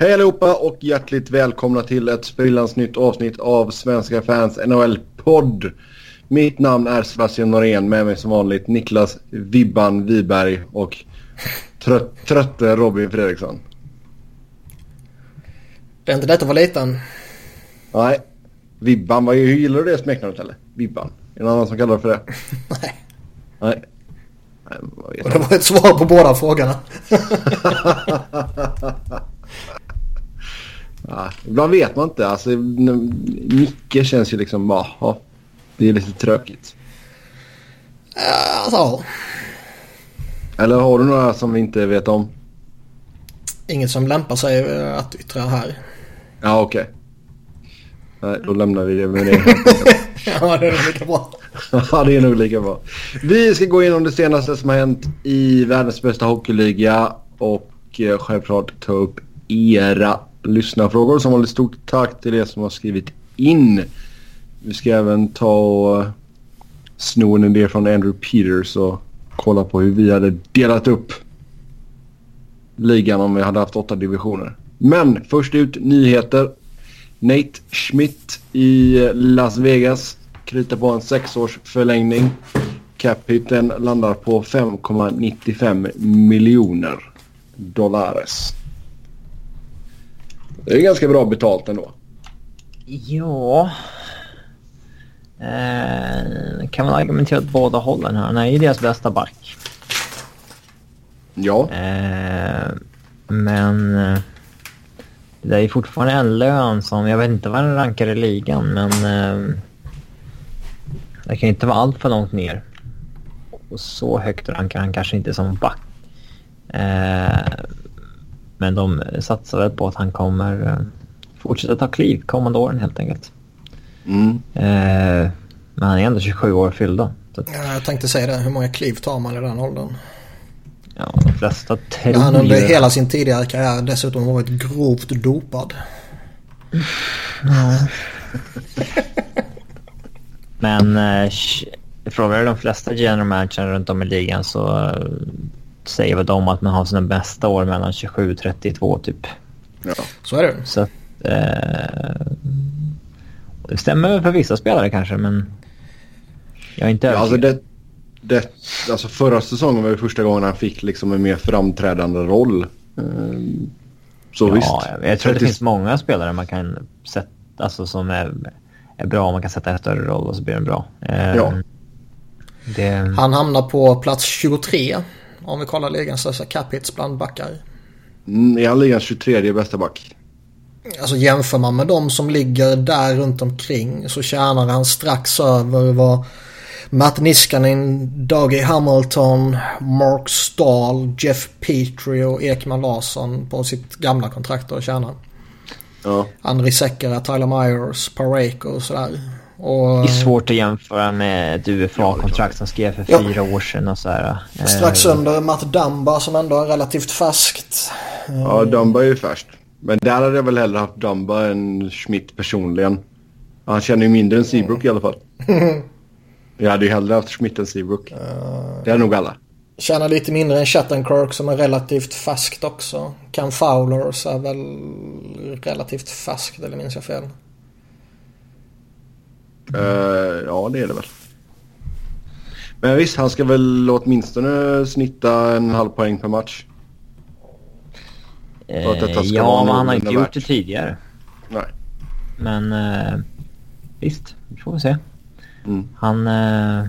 Hej allihopa och hjärtligt välkomna till ett sprillans nytt avsnitt av Svenska fans NHL-podd. Mitt namn är Sebastian Norén, med mig som vanligt Niklas Vibban Wiberg och trött, trötte Robin Fredriksson. Det är inte lätt att vara liten. Nej, Vibban, vad gillar du det smeknamnet eller? Vibban? Är det någon annan som kallar det för det? Nej. Nej. Nej det var ett svar på båda frågorna. ja, ibland vet man inte. Alltså, Nicke känns ju liksom. Ja, det är lite tråkigt. Alltså. Eller har du några som vi inte vet om? Inget som lämpar sig att yttra här. Ja, okej. Okay. Nej, då lämnar vi det med det. ja, det är nog lika bra. ja, det är nog lika bra. Vi ska gå igenom det senaste som har hänt i världens bästa hockeyliga och eh, självklart ta upp era lyssnarfrågor. Som vanligt stort tack till er som har skrivit in. Vi ska även ta och eh, sno en idé från Andrew Peters och kolla på hur vi hade delat upp ligan om vi hade haft åtta divisioner. Men först ut nyheter. Nate Schmidt i eh, Las Vegas kritar på en sexårs förlängning. Capiten landar på 5,95 miljoner dollares. Det är ganska bra betalt ändå. Ja. Eh, kan man argumentera åt båda hållen här. Han är ju deras bästa back. Ja. Eh, men... Eh, det är fortfarande en lön som, jag vet inte vad den rankar i ligan, men... Eh, det kan inte vara allt för långt ner. Och så högt rankar han kanske inte som back. Eh, men de satsar väl på att han kommer eh, fortsätta ta kliv kommande åren helt enkelt. Mm. Eh, men han är ändå 27 år fyllda. Att... Ja, jag tänkte säga det. Hur många kliv tar man i den åldern? Ja, de flesta tror Han under hela sin tidigare karriär dessutom varit grovt dopad. Ja. Men eh, frågar de flesta general managers runt om i ligan så eh, säger väl de att man har sina bästa år mellan 27 och 32 typ. Ja. Så är det. Så att, eh, det stämmer för vissa spelare kanske men jag är inte ja, alltså det, det, alltså förra säsongen var det första gången han fick liksom en mer framträdande roll. Ehm, så ja, visst. Jag tror att det finns många spelare man kan sätta, alltså som är, är bra. Man kan sätta en större roll och så blir den bra. Ehm, Ja. Det, Han hamnar på plats 23. Om vi kollar ligans största cap hits bland backar. Mm, Är han ligans 23 bästa back? Alltså jämför man med de som ligger där runt omkring så tjänar han strax över vad Matt Niskanen, Dougie Hamilton, Mark Stahl, Jeff Petrie och Ekman Larsson på sitt gamla kontrakt och tjänar. Ja. Andri Sekera, Tyler Myers, Pareko och sådär. Och, det är svårt att jämföra med ett UFA-kontrakt som skrev för Ja. fyra år sedan och så här. Eh, Strax under Matt Dumba som ändå är relativt färskt. Ja, Dumba är ju färskt. Men där hade jag väl hellre haft Dumba än Schmidt personligen. Han känner ju mindre än Seabrook i alla fall. Jag hade ju hellre haft Schmidt än Seabrook. Det är nog alla. Tjänar lite mindre än Shattenkirk som är relativt färskt också. Cam Fowlers är väl relativt färskt eller minns jag fel? Eh, ja, det är det väl. Men visst, han ska väl åtminstone snitta en halv poäng per match. för att detta ska ja, vara men han har inte gjort det tidigare. Nej. Men eh, visst, vi får se. Mm. Han... Eh,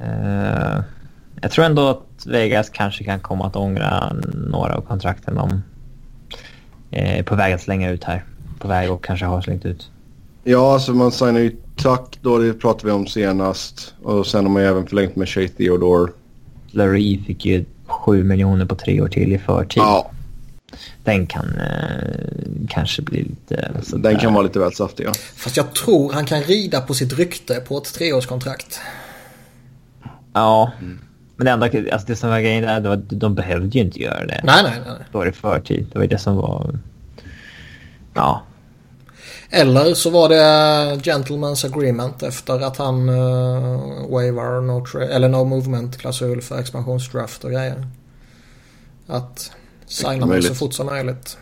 eh, jag tror ändå att Vegas kanske kan komma att ångra några av kontrakten de är på väg att slänga ut här. På väg och kanske har slängt ut. Ja, alltså man signar ju tack då, det pratade vi om senast. Och sen har man ju även förlängt med Shea Theodore. Larry fick ju 7 miljoner på tre år till i förtid. Ja, Den kan eh, kanske bli lite... sådär. den kan vara lite väl saftig ja. Fast jag tror han kan rida på sitt rykte på ett treårskontrakt. Ja. Men det enda, alltså det som var grejen där, det var, de behövde ju inte göra det. Nej, nej, nej. Då var det förtid. Det var ju det som var... Ja. Eller så var det Gentleman's Agreement efter att han uh, waivar no, tra- eller no movement klausul för expansionsdraft och grejer. Att Signa mig så fort som möjligt.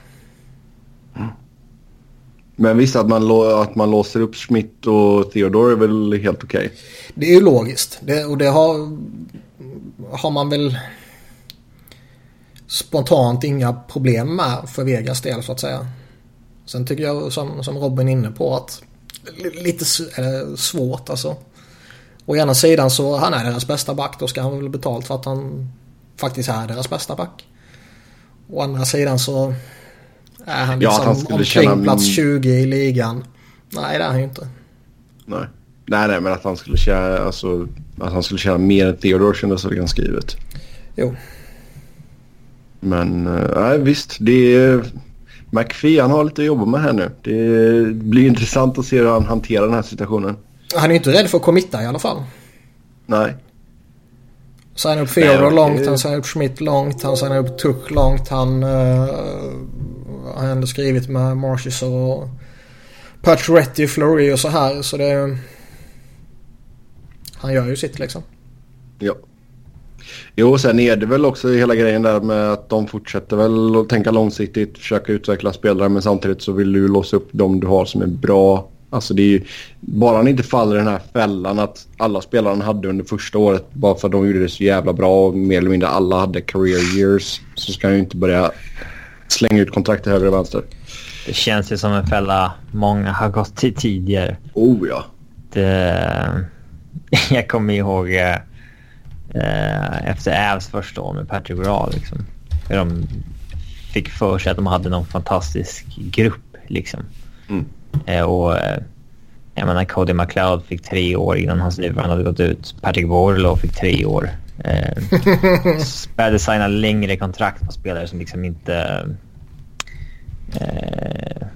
Men visst att man, att man låser upp Schmidt och Theodore är väl helt okej? Okay. Det är ju logiskt. Det, och det har, har man väl spontant inga problem med för Vegas del så att säga. Sen tycker jag som, som Robin är inne på att lite äh, svårt alltså. Å ena sidan så han är deras bästa back. Då ska han väl betalt för att han faktiskt är deras bästa back. Å andra sidan så är han liksom ja, han omkring känna... plats 20 i ligan. Nej det är han ju inte. Nej. Nej, nej, men att han skulle tjäna, alltså, att han skulle tjäna mer än Theodore kändes väl ganska givet. Jo. Men eh, nej, visst, det är... McPhee han har lite att jobba med här nu. Det blir intressant att se hur han hanterar den här situationen. Han är inte rädd för att committa i alla fall. Nej. Signar upp Theodore långt, han signar upp Schmidt långt, han signar upp Tuck långt. Han uh, har ändå skrivit med Marshes och Pacioretty, Fleury och så här. Så det... Han gör ju sitt liksom. Ja. Jo, sen är det väl också hela grejen där med att de fortsätter väl att tänka långsiktigt, försöka utveckla spelare men samtidigt så vill du låsa upp de du har som är bra. Alltså det är ju, bara han inte faller i den här fällan att alla spelarna hade under första året bara för att de gjorde det så jävla bra och mer eller mindre alla hade career years så ska han ju inte börja slänga ut kontrakt till höger och vänster. Det känns ju som en fälla många har gått till tidigare. Oh ja. Det, jag kommer ihåg eh, efter Avs första år med Patrick Raw. Liksom. De fick för sig att de hade någon fantastisk grupp. Liksom. Mm. Eh, och eh, jag menar Cody McLeod fick tre år innan hans nuvarande hade gått ut. Patrick Borlow fick tre år. Eh, började signa längre kontrakt på spelare som liksom inte eh,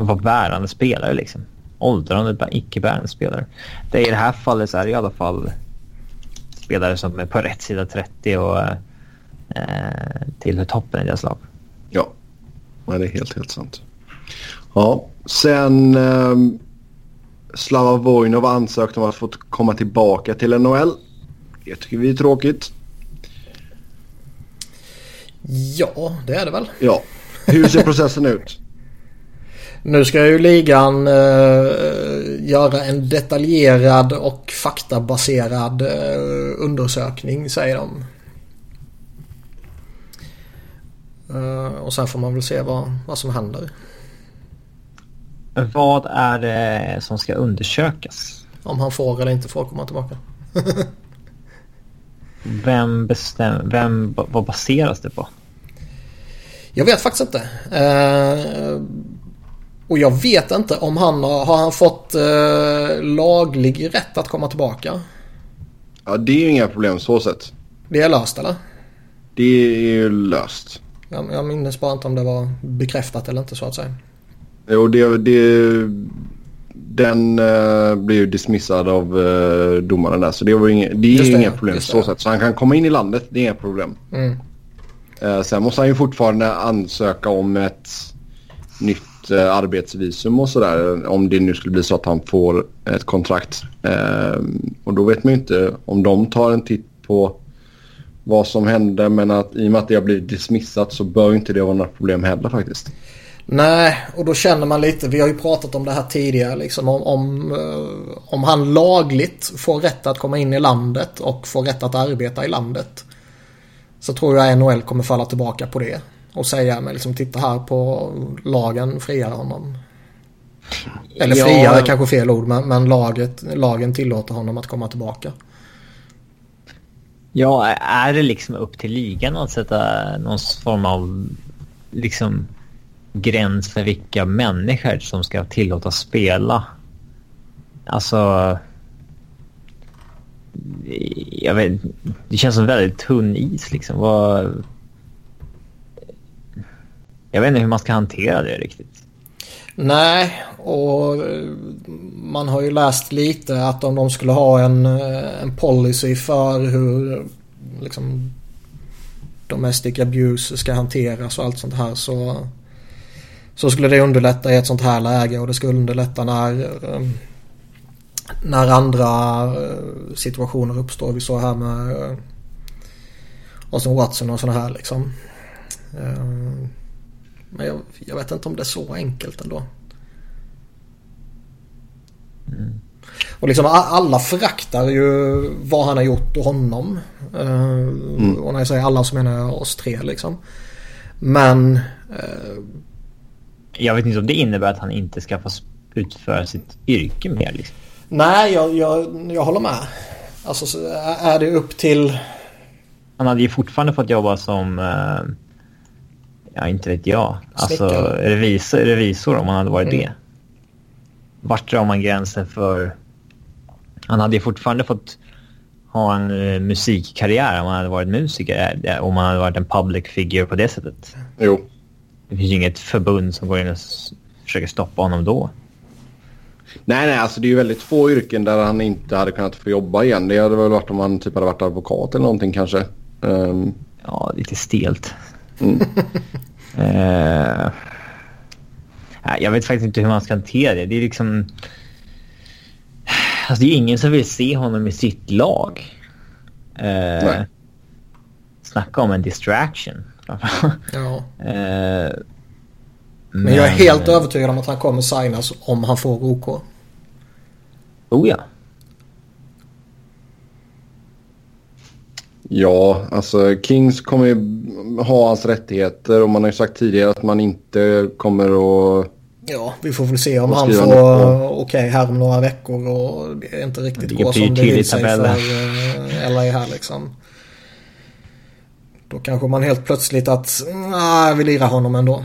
var bärande spelare liksom. Åldrande, icke-bärande spelare. Det I det här fallet så är det i alla fall spelare som är på rätt sida 30 och eh, tillhör toppen i deras lag. Ja, det är helt, helt sant. Ja, sen eh, Slava Vojnov ansökt om att få komma tillbaka till NHL. Det tycker vi är tråkigt. Ja, det är det väl. Ja. Hur ser processen ut? Nu ska ju ligan eh, göra en detaljerad och faktabaserad eh, undersökning säger de. Eh, och sen får man väl se vad, vad som händer. Vad är det som ska undersökas? Om han får eller inte får komma tillbaka. vem bestämmer, vem, vad baseras det på? Jag vet faktiskt inte. Eh, och jag vet inte om han har, har han fått eh, laglig rätt att komma tillbaka? Ja, det är ju inga problem så sett. Det är löst eller? Det är ju löst. Jag, jag minns bara inte om det var bekräftat eller inte så att säga. Jo, det, det, den uh, blir ju dismissad av uh, domaren där. Så det, var inga, det är ju inga problem så sätt. Så han kan komma in i landet, det är inga problem. Mm. Uh, sen måste han ju fortfarande ansöka om ett nytt eh, arbetsvisum och sådär. Om det nu skulle bli så att han får ett kontrakt. Eh, och då vet man ju inte om de tar en titt på vad som hände. Men att i och med att det har blivit dismissat så bör inte det vara några problem heller faktiskt. Nej, och då känner man lite, vi har ju pratat om det här tidigare, liksom om, om, eh, om han lagligt får rätt att komma in i landet och får rätt att arbeta i landet. Så tror jag NHL kommer falla tillbaka på det. Och säga, men liksom titta här på lagen friar honom. Eller ja. är kanske fel ord, men, men laget, lagen tillåter honom att komma tillbaka. Ja, är det liksom upp till ligan att sätta någon form av liksom gräns för vilka människor som ska tillåtas spela. Alltså... Jag vet Det känns som väldigt tunn is liksom. Vad... Jag vet inte hur man ska hantera det riktigt. Nej, och eh, man har ju läst lite att om de skulle ha en, eh, en policy för hur liksom domestic abuse ska hanteras och allt sånt här så så skulle det underlätta i ett sånt här läge och det skulle underlätta när eh, när andra situationer uppstår. Vi såg här med Austin Watson och sådana här liksom. Eh, men jag, jag, vet inte om det är så enkelt ändå. Mm. Och liksom alla föraktar ju vad han har gjort och honom. Eh, mm. Och när jag säger alla så menar jag oss tre liksom. Men... Eh... Jag vet inte om det innebär att han inte ska få utföra sitt yrke mer liksom. Nej, jag, jag, jag håller med. Alltså är det upp till... Han hade ju fortfarande fått jobba som... Uh, ja, inte vet jag. Alltså revisor, revisor om han hade varit mm. det. Vart drar man gränsen för... Han hade ju fortfarande fått ha en uh, musikkarriär om han hade varit musiker. Eh, om han hade varit en public figure på det sättet. Jo. Det finns ju inget förbund som går in och försöker stoppa honom då. Nej, nej, alltså det är ju väldigt få yrken där han inte hade kunnat få jobba igen. Det hade väl varit om han typ hade varit advokat eller någonting kanske. Um... Ja, lite stelt. Mm. uh... Jag vet faktiskt inte hur man ska hantera det. Det är liksom... Alltså det är ingen som vill se honom i sitt lag. Uh... Nej. Snacka om en distraction. ja. Uh... Men, Men jag är helt övertygad om att han kommer signas om han får OK. Oh ja. Ja, alltså Kings kommer ju ha hans rättigheter och man har ju sagt tidigare att man inte kommer att... Ja, vi får väl se om han får okej okay, här om några veckor och det är inte riktigt går som det vill sig för uh, LA här liksom. Då kanske man helt plötsligt att, nej, vi lirar honom ändå.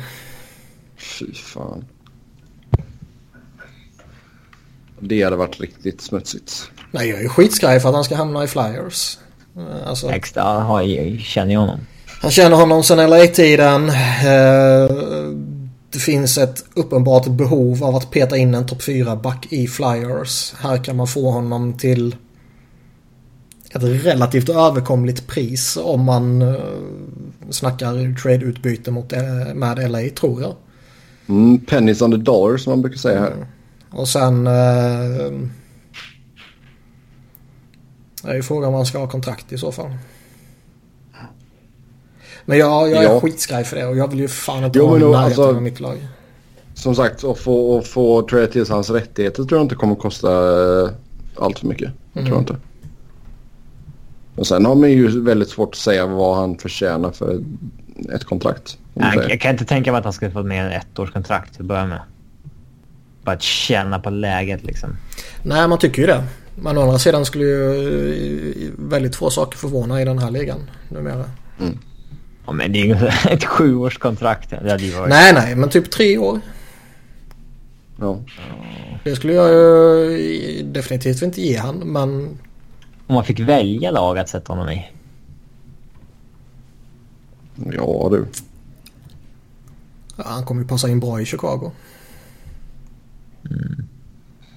Fy fan. Det hade varit riktigt smutsigt. Nej, jag är skitskraj för att han ska hamna i Flyers. Eh, alltså, Extra har jag, känner jag honom. Han känner honom sedan LA-tiden. Eh, det finns ett uppenbart behov av att peta in en topp 4-back i Flyers. Här kan man få honom till ett relativt överkomligt pris om man eh, snackar trade-utbyte mot, med LA tror jag. Mm, pennies on the dollar som man brukar säga här. Mm. Och sen... Eh, är ju frågan om man ska ha kontrakt i så fall. Men jag, jag är ja. skitskraj för det och jag vill ju fan inte jo, ha närheten alltså, av mitt lag. Som sagt, att få, att få trade till hans rättigheter tror jag inte kommer kosta uh, allt för mycket. Mm. Tror jag inte. Och sen har man ju väldigt svårt att säga vad han förtjänar för ett kontrakt. Nej, jag kan inte tänka mig att han ska få mer än ett års kontrakt till att börja med. Bara att känna på läget liksom. Nej, man tycker ju det. Men å andra sidan skulle ju väldigt få saker förvåna i den här ligan numera. Mm. Ja, men det är ju ett sjuårskontrakt. Det varit... Nej, nej, men typ tre år. Ja. Det skulle jag ju definitivt inte ge han, men... Om man fick välja lag att sätta honom i? Ja du. Ja, han kommer ju passa in bra i Chicago. Mm.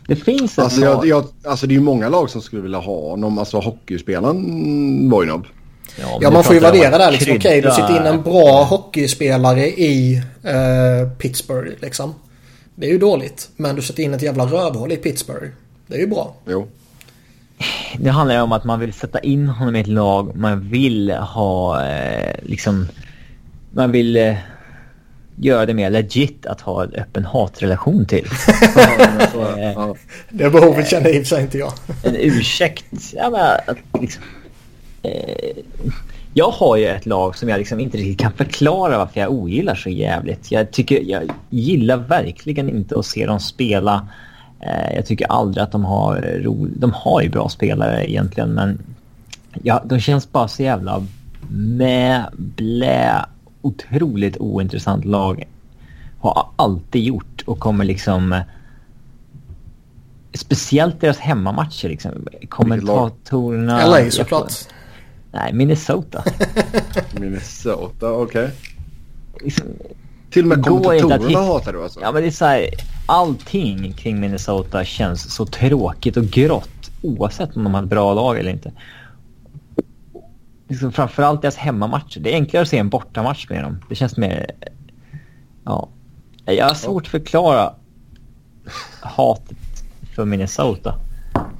Det finns ett alltså, jag, jag, alltså det är ju många lag som skulle vilja ha honom. Alltså hockeyspelaren Vojnob. Ja, ja man får ju värdera där liksom. Okej, okay, du sitter in en bra hockeyspelare i uh, Pittsburgh liksom. Det är ju dåligt. Men du sätter in ett jävla rövhål i Pittsburgh. Det är ju bra. Jo. Det handlar ju om att man vill sätta in honom i ett lag. Man vill ha eh, liksom... Man vill... Eh, göra det mer legit att ha en öppen hatrelation till. det behovet känner i sig inte jag. en ursäkt. Ja, men, att, liksom, eh, jag har ju ett lag som jag liksom inte riktigt kan förklara varför jag ogillar så jävligt. Jag, tycker, jag gillar verkligen inte att se dem spela. Eh, jag tycker aldrig att de har ro, De har ju bra spelare egentligen men ja, de känns bara så jävla med blä otroligt ointressant lag. Har alltid gjort och kommer liksom... Speciellt deras hemmamatcher liksom. Kommentatorerna... LA såklart. Nej, Minnesota. Minnesota, okej. Okay. Liksom, Till och med kommentatorerna hatar du alltså? Ja, men det är så här, Allting kring Minnesota känns så tråkigt och grått. Oavsett om de har ett bra lag eller inte liksom framförallt deras hemmamatcher. Det är enklare att se en bortamatch med dem. Det känns mer... Ja. Jag har svårt att förklara hatet för Minnesota.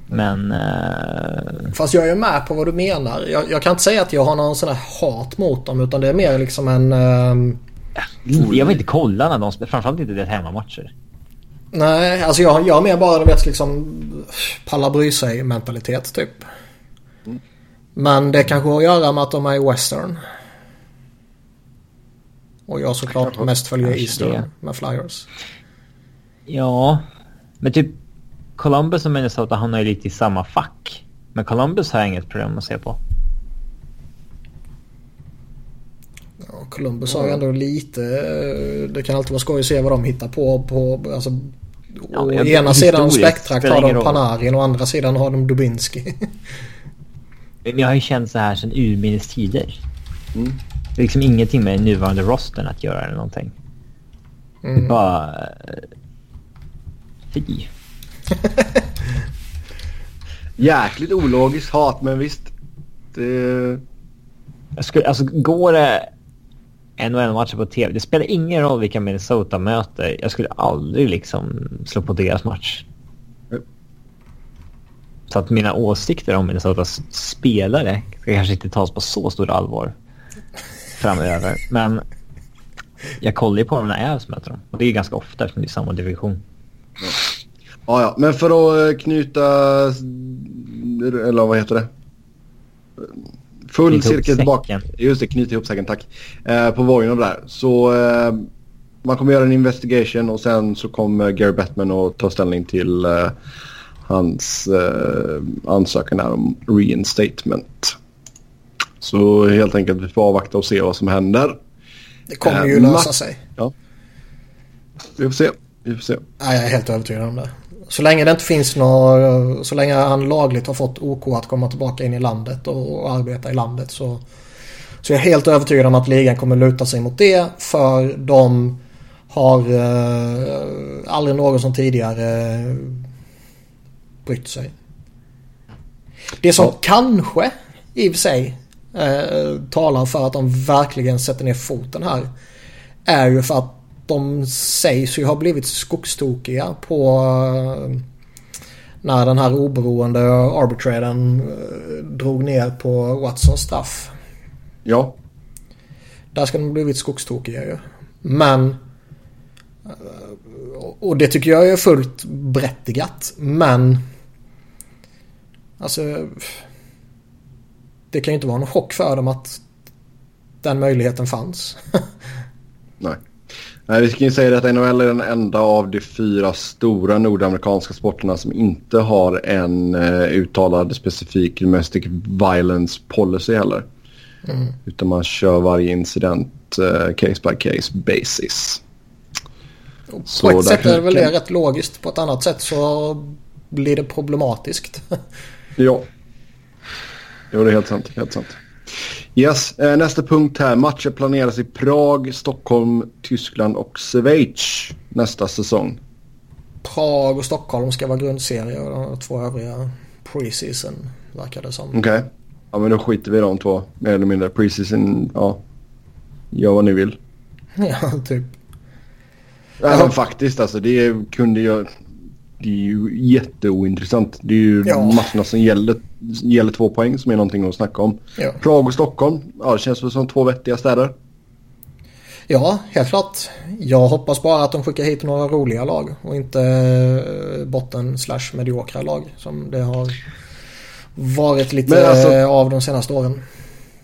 Men... Uh... Fast jag är med på vad du menar. Jag, jag, kan inte säga att jag har någon sån här hat mot dem utan det är mer liksom en... Uh... Jag vill inte kolla när de spelar. Framförallt inte deras hemmamatcher. Nej, alltså jag, jag har mer bara vet liksom palla bry sig mentalitet typ. Men det kanske har att göra med att de är i western. Och jag såklart mest följer Eastern det. med Flyers. Ja, men typ Columbus och Minnesota hamnar ju lite i samma fack. Men Columbus har jag inget problem att se på. Ja, Columbus har ju ändå lite... Det kan alltid vara skoj att se vad de hittar på. på alltså, ja, å ena sidan av spektrat har de Panarin och andra sidan har de Dubinski. Men jag har ju känt så här sedan urminnes tider. Mm. Det är liksom ingenting med nuvarande rosten att göra eller någonting. Mm. Det bara... Eh, fy. Jäkligt ologiskt hat men visst. Det... Jag skulle, alltså går det NHL-matcher på tv. Det spelar ingen roll vilka Minnesota möter. Jag skulle aldrig liksom slå på deras match. Så att mina åsikter om Minnesotas spelare ska kanske inte tas på så stort allvar framöver. Men jag kollar ju på dem när Avs möter dem. Och det är ganska ofta eftersom det är samma division. Ja, ja. Men för att eh, knyta... Eller vad heter det? Full knyta cirkel tillbaka. Just det, knyta ihop säcken, tack. Eh, på Vojen där. Så eh, man kommer göra en investigation och sen så kommer Gary Bettman att ta ställning till eh, hans eh, ansökan om reinstatement. Så helt enkelt vi får avvakta och se vad som händer. Det kommer ju eh, lösa sig. Ja. Vi får se. Vi får se. Ja, jag är helt övertygad om det. Så länge det inte finns något, så länge han lagligt har fått OK att komma tillbaka in i landet och, och arbeta i landet så, så jag är helt övertygad om att ligan kommer luta sig mot det för de har eh, aldrig någon som tidigare brytt sig. Det som ja. kanske i och för sig eh, talar för att de verkligen sätter ner foten här är ju för att de sägs ju ha blivit skogstokiga på eh, när den här oberoende arbitraren eh, drog ner på Watsons straff. Ja. Där ska de blivit skogstokiga ju. Men eh, och det tycker jag är fullt berättigat. Men alltså det kan ju inte vara någon chock för dem att den möjligheten fanns. Nej. Nej, vi ska ju säga att NHL är den enda av de fyra stora nordamerikanska sporterna som inte har en uh, uttalad specifik domestic violence policy heller. Mm. Utan man kör varje incident uh, case by case basis. på ett sätt är det väl det rätt logiskt. På ett annat sätt så blir det problematiskt. ja. Jo, det är helt sant. Helt sant. Yes, eh, nästa punkt här. Matcher planeras i Prag, Stockholm, Tyskland och Schweiz nästa säsong. Prag och Stockholm ska vara grundserie och de två övriga preseason verkar det som. Okej. Okay. Ja men då skiter vi i de två mer eller mindre. Preseason, ja. Gör vad ni vill. ja, typ. Ja, men faktiskt alltså. Det kunde jag det är ju jätteointressant. Det är ju ja. matcherna som gäller, gäller två poäng som är någonting att snacka om. Ja. Prag och Stockholm, ja, det känns väl som två vettiga städer. Ja, helt klart. Jag hoppas bara att de skickar hit några roliga lag och inte eh, botten slash mediokra lag som det har varit lite alltså, av de senaste åren.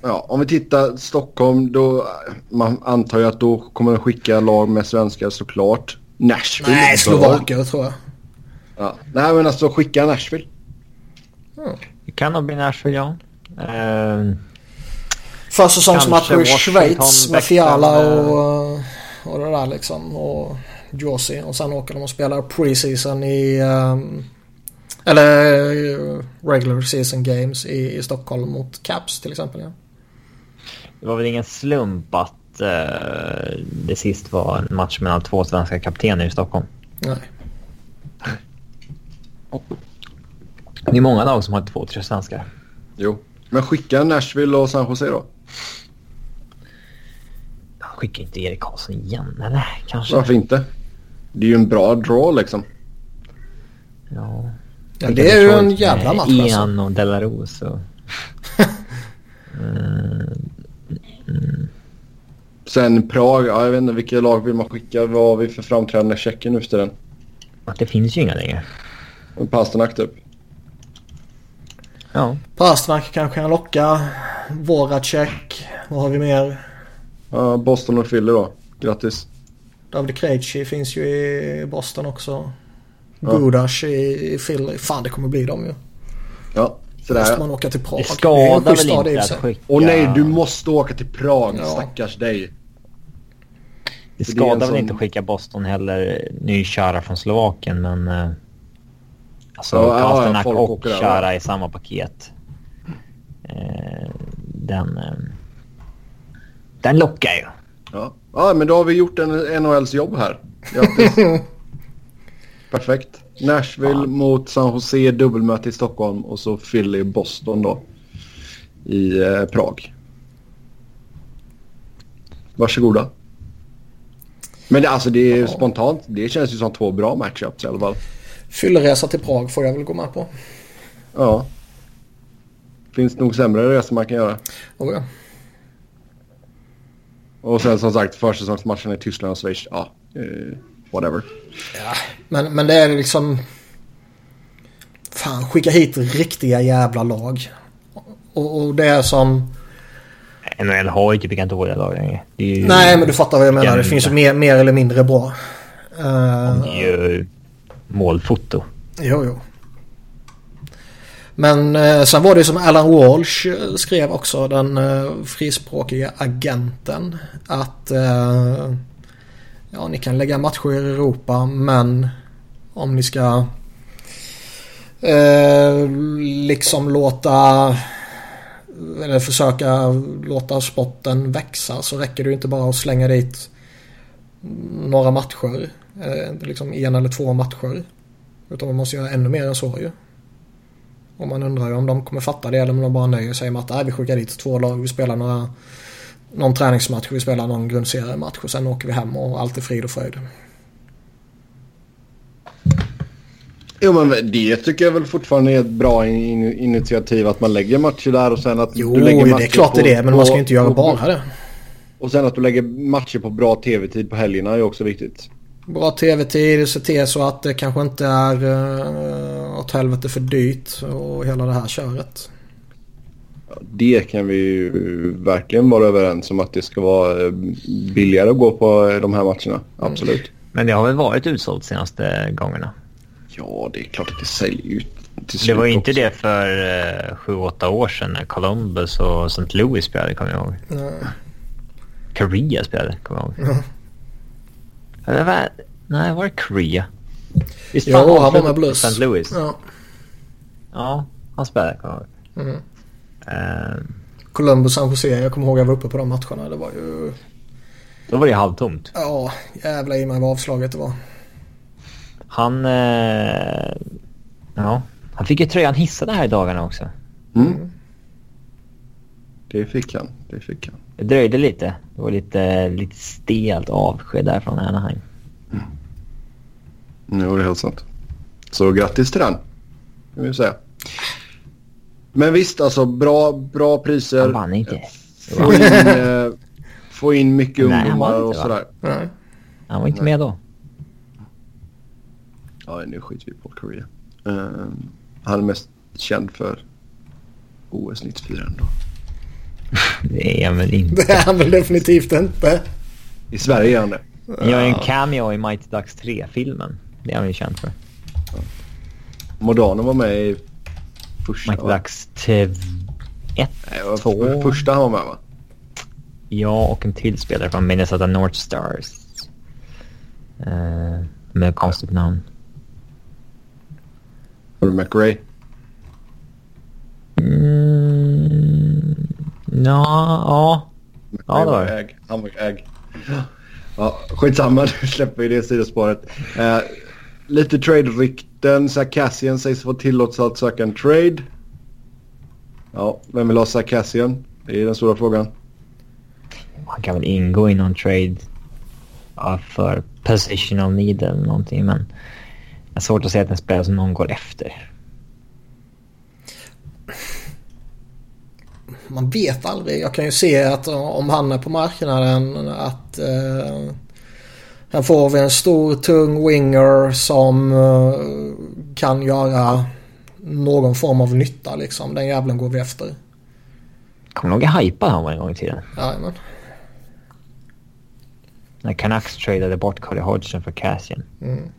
Ja, om vi tittar Stockholm då man antar ju att då kommer de skicka lag med svenskar såklart. Nashville. Nej, slovaker tror jag. Ja. Nej men alltså skicka Nashville. Mm. Det kan nog bli Nashville ja. Uh, Försäsongsmatch i Schweiz med Fiala och, och det där liksom. Och Josie. Och sen åker de och spelar preseason i... Um, eller regular season games i, i Stockholm mot Caps till exempel. Ja. Det var väl ingen slump att uh, det sist var en match mellan två svenska kaptener i Stockholm. Nej. Det är många lag som har två, tre svenskar. Jo, men skicka Nashville och San Jose då. Skicka inte Erik Karlsson igen, eller? Kanske. Varför inte? Det är ju en bra draw liksom. Ja. Ja, det är ju en jävla match alltså. Ian och Delaros och... Sen Prag, ja, jag vet inte vilka lag vill man skicka? Vad har vi för framträdande Tjeckien nu efter den? Att det finns ju inga längre. Pasternak typ. Ja. Pasternak kanske kan locka. Voracek. Vad har vi mer? Ja, Boston och Philly då. Grattis. David Krejci finns ju i Boston också. Ja. Gudas i, i Philly. Fan det kommer bli dem ju. Ja, sådär Måste man åka till Prag. Det en skadar väl inte att skicka... Och nej, du måste åka till Prag. Ja. Stackars dig. Det det en skadar väl sån- inte att skicka Boston heller. Ny köra från Slovakien men... Alltså Ja, ja, ja, och köra i samma paket. Eh, den... eh, Den lockar ju. Ja. ja, men då har vi gjort en NHLs jobb här. Perfekt. Nashville mot San Jose, dubbelmöte i Stockholm och så Philly, Boston då. I eh, Prag. Varsågoda. Men det, alltså det är Ja. spontant. Det känns ju som två bra matchups i alla fall. Fylleresa till Prag får jag väl gå med på. Ja. Finns nog sämre resor man kan göra. Oh, ja. Och sen som sagt försäsongsmatchen i Tyskland och Schweiz. Ja, eh, whatever. Men, men det är liksom... Fan, skicka hit riktiga jävla lag. Och, och det är som... NHL har ju typ inga dåliga lag längre. Ju, Nej, men du fattar vad jag menar. Det finns ju mer, mer eller mindre bra. Uh, målfoto. Jo, jo. Men eh, sen var det ju som Alan Walsh eh, skrev också, den eh, frispråkiga agenten. Att eh, ja, ni kan lägga matcher i Europa men om ni ska eh, liksom låta eller försöka låta Spotten växa så räcker det ju inte bara att slänga dit några matcher. Eh, liksom en eller två matcher. Utan man måste göra ännu mer än så ju. Och man undrar ju om de kommer fatta det eller om de bara nöjer sig med att vi skickar dit två lag, vi spelar några, någon träningsmatch, vi spelar någon grundseriematch och sen åker vi hem och allt är frid och fröjd. Jo men det tycker jag väl fortfarande är ett bra in initiativ att man lägger matcher där och sen att Jo, du lägger det matcher är klart det är det, men på- man ska ju inte göra bara det. Och sen att du lägger matcher på bra tv-tid på helgerna är också viktigt. Bra tv-tid, se till så att det kanske inte är uh, åt helvete för dyrt och hela det här köret. Det kan vi ju verkligen vara överens om att det ska vara eh, billigare att gå på eh, de här matcherna. Absolut. Men det har väl varit utsålt senaste gångerna. Ja, det är klart att det säljer ut Det var inte också. det för eh, sju, åtta år sedan när Columbus och St. Louis spelade, kommer jag ihåg. Nej. Korea spelade, kommer jag ihåg. Vad? Nej, var det Korea? Visst Jo, fan han var med Blues. St. Louis? Ja. Ja, han spelade, kommer jag ihåg. Mm. Eh, Columbus San Jose, jag kommer ihåg jag var uppe på de matcherna. Det var ju... då var det halvtomt. Ja, jävla i mig vad avslaget det var. Han... Eh, ja, han fick ju tröjan hissad här i dagarna också. Mm. Det fick han. Det fick han. Det dröjde lite. Det var lite, lite stelt avsked där från Anaheim. Nu är det helt sant. Så grattis till den. Kan vi säga. Men visst alltså bra, bra priser. Han vann inte. Få in, eh, få in mycket Nej, ungdomar och sådär. Nej. Han var inte Nej. med då. Ja, nu skiter vi på Korea. Uh, han är mest känd för OS 94 ändå. Det är han väl inte. Det är han väl definitivt inte. I Sverige är han det. Han gör ju en cameo i Mighty Ducks 3-filmen. Det är han ju känd för. Modano var med i första Mighty va? Ducks 1. Nej, det var två. första han var med va? Ja, och en till spelare från Minnesota North Stars. Eh, med konstigt namn. Var det McRae? Mm, ja, ja. Ja, det var det. äg. Han var äg. Ja, skitsamma, nu släpper vi det sidospåret. Eh, lite trade-rykten. Sarkassian sägs få tillåtelse att söka en trade. Ja, vem vill ha Sarkassian? Det är den stora frågan. Han kan väl ingå i någon trade ja, för positional need eller någonting. Men jag har svårt att säga att en spelare som någon går efter. Man vet aldrig. Jag kan ju se att om han är på marknaden att eh, här får vi en stor tung winger som eh, kan göra någon form av nytta liksom. Den jävlen går vi efter. Kommer du ihåg hypad han var en gång i tiden? Jajamän. När Canucks tradade bort Cody Hodgson för Cassian. Mm.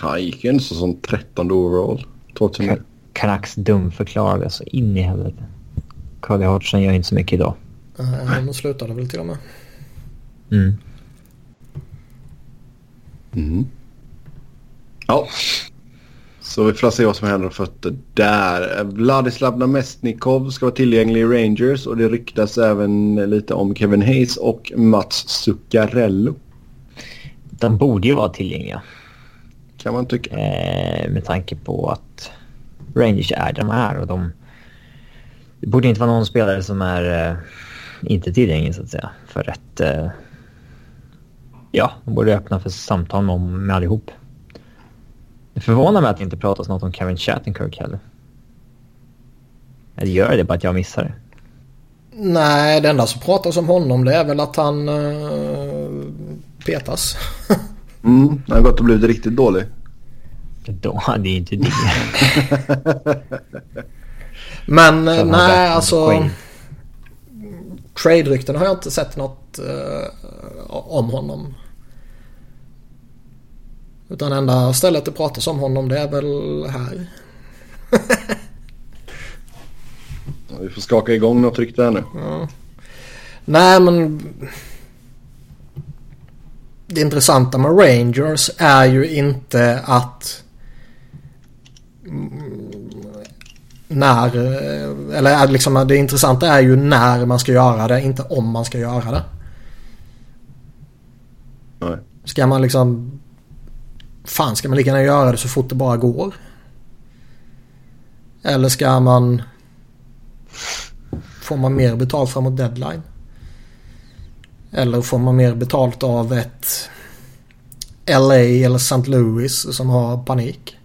Han gick ju inte så som 13 overall. 2009. Canucks dumförklarade så in i helvete. Cody Hodgson gör inte så mycket idag. Eh, Han slutade väl till och med. Mm. Mm. Ja. Så vi får se vad som händer fötter där. Vladislav Namestnikov ska vara tillgänglig i Rangers och det ryktas även lite om Kevin Hayes och Mats Zuccarello. De borde ju vara tillgängliga. Kan man tycka. Eh, med tanke på att Rangers är där de är och de... Det borde inte vara någon spelare som är eh, inte tillgänglig så att säga. För att... Eh, ja, de borde öppna för samtal med, med allihop. Det förvånar mig att det inte pratas något om Kevin Shattenkirk heller. Eller gör det bara att jag missar det? Nej, det enda som pratas om honom det är väl att han uh, petas. Mm, han har gått och blivit riktigt dålig. Då, det är inte det. Men har nej, alltså... Trade-rykten har jag inte sett något eh, om honom. Utan enda stället det pratas om honom det är väl här. Vi får skaka igång något rykte här nu. Ja. Nej men... Det intressanta med Rangers är ju inte att... När... Eller är liksom, det intressanta är ju när man ska göra det, inte om man ska göra det. Nej. Ska man liksom... Fan, ska man lika gärna göra det så fort det bara går? Eller ska man... Får man mer betalt framåt deadline? Eller får man mer betalt av ett LA eller St. Louis som har panik?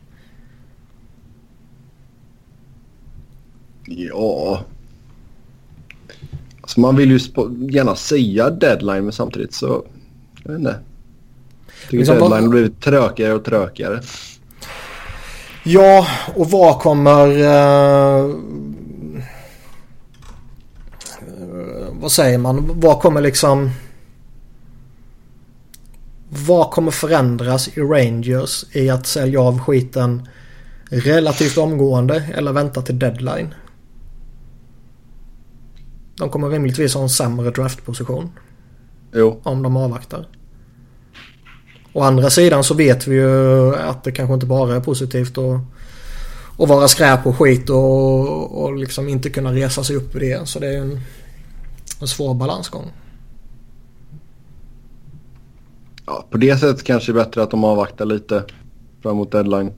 Ja. Alltså man vill ju gärna säga deadline men samtidigt så... Jag vet inte. Jag tycker Liksom, deadline har vad- blivit trökigare och trökigare. Ja, och vad kommer... eh, vad säger man? Vad kommer liksom... Vad kommer förändras i Rangers i att sälja av skiten relativt omgående eller vänta till deadline? De kommer rimligtvis ha en sämre draftposition Jo. om de avvaktar. Å andra sidan så vet vi ju att det kanske inte bara är positivt att, att vara skräp och skit och, och liksom inte kunna resa sig upp i det. Så det är en, en svår balansgång. Ja, på det sättet kanske det är bättre att de avvaktar lite framåt deadline.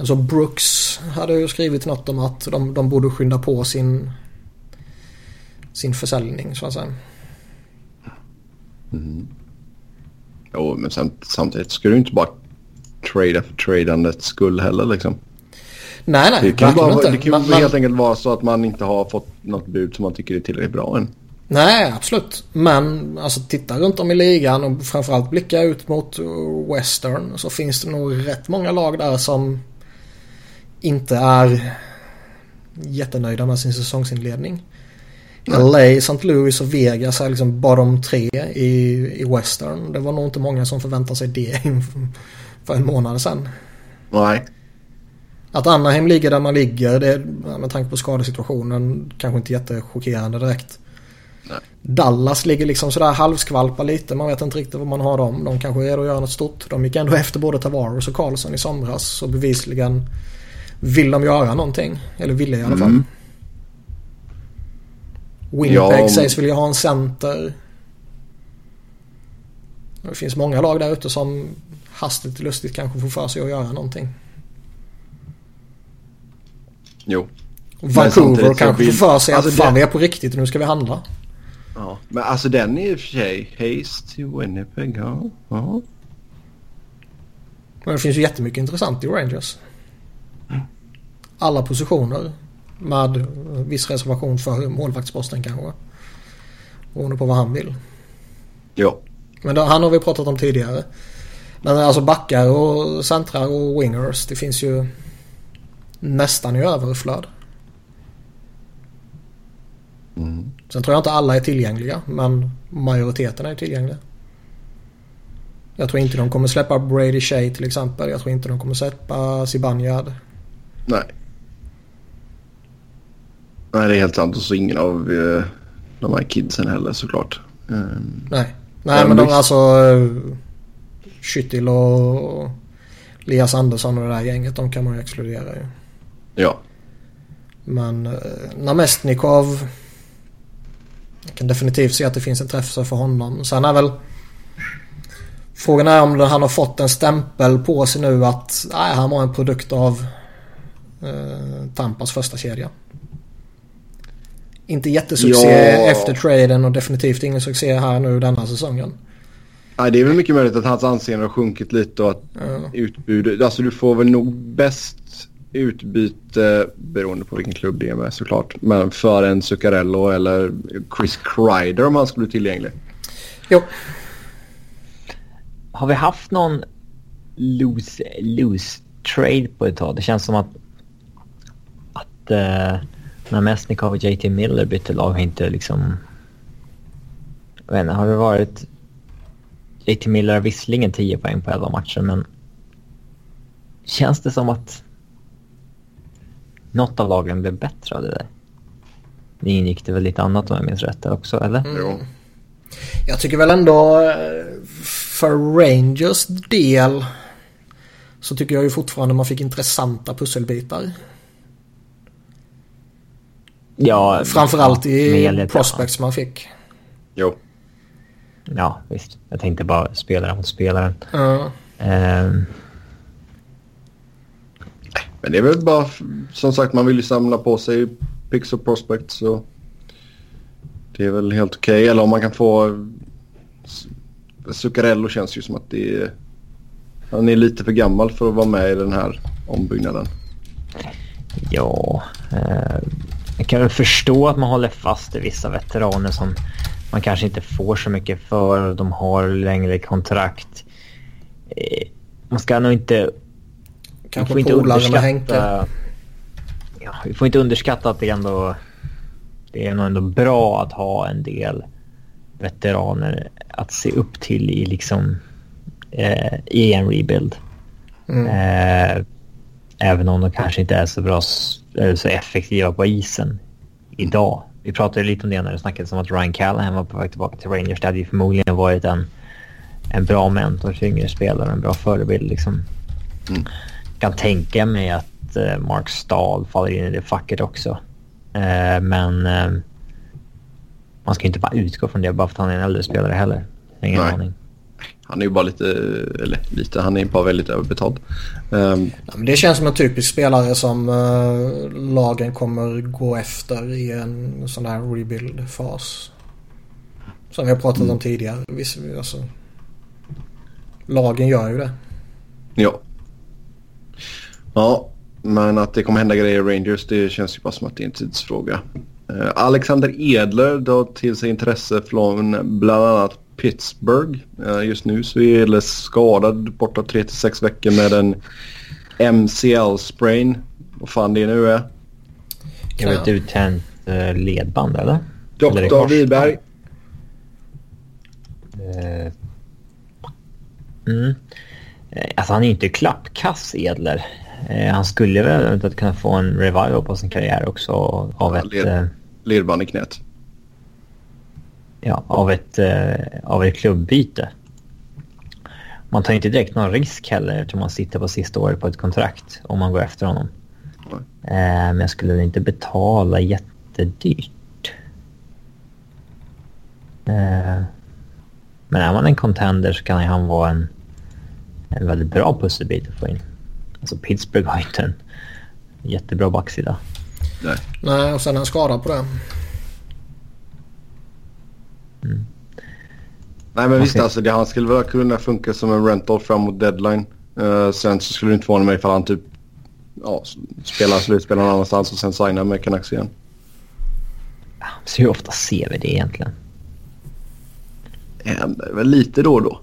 Alltså Brooks hade ju skrivit något om att de, de borde skynda på sin, sin försäljning så att säga. Jo, men sen, samtidigt ska du inte bara trada för tradandets skull heller liksom. Nej, nej, Det kan, verkligen bara, inte. det kan men- helt enkelt vara så att man inte har fått något bud som man tycker är tillräckligt bra än. Nej, absolut. Men alltså titta runt om i ligan och framförallt blicka ut mot Western så finns det nog rätt många lag där som inte är jättenöjda med sin säsongsinledning. LA, St. Louis och Vegas är liksom bottom tre i, i Western. Det var nog inte många som förväntade sig det för en månad sedan. Nej. Att Anaheim ligger där man ligger, det är, med tanke på skadesituationen, kanske inte jättechockerande direkt. Nej. Dallas ligger liksom sådär halvskvalpar lite. Man vet inte riktigt vad man har dem. De kanske är redo att göra något stort. De gick ändå efter både Tavares och Karlsson i somras. Så bevisligen vill de göra någonting. Eller ville i alla fall. Mm. Winnipeg Ja, sägs vilja ha en center. Det finns många lag där ute som hastigt och lustigt kanske får för sig att göra någonting. Jo. Vancouver kanske vill- får för sig att alltså fan det- vi är på riktigt och nu ska vi handla. Ja. Men alltså den är i och för sig. Haste till Winnipeg. Ja. ja. Men det finns ju jättemycket intressant i Rangers. Alla positioner. Med viss reservation för målvaktsposten kanske. Beroende på vad han vill. Ja. Men då, han har vi pratat om tidigare. Men alltså backar och centrar och wingers. Det finns ju nästan i överflöd. Mm. Sen tror jag inte alla är tillgängliga. Men majoriteten är tillgängliga. Jag tror inte de kommer släppa Brady Shea till exempel. Jag tror inte de kommer släppa Zibanejad. Nej. Nej, det är helt sant. Och så ingen av eh, de här kidsen heller såklart. Um, Nej. Nej men de visst. alltså... Uh, Skyttil och Lias Andersson och det där gänget. De kan man ju exkludera ju. ja. Men uh, Namestnikov. Jag kan definitivt se att det finns intresse för honom. Sen är väl... Frågan är om han har fått en stämpel på sig nu att nej, han var en produkt av uh, Tampas första kedja. Inte jättesuccé Ja. efter traden och definitivt ingen succé här nu denna säsongen. Nej, det är väl mycket möjligt att hans anseende har sjunkit lite och att Ja. utbudet... Alltså du får väl nog bäst utbyte beroende på vilken klubb det är med såklart. Men för en Zuccarello eller Chris Kreider om han skulle bli tillgänglig. Jo, Har vi haft någon loose, loose trade på ett tag? Det känns som att, att uh, när Mesnikov och JT Miller bytte lag har inte liksom... Jag vet inte, har det varit... JT Miller har visserligen 10 poäng på 11 matcher men... Känns det som att något av lagen blev bättre av det där? Det ingick det väl lite annat om jag minns rätt också, eller? Jo. jag tycker väl ändå för Rangers del så tycker jag ju fortfarande man fick intressanta pusselbitar. Ja, Framförallt i prospects man fick. Jo. Ja, visst. Jag tänkte bara spelare mot spelare. Ja. Ehm, Men det är väl bara, som sagt, man vill ju samla på sig picks och prospects. Så det är väl helt okej. Eller om man kan få... Zuccarello känns ju som att det är... Han är lite för gammal för att vara med i den här ombyggnaden. ja, eh, jag kan väl förstå att man håller fast i vissa veteraner som man kanske inte får så mycket för. De har längre kontrakt. Eh, man ska nog inte... Kanske får inte underskatta... Ja, vi får inte underskatta att det ändå... Det är nog ändå bra att ha en del veteraner att se upp till i liksom... Eh, I en rebuild. Mm. Eh, även om de kanske inte är så bra, eller så effektiva på isen idag. Vi pratade lite om det när det snackades om att Ryan Callahan var på väg tillbaka till Rangers. Det hade ju förmodligen varit en, en bra mentor till yngre spelare, en bra förebild liksom. Mm. Kan tänka mig att eh, Mark Stahl faller in i det facket också. Eh, men eh, man ska inte bara utgå från det bara för att han är en äldre spelare heller. Ingen Nej. aning. Han är ju bara lite, eller lite, han är bara väldigt överbetald. Ehm, Ja, det känns som en typisk spelare som eh, lagen kommer gå efter i en sån här rebuild-fas. Som vi har pratat Mm. om tidigare. Visst, alltså, lagen gör ju det. ja. Ja, men att det kommer hända grejer i Rangers det känns ju bara som att det är en tidsfråga. Eh, Alexander Edler drar till sig intresse från bland annat Pittsburgh. Eh, just nu så är Edler skadad borta 3-6 veckor med en MCL-sprain. Vad fan det nu är. Det var ett uttänt eh, ledband eller? Korsband? Wiberg. Eh, Mm. Alltså han är inte klappkass Edler. Han skulle väl eventuellt kunna få en revival på sin karriär också av Ja, ett, led- Ledband i knät. Ja, av ett, eh, av ett klubbyte. Man tar inte direkt någon risk heller eftersom man sitter på sista året på ett kontrakt om man går efter honom. Eh, Men jag skulle inte betala jättedyrt. Eh, Men är man en contender så kan han vara en, en väldigt bra pusselbit att få in. Alltså Pittsburgh har inte en jättebra backsida. Nej. Nej, och sen en skada på det. Nej men visst Okej. alltså det, han skulle väl kunna funka som en rental fram mot deadline. Eh, sen så skulle det inte vara med ifall han typ ja, spela slutspel någon annanstans och sen signa med Canucks igen. Så hur ofta ser vi det egentligen? Det händer väl lite då och då.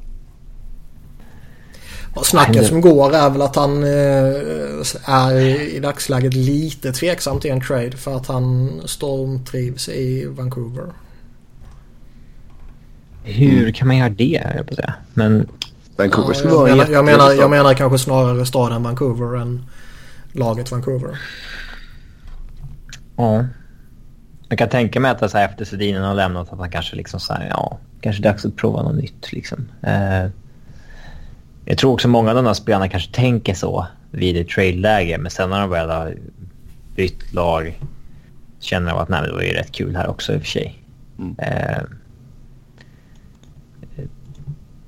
Och snacket som går är väl att han eh, är i dagsläget lite tveksam till en trade för att han stormtrivs i Vancouver. Hur kan man göra det, jag på säga. Men Vancouver Ja, skulle jag, vara en menar, jag, menar, jag menar kanske snarare staden Vancouver än laget Vancouver. ja. Jag kan tänka mig att det så här efter Sedinen har lämnat att han kanske liksom så här, ja, kanske dags att prova något nytt liksom. Eh, jag tror också många av de här spelarna kanske tänker så vid ett trade-läge, men sen när de väl har bytt lag känner de att nej, det var ju rätt kul här också i och för sig. Mm. Eh,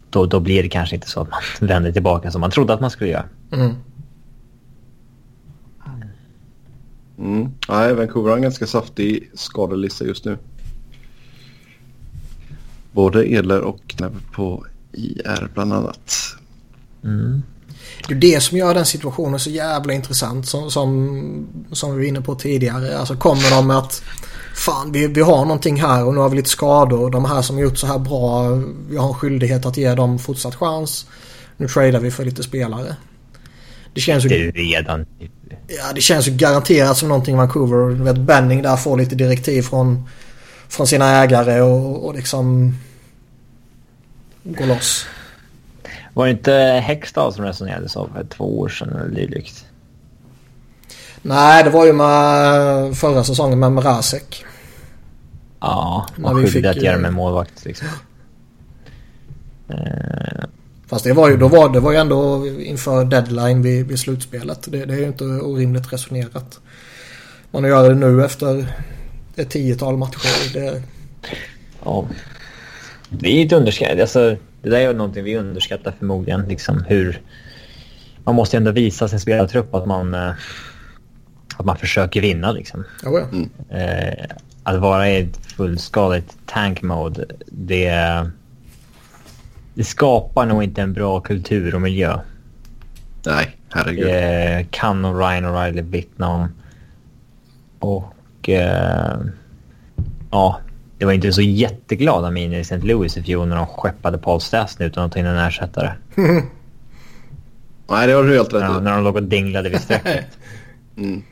då, då blir det kanske inte så att man vänder tillbaka som man trodde att man skulle göra. Mm. Mm. Nej, Vancouver har en ganska saftig skadelista just nu. Både Edler och Knäpp på IR bland annat. Mm. Det är det som gör den situationen så jävla intressant som, som, som vi var inne på tidigare. Alltså kommer de att fan vi, vi har någonting här och nu har vi lite skador. De här som har gjort så här bra, vi har en skyldighet att ge dem fortsatt chans. Nu tradar vi för lite spelare. Det känns ju, Det är redan... ja, det känns ju garanterat som någonting Vancouver, du vet Benning där får lite direktiv från, från sina ägare och, och liksom gå loss. Var det inte Hextall som resonerades av för två år sedan eller dylikt? Nej, det var ju med förra säsongen med Mrazek. Ja, vi skyldig fick, att göra med målvakt liksom. Eh, Fast det var ju, då var, det var ju ändå inför deadline vid, vid slutspelet. Det, det är ju inte orimligt resonerat. Man gör det nu efter ett tiotal matcher. Det, ja. Det är inte underskattat. Alltså, det där är någonting vi underskattar förmodligen. Liksom hur... Man måste ändå visa sin spelartrupp att man, eh, att man försöker vinna liksom. ja, ja. Eh, att vara i ett fullskaligt tank mode, det, det skapar nog inte en bra kultur och miljö. Nej, herregud. Det kan nog Ryan O'Reilly vittna om. Och eh, ja, det var inte så jätteglada miner i St. Louis i fjol när de skeppade Paul Stastny utan att ta in en ersättare. Nej, det har du helt rätt När, de- i. när de låg och dinglade vid strecket. Mm.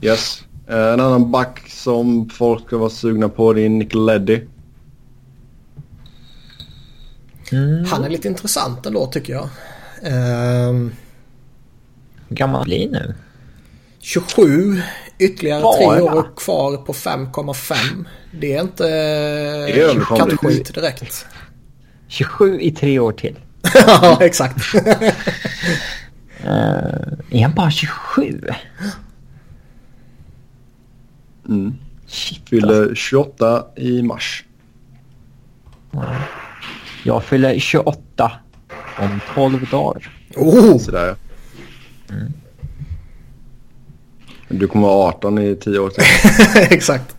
Yes. Eh, En annan back som folk ska vara sugna på det är Nick Leddy. Mm. Han är lite intressant ändå tycker jag. Hur gammal blir nu? 27. Ytterligare Bara? tre år kvar på 5,5. Det är inte är kattskit direkt. 27 i tre år till. ja, exakt. Uh, är han bara 27? Mm. Shit, alltså. Fyller 28 i mars. Jag fyller 28 om 12 dagar. oh, Sådär ja. Du kommer vara 18 i 10 år till. exakt.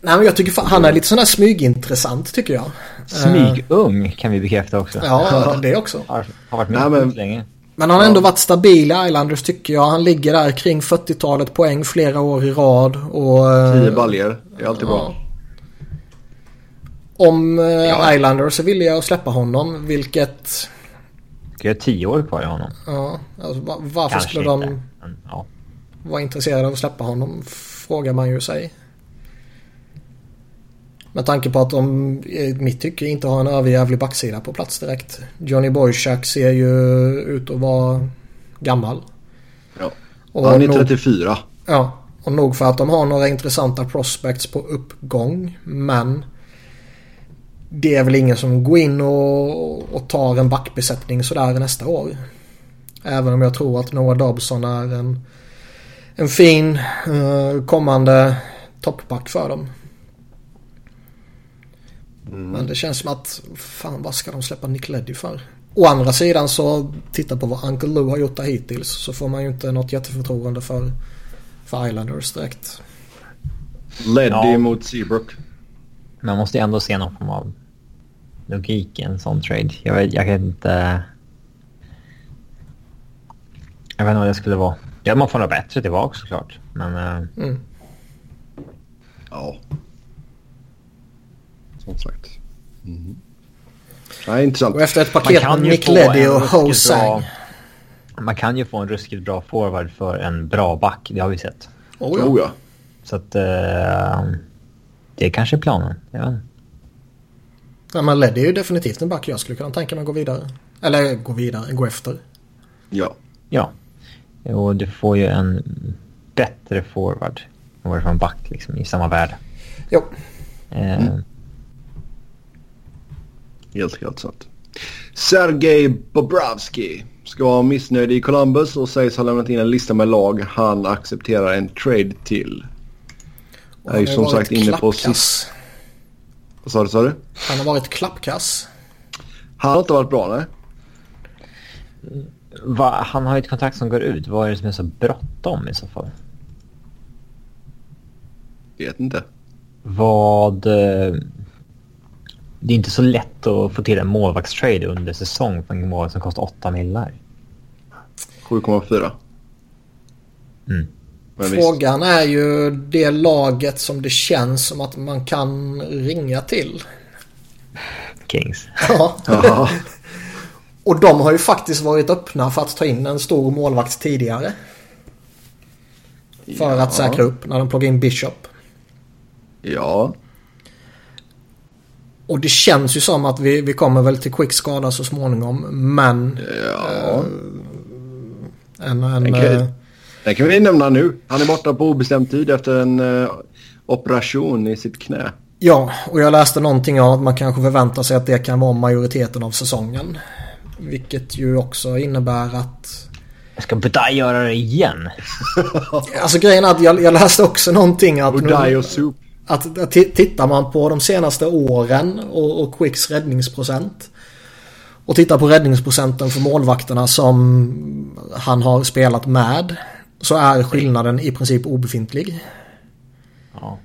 Nej, men jag tycker fan, han är lite sån där smygintressant tycker jag. Smygung kan vi bekräfta också. Ja, det också. Har, har varit med Nej, men- länge. Men han har ändå varit stabil i Islanders tycker jag. Han ligger där kring 40-talet poäng flera år i rad. Och, eh, 10 baljer. Det är alltid bra. Om eh, Ja. Islanders är villiga att släppa honom, vilket... Jag ha 10 år kvar i honom? Ja, alltså, va- varför Kanske skulle inte. de Men, ja. vara intresserade av att släppa honom? Frågar man ju sig. Med tanke på att de i mitt tycke inte har en överjävlig backsida på plats direkt. Johnny Boychuk ser ju ut att vara gammal. Ja. Och Han är nog- 34. Ja, och nog för att de har några intressanta prospects på uppgång. Men det är väl ingen som går in och, och tar en backbesättning sådär nästa år. Även om jag tror att Noah Dobson är en, en fin eh, kommande toppback för dem. Men det känns som att fan vad ska de släppa Nick Leddy för? Å andra sidan så titta på vad Uncle Lou har gjort där hittills så får man ju inte något jätteförtroende för, för Islanders direkt. Leddy Ja. mot Seabrook. Man måste ju ändå se någon form av logik i en sån trade. Jag, vet, jag kan inte... Jag vet inte vad det skulle vara. Ja, man får något bättre tillbaka såklart. Men... eh, Mm. Ja. Som sagt. Mm. Ja, intressant. Och efter ett Man paket kan med ju Nick få Leddy en och ruskigt Ho bra- Sang. Man kan ju få en ruskigt bra forward för en bra back. Det har vi sett. Oh, ja. Oh, ja. Så att... eh, det är kanske är planen. Jag vet inte. Nej, men Leddy är ju definitivt en back jag skulle kunna tänka mig att gå vidare. Eller gå vidare, gå efter. ja. Ja. Och du får ju en bättre forward än vad det är för en back liksom, i samma värde. Jo. Eh, Mm. Helt, helt sant. Sergej Bobrovski ska vara missnöjd i Columbus och sägs ha lämnat in en lista med lag han accepterar en trade till. Och Jag är ju han som sagt inne på sist... Vad sa du, sa du? Han har varit klappkass. Han har inte varit bra, nej. va, han har ju ett kontrakt som går ut. Vad är det som är så bråttom i så fall? Vet inte. Vad... Det är inte så lätt att få till en målvaktstrade under säsong för en målvakt som kostar 8 millar. 7,4. Mm. Frågan är ju det laget som det känns som att man kan ringa till. Kings. Ja. Ja. Och de har ju faktiskt varit öppna för att ta in en stor målvakt tidigare. För Ja. att säkra upp när de plockade in Bishop. Ja. Och det känns ju som att vi, vi kommer väl till quick skada så småningom. Men Ja. en... en Okej. eh, Det kan vi nämna nu. Han är borta på obestämd tid efter en eh, operation i sitt knä. ja, och jag läste någonting om att man kanske förväntar sig att det kan vara majoriteten av säsongen. Vilket ju också innebär att... Ska Budaj göra det igen? Alltså grejen är att jag, jag läste också någonting att... Budaj och Soup. Att, att ti- tittar man på de senaste åren och, och Quicks räddningsprocent. Och tittar på räddningsprocenten för målvakterna som han har spelat med. Så är skillnaden i princip obefintlig. Ja.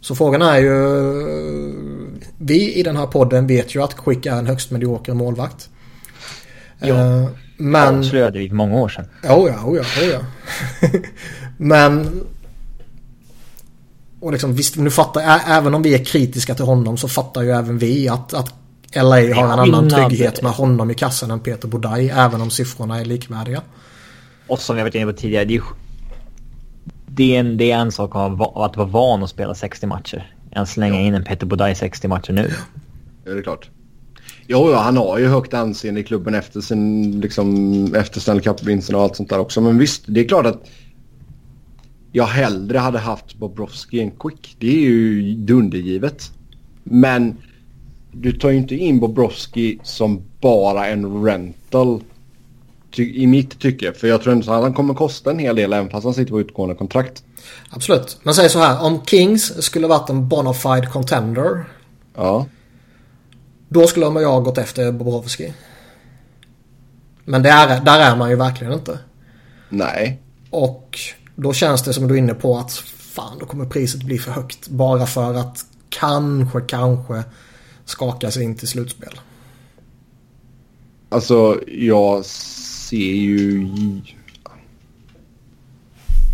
Så frågan är ju... Vi i den här podden vet ju att Quick är en högst medioker målvakt. Ja. Eh, Men... Avslöjade vi för många år sedan. Oh ja, oh ja, oh ja. Men... Och liksom visst, nu fattar även om vi är kritiska till honom så fattar ju även vi att, att LA har en annan trygghet med honom i kassan än Peter Bodaj. Även om siffrorna är likvärdiga. Och som jag varit inne på tidigare, det är, det är, en, det är en sak att, va- att vara van att spela 60 matcher. Än slänga in en Peter Budaj 60 matcher nu. Ja, det är klart. Jo, ja, han har ju högt anseende i klubben efter, sin, liksom, efter Stanley Cup-vinsten och allt sånt där också. Men visst, det är klart att jag hellre hade haft Bobrovski än Quick. Det är ju dundergivet. Men du tar ju inte in Bobrovski som bara en rental i mitt tycke. För jag tror ändå att han kommer kosta en hel del även fast han sitter på utgående kontrakt. Absolut. Men säg så här. Om Kings skulle varit en bona fide contender. Ja. Då skulle jag ha gått efter Bobrovski. Men det är, där är man ju verkligen inte. Nej. Och då känns det som du är inne på att fan då kommer priset bli för högt. Bara för att kanske, kanske skaka sig in till slutspel. Alltså jag ser ju...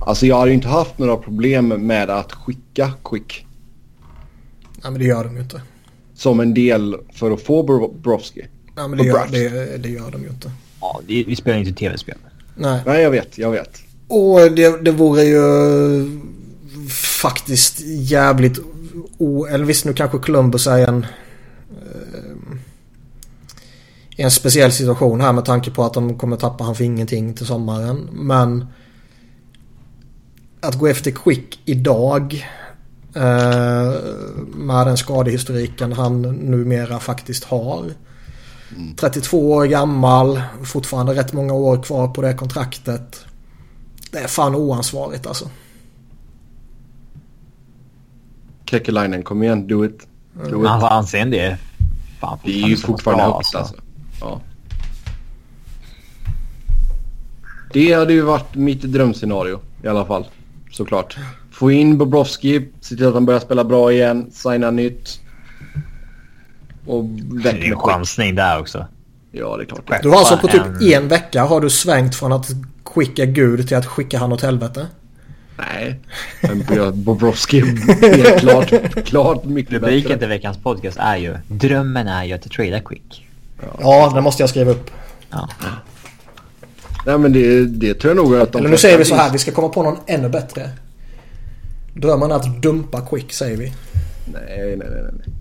Alltså jag hade ju inte haft några problem med att skicka Quick Nej men det gör de ju inte. som en del för att få Bobrovski. Nej men det gör, det, det gör de ju inte. Ja, det, vi spelar inte tv-spel. Nej. Nej jag vet, jag vet. Och det, det vore ju faktiskt jävligt o... Eller visst nu kanske Columbus är en... eh, en speciell situation här med tanke på att de kommer tappa han för ingenting till sommaren. Men... Att gå efter Quick idag. Eh, med den skadehistoriken han numera faktiskt har. 32 år gammal. Fortfarande rätt många år kvar på det kontraktet. Det är fan oansvarigt alltså. Kekelainen, kom igen, do it. Do it. Hans anseende är fan Det är ju fortfarande högt alltså. Ja. Det hade ju varit mitt drömscenario i alla fall. Såklart. Få in Bobrovski, se till att han börjar spela bra igen, signa nytt. Och Det väck är med en Quick. chansning där också. Ja, det är klart. Du har alltså på typ en vecka har du svängt från att skicka Gud till att skicka han åt helvete? Nej, men Bobrovski är klart, klart mycket bättre. Rubriken till veckans podcast är ju Drömmen är ju att trada quick. Ja, ja det måste jag skriva upp. Ja. Nej men det, det tror jag nog att de Eller nu säger vi så här, vi ska komma på någon ännu bättre. Drömmen är att dumpa quick säger vi. Nej, nej, nej. nej.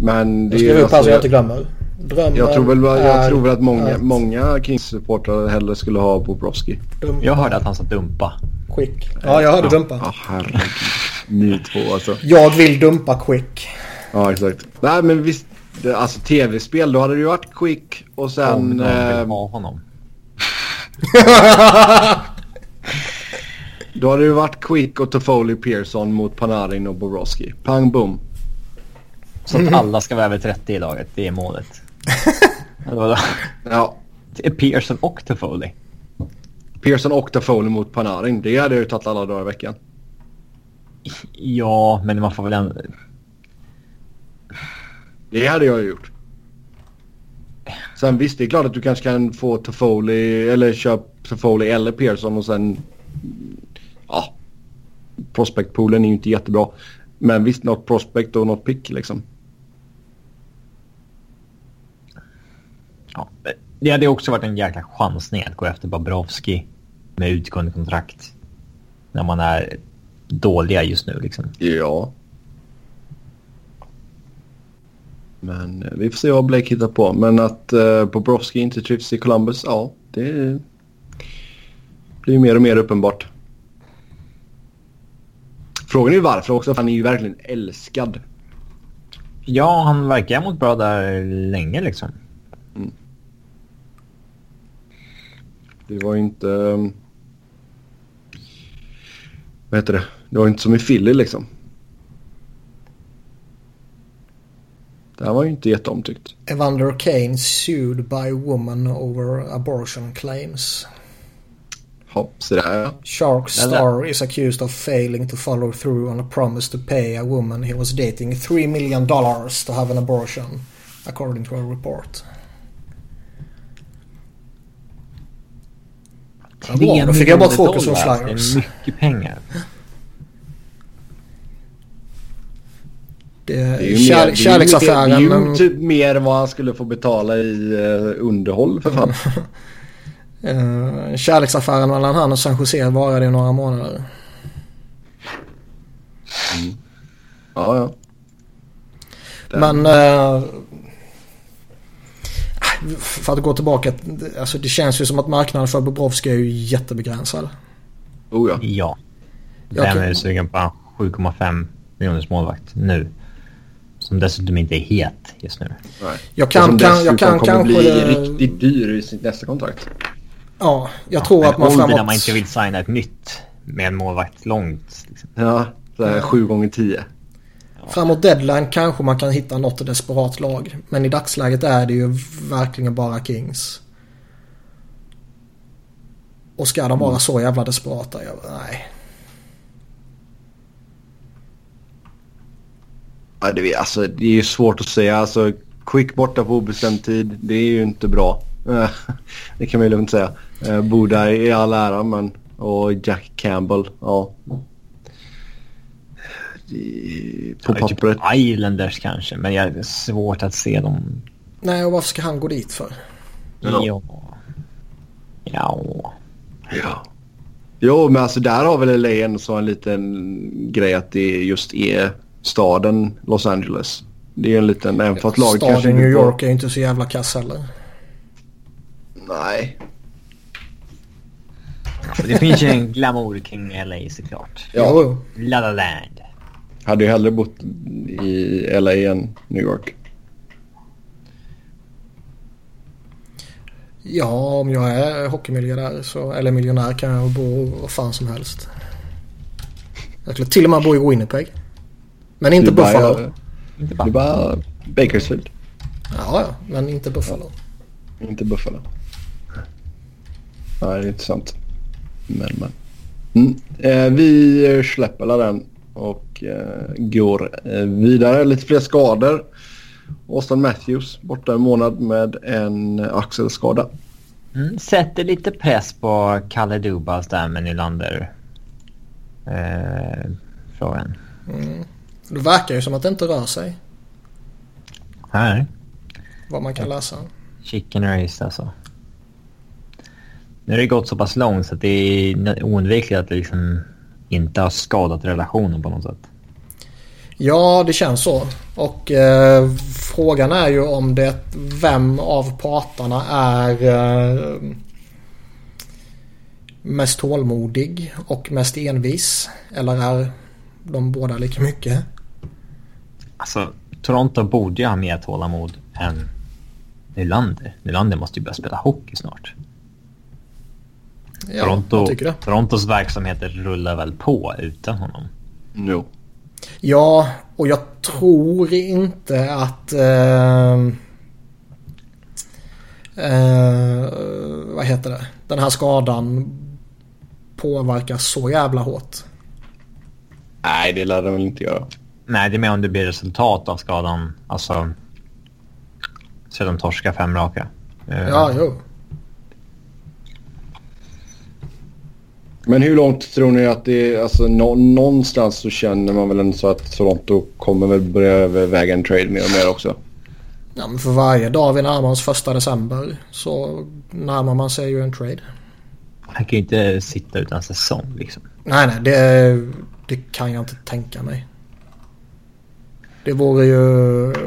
Men det jag skriver upp här så jag inte glömmer. Drömmen jag tror väl, jag tror väl att många, att... många Kings-supportrar hellre skulle ha Bobrovski. Jag hörde att han sa dumpa. Quick. Ja, jag hörde ja, dumpa. Ja, herregud. Ni två alltså. Jag vill dumpa Quick. Ja, exakt. Nej, men visst. Alltså tv-spel, då hade det ju varit Quick och sen... Om någon vill eh, ha honom. då hade det ju varit Quick och Toffoli Pearson mot Panarin och Bobrovski. Pang bom. Så att alla ska vara över 30 i laget, det är målet. Ja. Pearson och Toffoli. Pearson och Toffoli mot Panarin. Det hade ju tagit alla dagar i veckan. Ja, men man får väl ändå... Det hade jag ju gjort. Sen visst, det är klart att du kanske kan få Toffoli eller köp Toffoli eller Pearson och sen... Ja. Prospectpoolen är ju inte jättebra. Men visst, något prospect och något pick liksom. Ja, det hade också varit en jäkla chansning att gå efter Bobrovski med utgående kontrakt. När man är dåliga just nu liksom. Ja. Men eh, vi får se vad Blake hittar på. Men att uh, Bobrovski inte trivs i Columbus, ja, det blir mer och mer uppenbart. Frågan är varför också, för han är ju verkligen älskad. Ja, han verkar ha mått bra där länge liksom. Det var inte... Vad heter det? Det var inte som i Philly liksom. Det här var ju inte jätteomtyckt. Evander Kane sued by woman over abortion claims. Hopp, så där. Shark Star is accused of failing to follow through on a promise to pay a woman he was dating 3 million dollars to have an abortion. According to a report. Ja, då fick jag fokus från Flyers. Det är mycket pengar. Det, det är kär, mer, kärleksaffären. Det är ju, det är ju typ mer än vad han skulle få betala i uh, underhåll för fan. uh, kärleksaffären mellan han och San Jose varade i några månader. Mm. Ja, ja. Den. Men... Uh, för att gå tillbaka. Alltså det känns ju som att marknaden för Bobrovski är ju jättebegränsad. Oh ja. Ja. Vem är sugen på 7,5 miljoners målvakt nu? Som dessutom inte är het just nu. Nej. Jag kan, kan, jag kan kommer kanske... bli riktigt dyr i sitt nästa kontrakt. Ja, jag ja, tror att man framåt... när man inte vill signa ett nytt med en målvakt långt. Liksom. Ja, så här 7 gånger 10 Framåt deadline kanske man kan hitta något desperat lag. Men i dagsläget är det ju verkligen bara Kings. Och ska de vara mm. så jävla desperata? Jag, nej. Ja, det, alltså, det är ju svårt att säga. Alltså, quick borta på obestämd tid, det är ju inte bra. det kan man ju lugnt säga. Eh, Boda i all ära, men... Och Jack Campbell, ja. På ja, typ pappret. Typ Islanders kanske, men jag är svårt att se dem. Nej, och varför ska han gå dit för? Ja. Ja. Ja. ja. Jo, men alltså där har väl LA en liten grej att det just är staden Los Angeles. Det är en liten, även för att laget Staden New York är inte så jävla kass heller. Nej. Det finns ju en glamour kring LA såklart. Ja. La La Land. Hade ju hellre bott i LA än New York. Ja, om jag är hockeymiljardär så, eller miljonär kan jag bo var fan som helst. Jag skulle till och med bo i Winnipeg. Men inte du Buffalo. Inte bara. Bara Bakersfield. Ja, ja, men inte Buffalo. Ja, inte Buffalo. Nej, det är inte sant. Men, men. Mm. Eh, vi släpper den och går eh, vidare. Lite fler skador Austin Matthews borta en månad med en axelskada. Mm, sätter lite press på Kalle Dubas där med Nylander. Eh, frågan. Mm. Det verkar ju som att det inte rör sig. Här. Vad man kan läsa. Chicken race alltså. Nu har det gått så pass långt så att det är oundvikligt att det liksom inte har skadat relationen på något sätt. Ja, det känns så. Och eh, frågan är ju om det vem av parterna är eh, mest tålmodig och mest envis. Eller är de båda lika mycket? Alltså, Toronto borde ju ha mer tålamod än Nylander. Nylander måste ju börja spela hockey snart. Ja, Toronto, jag tycker det. Torontos verksamheter rullar väl på utan honom. Jo. Ja, och jag tror inte att... Eh, eh, vad heter det? Den här skadan påverkar så jävla hårt. Nej, det lär den väl inte göra. Nej, det är mer om det blir resultat av skadan. Alltså... Så de torskar fem raka. Ja, jo. Men hur långt tror ni att det är? Alltså nå, någonstans så känner man väl ändå så att Toronto kommer väl börja överväga en trade mer och mer också. Ja, men för varje dag vi närmar oss första december så närmar man sig ju en trade. Han kan ju inte sitta utan säsong liksom. Nej, nej, det, det kan jag inte tänka mig. Det vore ju eh,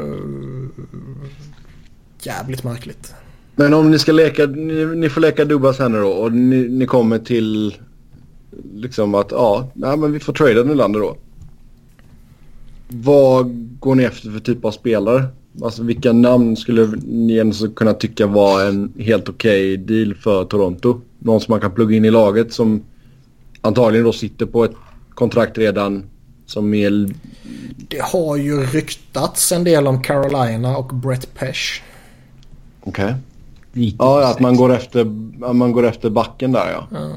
jävligt märkligt. Men om ni ska leka, ni, ni får leka Dubas här nu då och ni, ni kommer till liksom att ja, nej, men vi får trada Nylander då. Vad går ni efter för typ av spelare? Alltså vilka namn skulle ni så kunna tycka var en helt okej deal för Toronto? Någon som man kan plugga in i laget som antagligen då sitter på ett kontrakt redan som är... Det har ju ryktats en del om Carolina och Brett Pesh. Okej. Lite Ja, att man går efter, att man går efter backen där ja. Ja.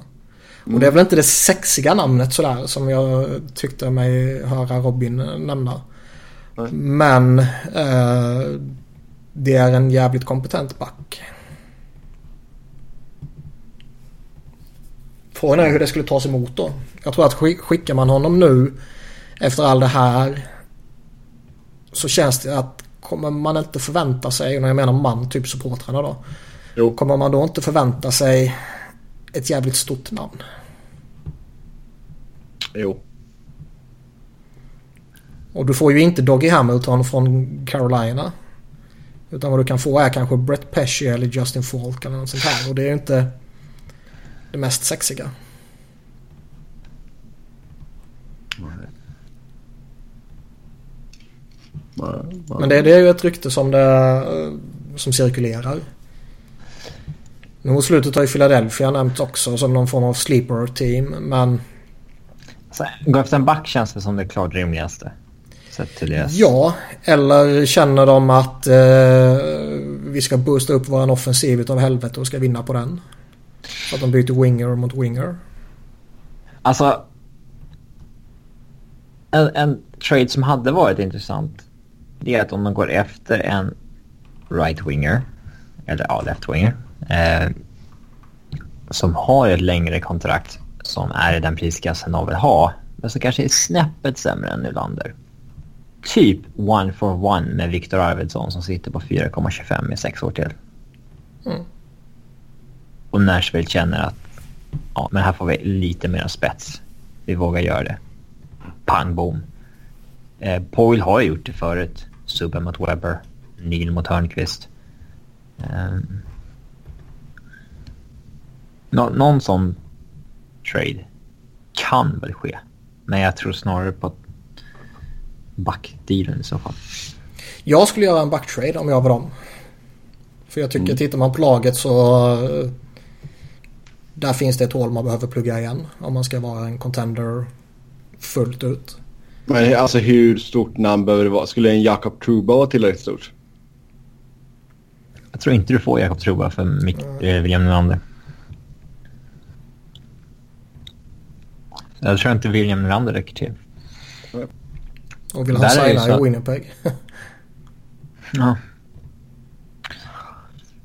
Och det är väl inte det sexiga namnet sådär som jag tyckte mig höra Robin nämna. Nej. Men eh, det är en jävligt kompetent back. Frågan är hur det skulle tas emot då. Jag tror att skick- skickar man honom nu efter all det här så känns det att kommer man inte förvänta sig, när jag menar man, typ supportrarna då. Jo. Kommer man då inte förvänta sig ett jävligt stort namn? Jo. Och du får ju inte Doggy Hamilton från Carolina. Utan vad du kan få är kanske Brett Pesci eller Justin Falk eller något sånt här. Och det är ju inte det mest sexiga. Men det, det är ju ett rykte som, det, eh, som cirkulerar. Nu mot slutet har ju Philadelphia nämnts också som någon form av sleeper team. Men gå efter en back känns det som det klart rimligaste. Ja, eller känner de att eh, vi ska boosta upp våran offensiv utav helvete och ska vinna på den. Så att de byter winger mot winger. Alltså... En, en trade som hade varit intressant. Det är att om de går efter en right-winger. Eller ja, left-winger. Eh, som har ett längre kontrakt. Som är i den prisklassen de vill ha. Men som kanske är snäppet sämre än Nylander. Typ one for one med Viktor Arvidsson som sitter på 4,25 i sex år till. Mm. Och Nashville känner att ja, men här får vi lite mer spets. Vi vågar göra det. Pang bom. Eh, Poyle har gjort det förut. Subban mot Webber. Neil mot Hörnqvist. Eh, nå, någon sån trade kan väl ske. Men jag tror snarare på backdealen i så fall. Jag skulle göra en backtrade om jag var dem. För jag tycker, tittar man på laget så... Där finns det ett hål man behöver plugga igen. Om man ska vara en contender fullt ut. Men alltså hur stort namn behöver det vara? Skulle en Jakob Truba vara tillräckligt stort? Jag tror inte du får Jakob Truba för Mick, eh, William Nylander. Jag tror inte William Nylander räcker till. Och vill han Där signa så- i Winnipeg. Ja.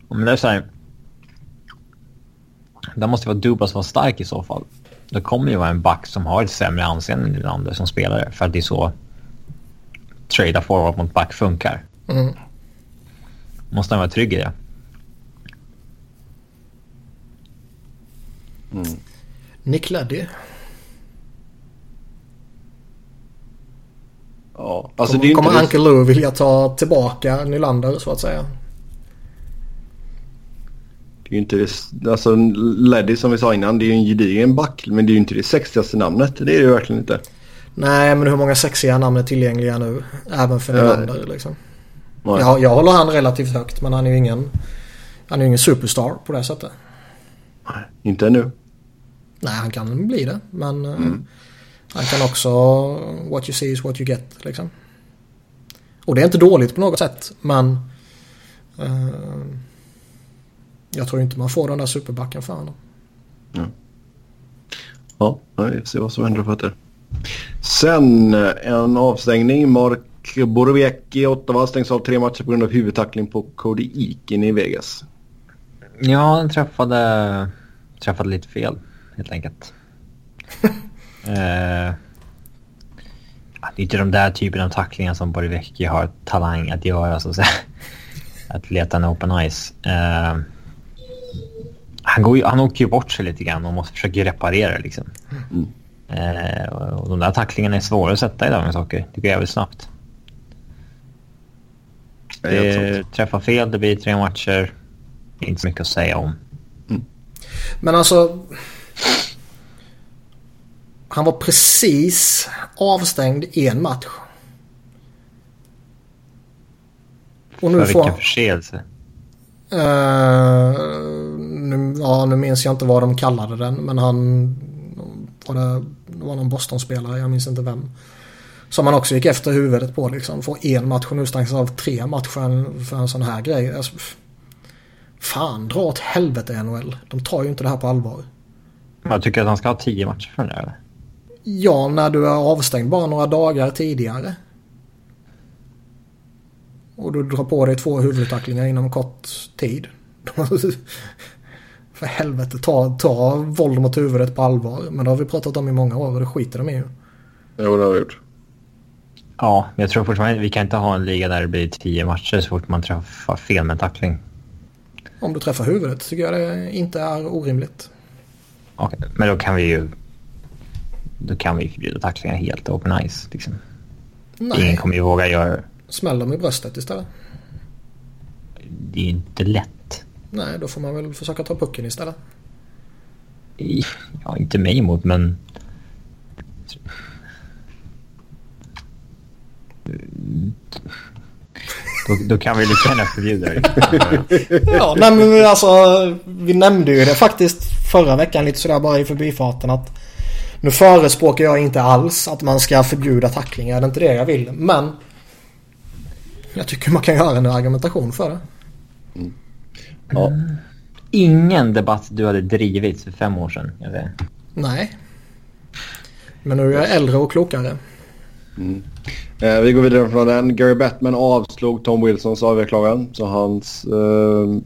Men det är så här. Där måste vara Dubas vara stark i så fall. Det kommer ju vara en back som har ett sämre anseende i landet som spelare. För att det är så trada forward mot back funkar. Mm. Måste han vara trygg i det. Mm. Nick Leddy. Ja, alltså kommer kommer Uncle Lou vilja ta tillbaka Nylander så att säga? Det är ju inte det, alltså Leddy som vi sa innan, det är ju en gedigen back. Men det är ju inte det sexigaste namnet. Det är det ju verkligen inte. Nej, men hur många sexiga namn är tillgängliga nu? Även för Ja. Nylander liksom. Nej. Jag, jag håller han relativt högt men han är ju ingen, han är ju ingen superstar på det sättet. Inte ännu. Nej, han kan bli det. Men eh, Mm. Han kan också what you see is what you get liksom. Och det är inte dåligt på något sätt men eh, jag tror inte man får den där superbacken för honom. Ja, vi får se vad som händer för det. Sen eh, en avstängning. Mark Borowiecki i Ottawa stängs av tre matcher på grund av huvudtackling på Cody Eakin i Vegas. Ja, den träffade, träffade lite fel helt enkelt. eh, det är inte de där typen av tacklingar som Borowiecki har talang att göra. Så att, säga. att leta en open ice. Eh, han, går ju, han åker ju bort sig lite grann och måste försöka reparera liksom. Mm. Eh, och de där tacklingarna är svåra att sätta i dagens hockey. Det går jävligt snabbt. Det är helt Det träffar fel, det blir tre matcher. Inte så mycket att säga om. Men alltså. Han var precis avstängd i en match. Och nu För får vilken förseelse. Eh, nu, ja, nu minns jag inte vad de kallade den. Men han var det, det var någon Boston-spelare, jag minns inte vem. Som han också gick efter huvudet på liksom. Får en match och nu stängs av tre matcher för en, sån här grej. Alltså, fan, dra åt helvete NHL. De tar ju inte det här på allvar. Jag tycker att han ska ha tio matcher för där, eller? Ja, när du är avstängd bara några dagar tidigare. Och du drar på dig två huvudtacklingar inom kort tid. För helvete, ta, ta våld mot huvudet på allvar. Men det har vi pratat om i många år och det skiter de i ju. Jo, det har vi gjort. Ja, men jag tror fortfarande vi kan inte ha en liga där det blir tio matcher så fort man träffar fel med en tackling. Om du träffar huvudet tycker jag det inte är orimligt. Okej, men då kan vi ju... Då kan vi förbjuda tacklingar helt open ice. Liksom. Ingen Nej, kommer ju våga göra det. smäll dem i bröstet istället. Det är ju inte lätt. Nej, då får man väl försöka ta pucken istället. Ja, inte mig emot, men... Då, då kan vi lika gärna förbjuda det. Ja, nej men alltså vi nämnde ju det faktiskt förra veckan lite sådär bara i förbifarten att nu förespråkar jag inte alls att man ska förbjuda tacklingar, det är inte det jag vill. Men jag tycker man kan göra en argumentation för det. Ja. Ingen debatt du hade drivit för fem år sedan. Jag säger. Nej. Men nu är jag äldre och klokare. Eh, vi går vidare från den. Gary Bettman avslog Tom Wilsons överklagan. Så hans eh,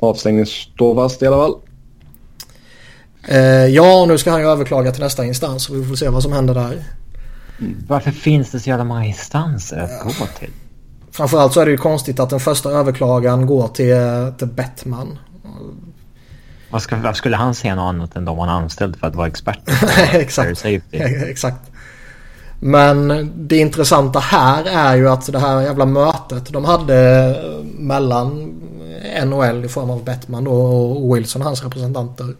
avstängning står fast i alla fall. Eh, ja, och nu ska han ju överklaga till nästa instans och vi får se vad som händer där. Varför finns det så jävla många instanser att gå till? Framförallt så är det ju konstigt att den första överklagan går till, till Bettman. Vad ska, varför skulle han säga något annat än de han anställd för att vara expert? Exakt. Exakt. Men det intressanta här är ju att det här jävla mötet de hade mellan NHL i form av Bettman och Wilson, hans representanter.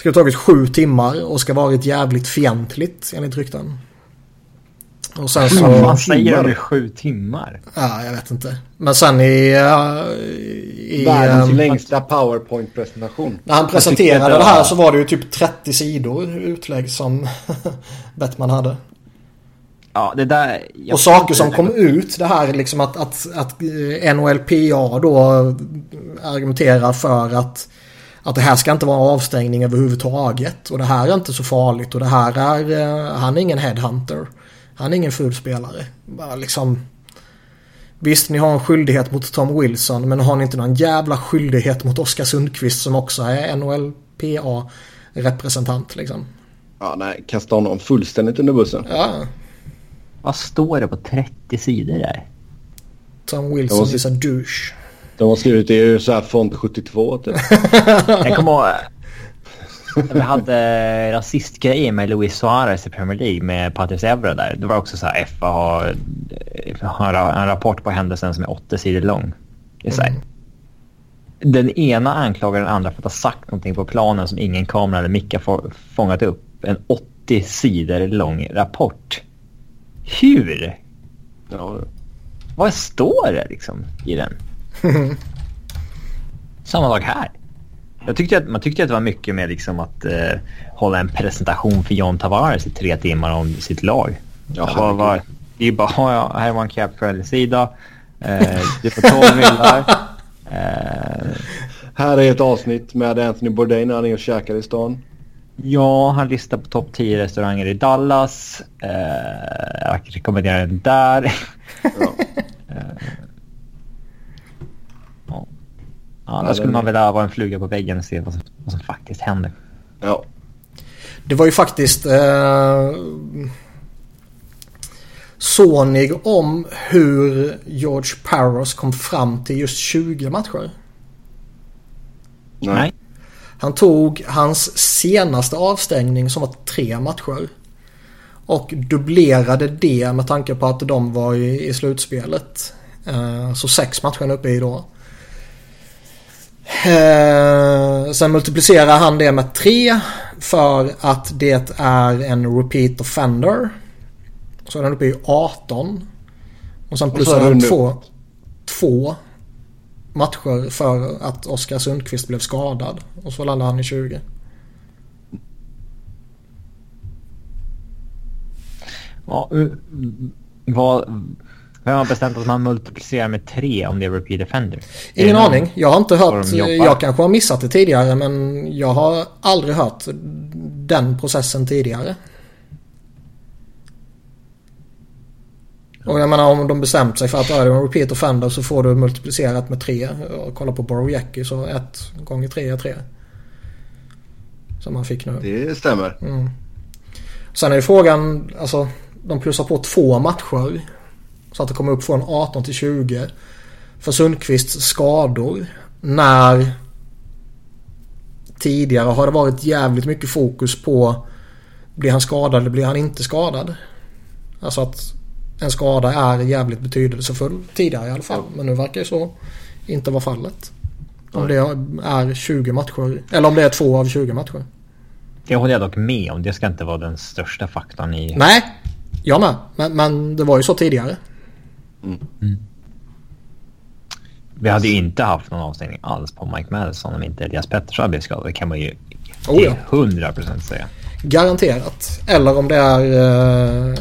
Ska ha tagit sju timmar och ska varit jävligt fientligt enligt rykten. Och sen så... Fan säger i sju timmar? Ja, jag vet inte. Men sen i... eh, i Världens ehm, längsta powerpoint-presentation. när han presenterade det här så var det ju typ 30 sidor utlägg som Bettman hade. Ja, det där... Och saker som kom ut det här liksom att, att, att eh, NHLPA då argumenterar för att att det här ska inte vara avstängning överhuvudtaget och det här är inte så farligt och det här är, eh, han är ingen headhunter. Han är ingen ful spelare. Bara liksom Visst, ni har en skyldighet mot Tom Wilson men har ni inte någon jävla skyldighet mot Oskar Sundqvist som också är NHLPA-representant liksom? Ja, nej, kasta honom fullständigt under bussen. Ja. Vad står det på 30 sidor där? Tom Wilson måste- is a douche. De har skrivit det ju så här font 72 typ. Jag kommer ihåg... när Vi hade rasistgrejer med Luis Suarez i Premier League med Patrice Evra där. Det var också så här FA har, har en rapport på händelsen som är 80 sidor lång. Det är så här, Den ena anklagar den andra för att ha sagt någonting på planen som ingen kamera eller mick har få- fångat upp. En 80 sidor lång rapport. Hur? Ja, Vad står det liksom i den? Samma sak här. Jag tyckte att, man tyckte att det var mycket med liksom att eh, hålla en presentation för John Tavares i tre timmar om sitt lag. Ja, var, var, det är bara, ja, här var en Capitol-sida. Eh, det får 12 millar. Eh, Här är ett avsnitt med Anthony Bourdain när han är och käkar i stan. ja, han listar på topp 10 restauranger i Dallas. Eh, jag rekommenderar den där. Ja. Ja, då skulle man vilja vara en fluga på väggen och se vad som, vad som faktiskt händer. ja. Det var ju faktiskt eh, sånig om hur George Parros kom fram till just 20 matcher. Nej. Han tog hans senaste avstängning som var tre matcher. Och dubblerade det med tanke på att de var i, i slutspelet. Eh, så sex matcher uppe i då. Eh, sen multiplicerar han det med tre för att det är en repeat offender. Så är han uppe i 18. Och sen plussar han du nu- två, två matcher för att Oskar Sundqvist blev skadad. Och så landade han i 20. Ja, vad, vem har bestämt att man multiplicerar med tre om det är repeat offender? Ingen någon- aning. Jag har inte hört. Jag kanske har missat det tidigare men jag har aldrig hört den processen tidigare. Och jag menar om de bestämt sig för att är det en repeat offender så får du multiplicerat med tre. Och kolla på Borowiecki så ett gånger tre är tre. Som han fick nu. Det stämmer. Sen är ju frågan, alltså de plussar på två matcher. Så att det kommer upp från 18 till 20. För Sundqvists skador. När tidigare har det varit jävligt mycket fokus på blir han skadad eller blir han inte skadad. Alltså att en skada är jävligt betydelsefull tidigare i alla fall. Men nu verkar ju så inte vara fallet. Om det är 20 matcher. Eller om det är två av 20 matcher. Det håller jag dock med om. Det ska inte vara den största faktorn i... Nej, jag med. Men, men det var ju så tidigare. Vi hade ju inte haft någon avstängning alls på Mike Madison om inte Elias Pettersson hade blivit skadad. Det kan man ju Oh ja. 100% säga. Garanterat. Eller om det är... Eh,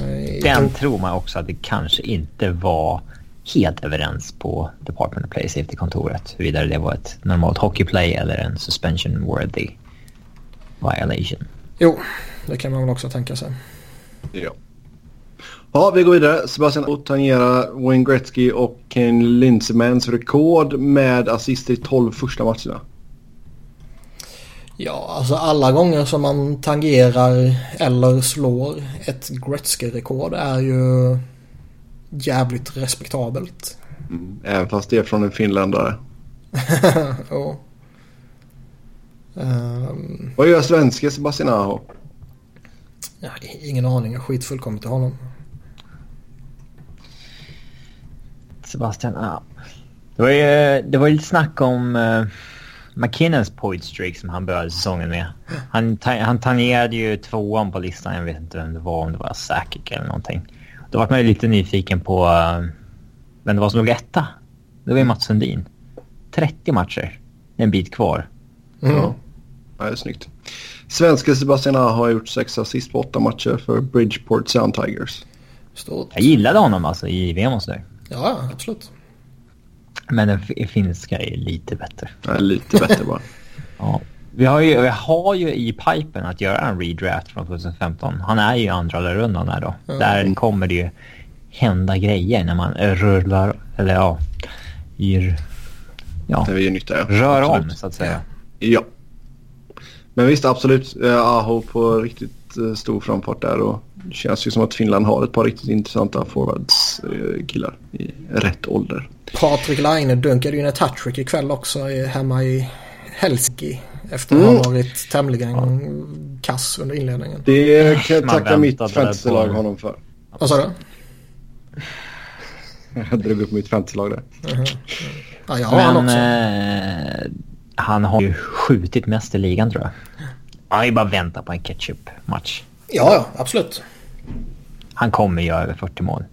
Den tror man också att det kanske inte var helt överens på Department of Play Safety-kontoret. Huruvida det var ett normalt hockeyplay eller en suspension worthy violation. Jo, det kan man väl också tänka sig. Ja. Ja, vi går vidare. Sebastian Aho tangerar Wayne Gretzky och Ken Linsemans rekord med assist i 12 första matcherna. Ja, alltså alla gånger som man tangerar eller slår ett Gretzky-rekord är ju jävligt respektabelt. Även fast det är från en finländare. ja. Ehm, Vad gör svenske Sebastian Aho? ja, ingen aning, jag skit fullkomligt i honom. Sebastian, ja. Det var ju det var lite snack om uh, McKinnons point streak som han började säsongen med. Han, ta, han tangerade ju tvåan på listan. Jag vet inte vem det var, om det var Sakic eller någonting. Då var man ju lite nyfiken på uh, vem det var som låg etta. Det var ju Mats Sundin. 30 matcher. En bit kvar. Mm. Ja. Ja, det är snyggt. Svenske Sebastian Aho har gjort sex assist på åtta matcher för Bridgeport Sound Tigers. Stort. Jag gillade honom alltså i VM och sådär. Ja, absolut. Men den finska är lite bättre. Ja, lite bättre bara. Ja. Vi har, ju, vi har ju i pipen att göra en redraft från 2015. Han är ju i andra rundan här då. Där kommer det ju hända grejer när man rullar, eller ja, gör, ja, Det vi gör nytta, ja. rör om Absolut. så att säga. Ja. Men visst, absolut. Aho på riktigt eh, stor framfart där och det känns ju som att Finland har ett par riktigt intressanta forwards eh, killar i rätt ålder. Patrik Laine dunkade ju in ett hattrick ikväll också i- hemma i Helsinki. Efter att Mm. ha varit tämligen kass under inledningen. Det kan jag tacka mitt fantasylag honom för. Vad sa du? Jag drog upp mitt fantasylag där. Ja, jag har han Men också. eh, han har ju skjutit mest i ligan tror jag. Han är bara vänta på en ketchup-match. Ja, ja, absolut. Han kommer göra över 40 mål.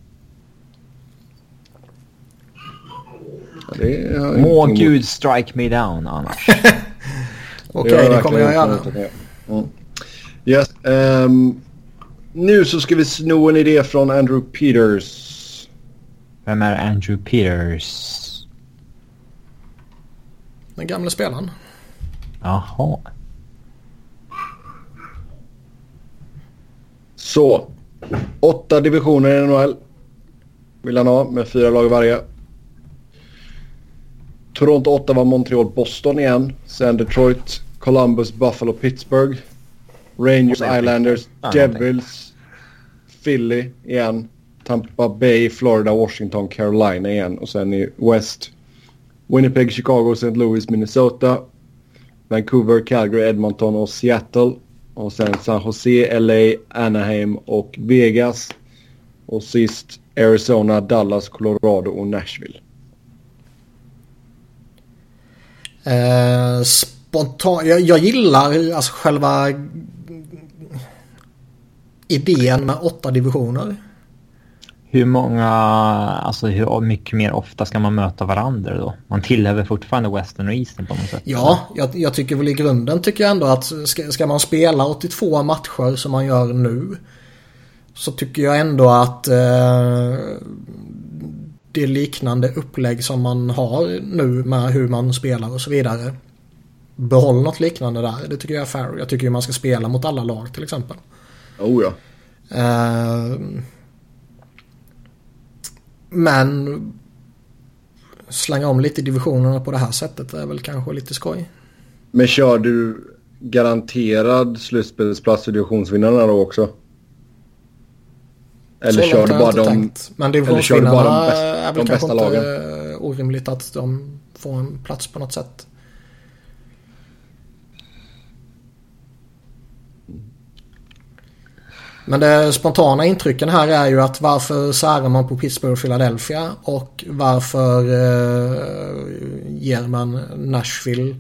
Ja, Må gud strike me down annars. Okej, jag det kommer jag göra. Mm. Yes. ehm, nu så ska vi sno en idé från Andrew Peters. Vem är Andrew Peters? Den gamla spelaren. Jaha. Så. Åtta divisioner i NHL. Vill han ha med fyra lag varje. Toronto, Ottawa, Montreal, Boston igen. Sen Detroit, Columbus, Buffalo, Pittsburgh. Rangers, Islanders, Ja, Devils, Philly igen. Tampa Bay, Florida, Washington, Carolina igen. Och sen i West. Winnipeg, Chicago, St. Louis, Minnesota. Vancouver, Calgary, Edmonton och Seattle. Och sen San Jose, LA, Anaheim och Vegas. Och sist Arizona, Dallas, Colorado och Nashville. Eh, spontan, jag, jag gillar alltså själva idén med åtta divisioner. Hur många, alltså hur mycket mer ofta ska man möta varandra då? Man tillhör fortfarande Western och Eastern på något sätt? Ja, jag, jag tycker väl i grunden tycker jag ändå att ska, ska man spela 82 matcher som man gör nu. Så tycker jag ändå att eh, det liknande upplägg som man har nu med hur man spelar och så vidare. Behåll något liknande där. Det tycker jag är fair. Jag tycker ju man ska spela mot alla lag till exempel. Oh ja. Eh, men slänga om lite divisionerna på det här sättet är väl kanske lite skoj. Men kör du garanterad slutspelsplats i divisionsvinnarna då också? Eller Så kör du bara inte de... tänkt. Men eller kör du bara divisionsvinnarna de bästa- är väl kanske bästa inte eh, orimligt att de får en plats på något sätt. Men det spontana intrycken här är ju att varför särar man på Pittsburgh och Philadelphia och varför eh, ger man Nashville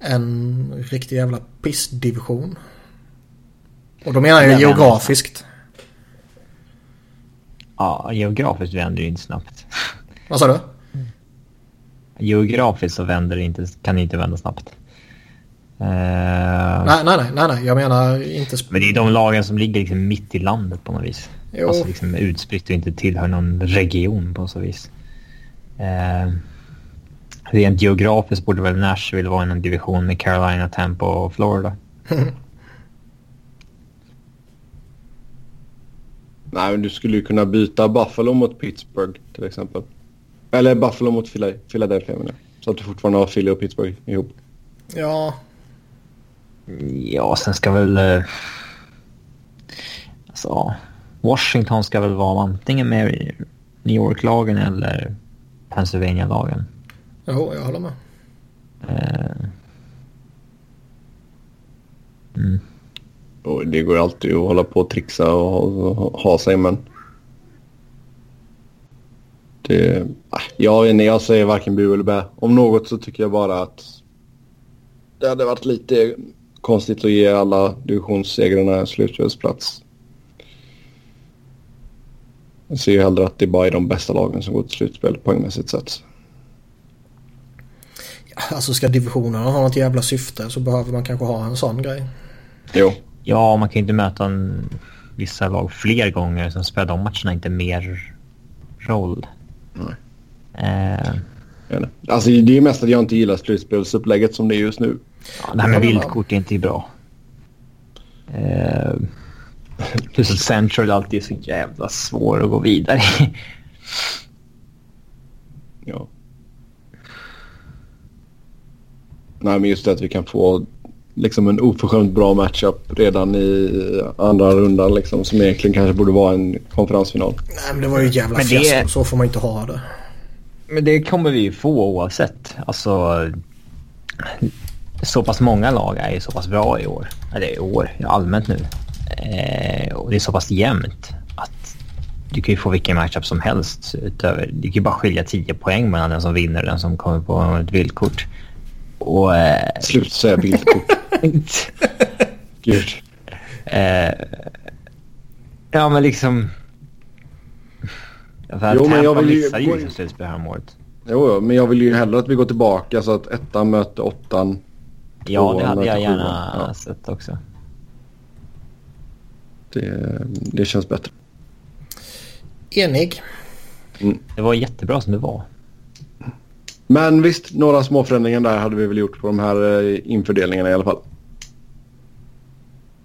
en riktig jävla pissdivision. Och då menar jag geografiskt. Ja, geografiskt vänder det inte snabbt. Vad sa du? Geografiskt så vänder det inte, kan det inte vända snabbt. Eh, Nej, nej, nej, nej, nej. Jag menar inte... Men det är de lagen som ligger liksom mitt i landet på något vis. Jo. Alltså liksom utspritt och inte tillhör någon region på så vis. Eh, rent geografiskt borde väl Nashville vara i en division med Carolina, Tampa och Florida. Nej, men du skulle ju kunna byta Buffalo mot Pittsburgh till exempel. Eller Buffalo mot Phila- Philadelphia menar jag. Så att du fortfarande har Philly och Pittsburgh ihop. ja, Ja, sen ska väl... Eh, alltså, Washington ska väl vara antingen med i New York-lagen eller Pennsylvania-lagen. jo, jag håller med. Eh, mm. Och det går alltid att hålla på och trixa och ha, ha, sig men... Det... ah, Jag, inte, jag säger varken bu eller bä. Om något så tycker jag bara att det hade varit lite konstigt att ge alla divisionssegrarna slutspelsplats. Jag ser ju hellre att det bara är de bästa lagen som går till slutspel poängmässigt sett. Alltså ska divisionerna ha något jävla syfte så behöver man kanske ha en sån grej. Jo, Ja, man kan ju inte möta en, vissa lag fler gånger. Sen spelar de matcherna inte mer roll. Nej. Eh. Alltså det är mest att jag inte gillar slutspelsupplägget som det är just nu. Ja, det här med vildkort är inte bra. Eh, Plus att Central alltid är så jävla svår att gå vidare i. Ja. Nej, men just det att vi kan få liksom en oförskämt bra matchup redan i andra rundan liksom, som egentligen kanske borde vara en konferensfinal. Nej men det var ju jävla Men det- fiasko. Så får man inte ha det. Men det kommer vi ju få oavsett. Alltså, så pass många lag är ju så pass bra i år. Eller i år, allmänt nu. Eh, och det är så pass jämnt att du kan ju få vilken matchup som helst. Utöver, det kan ju bara skilja 10 poäng mellan den som vinner och den som kommer på ett vildkort. Och... Eh, Sluta säga bildkort. Gud. eh, ja men liksom... För Jo, men jag vill ju- missade ju liksom slutspel häromåret. Jo, jo, men jag vill ju hellre att vi går tillbaka så att ettan möter åttan. Ja, det hade jag gärna. Ja. sett också. Det, det känns bättre. Enig. Det var jättebra som det var. Men visst, några små förändringar där hade vi väl gjort på de här eh, infördelningarna i alla fall.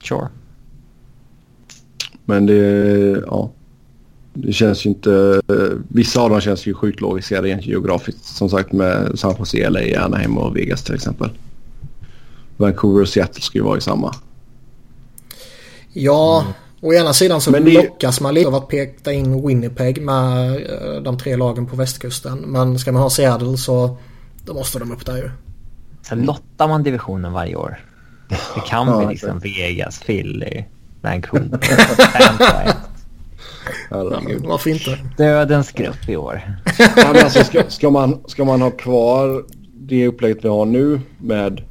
Sure. Men det, ja. Det känns ju inte... eh, Vissa av dem känns ju sjukt logiska rent geografiskt. Som sagt med San Jose, LA, Anaheim och Vegas till exempel. Vancouver och Seattle ska ju vara i samma. Ja, å ena sidan så Men det- lockas man lite av att peka in Winnipeg med eh, de tre lagen på västkusten. Men ska man ha Seattle så då måste de upp där ju. Sen lottar man divisionen varje år. Det kan Ja, bli liksom Vegas, Philly, Vancouver, Tampa. Herregud. Varför inte? Dödens grupp i år. Ja, men alltså, ska, ska, man, ska man ha kvar det upplägget vi har nu med...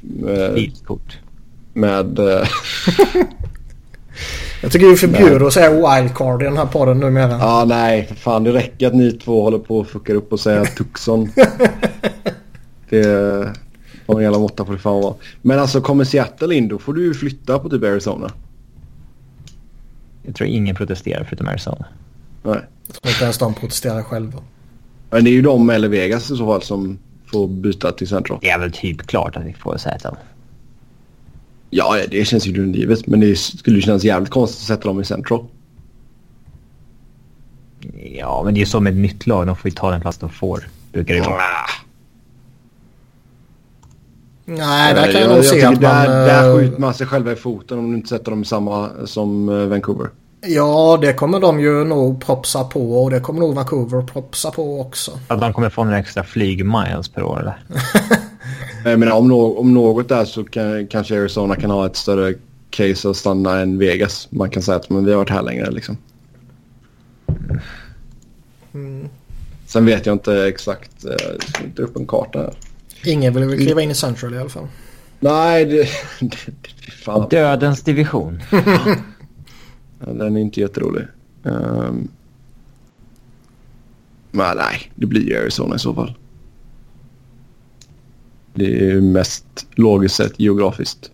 Med... Vildkort. med eh, Jag tycker vi förbjuder att säga wildcard i den här podden numera. Ja, nej, för fan. Det räcker att ni två håller på och fuckar upp och säger Tucson. det... Någon jävla måtta får det fan vara. Men alltså kommer Seattle in då får du ju flytta på typ Arizona. Jag tror ingen protesterar förutom Arizona. Nej. Jag tror inte ens de protesterar själva. Men det är ju de eller Vegas i så fall som får byta till Central. Det är väl typ klart att vi får Seattle. Ja, ja, det känns ju grundgivet. Men det skulle ju kännas jävligt konstigt att sätta dem i Central. Ja, men det är ju så med ett nytt lag. De får ju ta den plats de får. Brukar det vara. Nej, där kan jag, jag, nog se att man... där, där eh, skjuter man sig själva i foten om du inte sätter dem i samma som eh, Vancouver. Ja, det kommer de ju nog propsa på och det kommer nog Vancouver propsa på också. Att de kommer få några extra flygmiles per år eller? Jag menar, om, no om något där så kan, kanske Arizona kan ha ett större case att stanna än Vegas. Man kan säga att men vi har varit här längre liksom. Sen vet jag inte exakt. eh, Jag ska inte upp en karta här. Ingen vill väl kliva in i Central i alla fall. Nej, det... det, det fan. Dödens division. Den är inte jätterolig. Um, men nej, det blir ju Arizona i så fall. Det är ju mest logiskt sett geografiskt.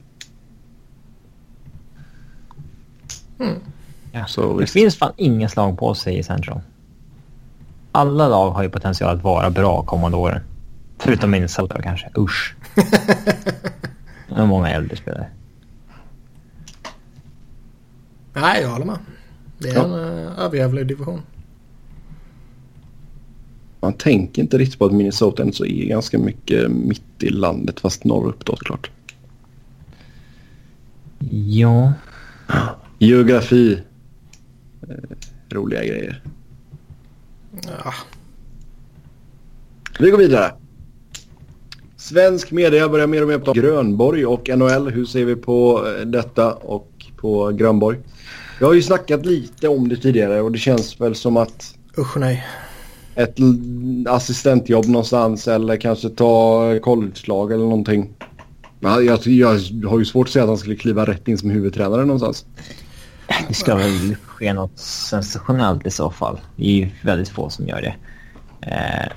Ja. Så det visst. finns fan ingen slag på sig i Central. Alla lag har ju potential att vara bra kommande åren. Förutom Minnesota kanske. Usch. Det är många äldre spelare. Nej, jag håller med. Det är Ja. en uh, överjävlig division. Man tänker inte riktigt på att Minnesota ändå så är ganska mycket mitt i landet fast norrut då såklart. Ja. Geografi. Eh, roliga grejer. Ja. Vi går vidare. Svensk media börjar mer och mer om Grönborg och NHL. Hur ser vi på eh, detta och på Grönborg? Jag har ju snackat lite om det tidigare och det känns väl som att Usch nej. ett assistentjobb någonstans eller kanske ta collegelag eller någonting. Men Jag, jag har ju svårt att säga att han skulle kliva rätt in som huvudtränare någonstans. Det ska väl ske något sensationellt i så fall. Det är ju väldigt få som gör det. Eh,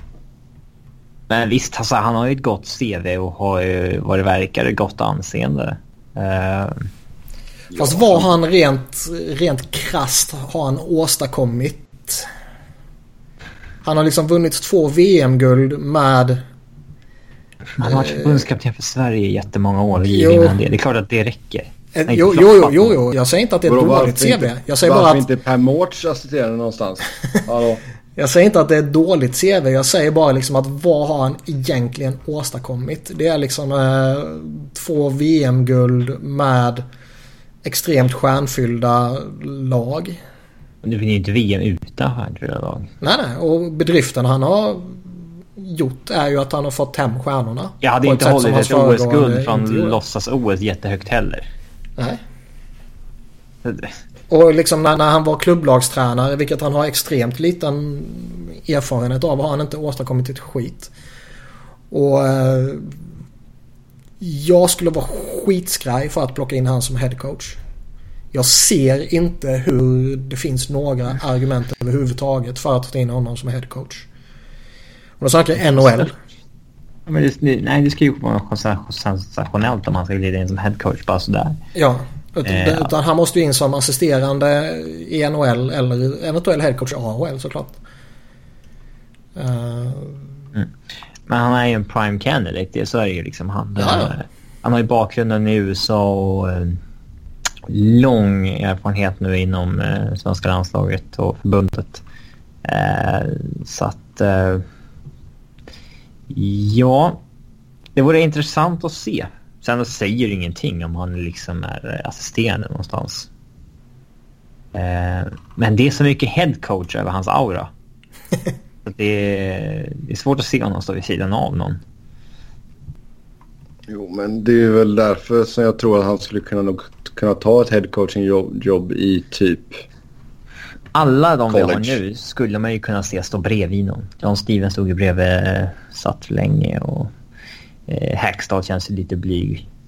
men visst, alltså, han har ju ett gott CV och har ju vad det verkar ett gott anseende. Eh, Fast vad han rent, rent krasst har han åstadkommit. Han har liksom vunnit två VM-guld med... han har varit förbundskapten för Sverige i jättemånga år och Jo. givit det. Det är klart att det räcker. Eh, jo, jo, jo, jo, jo, jag säger inte att det är ett dåligt CV. Jag säger bara att... inte Per Mårts assisterande någonstans? Hallå? Jag säger inte att det är ett dåligt CV. Jag säger bara liksom att vad har han egentligen åstadkommit? Det är liksom eh, två VM-guld med extremt stjärnfyllda lag. Du vinner ju inte VM utan stjärnfyllda lag. Nej, nej. Och bedriften han har gjort är ju att han har fått hem stjärnorna. Jag hade inte hållit ett OS-guld från låtsas-OS jättehögt heller. Nej. Och liksom när, när, han var klubblagstränare, vilket han har extremt liten erfarenhet av, har han inte åstadkommit ett skit. Och eh, jag skulle vara skitskraj för att plocka in han som headcoach. Jag ser inte hur det finns några argument överhuvudtaget för att ta in honom som headcoach. Och då snackar jag NHL. Men det, nej, det ska ju vara sensationellt om han ska glida in som headcoach bara sådär. Ja, Eh, utan han måste ju in som assisterande i NHL eller eventuell headcoach i AHL såklart. Uh, mm. Men han är ju en prime candidate, det, så är det ju liksom. Han, ja, han har ju bakgrunden i USA och uh, lång erfarenhet nu inom uh, svenska landslaget och förbundet. Uh, så att... ja, det vore intressant att se Sen säger ingenting om han liksom är assisterande någonstans. Eh, men det är så mycket headcoach över hans aura. det, är, det är svårt att se honom stå vid sidan av någon. Jo, men det är väl därför som jag tror att han skulle kunna, nog, kunna ta ett headcoaching jobb, jobb i typ alla de college. vi har nu skulle man ju kunna se stå bredvid någon. John Stevens stod ju bredvid, eh, satt länge och Eh, Hackstall känns lite blyg.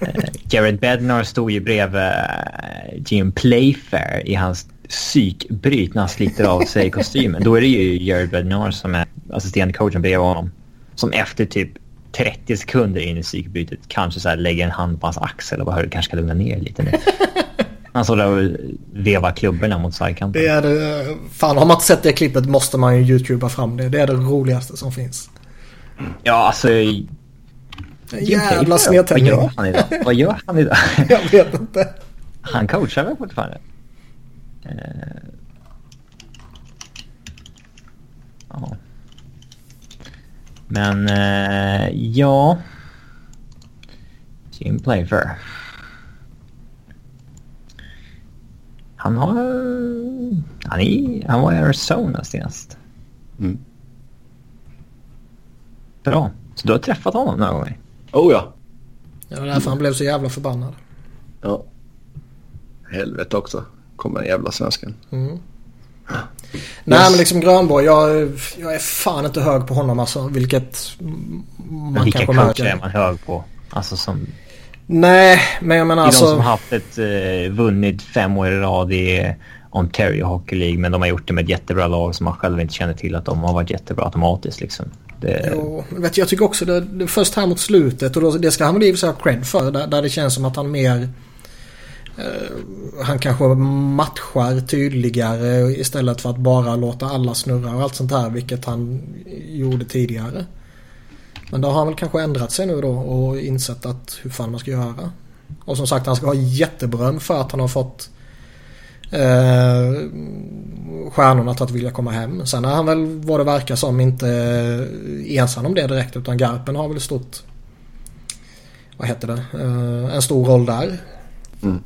Eh, Jared Bednar stod ju bredvid eh, Jim Playfair i hans psykbryt när han sliter av sig kostymen. Då är det ju Jared Bednar som är assisterande coachen bredvid honom. Som efter typ 30 sekunder in i psykbrytet kanske så lägger en hand på hans axel och bara hör du kanske ska lugna ner lite nu. Han står där och vevar klubborna mot sargkanten. Det är det. Fan, har man inte sett det klippet måste man ju youtuba fram det. Det är det roligaste som finns. Ja, alltså Jävla snedtändning. Vad gör han idag? Vad gör han idag? Jag vet inte. Han coachar väl fortfarande? Uh, ja. Men uh, ja. Jim Playfair. Han har... Han, är, han var i Arizona senast. Mm. Bra. Så du har träffat honom några gånger? Oh ja. Det var därför han blev så jävla förbannad. Ja. Helvete också. Kommer den jävla svensken. Mm. Nej men liksom Grönborg, jag, jag är fan inte hög på honom alltså. Vilket man Vilka kanske märker. Vilka är man hög på? Alltså som... Nej, men jag menar alltså... Det är de som haft ett, uh, vunnit fem år i rad i Ontario Hockey League. Men de har gjort det med ett jättebra lag som man själv inte känner till att de har varit jättebra automatiskt liksom. Det... Jo, vet, jag tycker också det, det först här mot slutet och då, det ska han väl i ha cred för. Där, där, det känns som att han mer... Eh, han kanske matchar tydligare istället för att bara låta alla snurra och allt sånt här. Vilket han gjorde tidigare. Men då har han väl kanske ändrat sig nu då och insett att hur fan man ska göra. Och som sagt han ska ha jätteberöm för att han har fått eh, stjärnorna till att vilja komma hem. Sen är han väl vad det verkar som inte ensam om det direkt utan Garpen har väl stort vad heter det, eh, en stor roll där. Mm.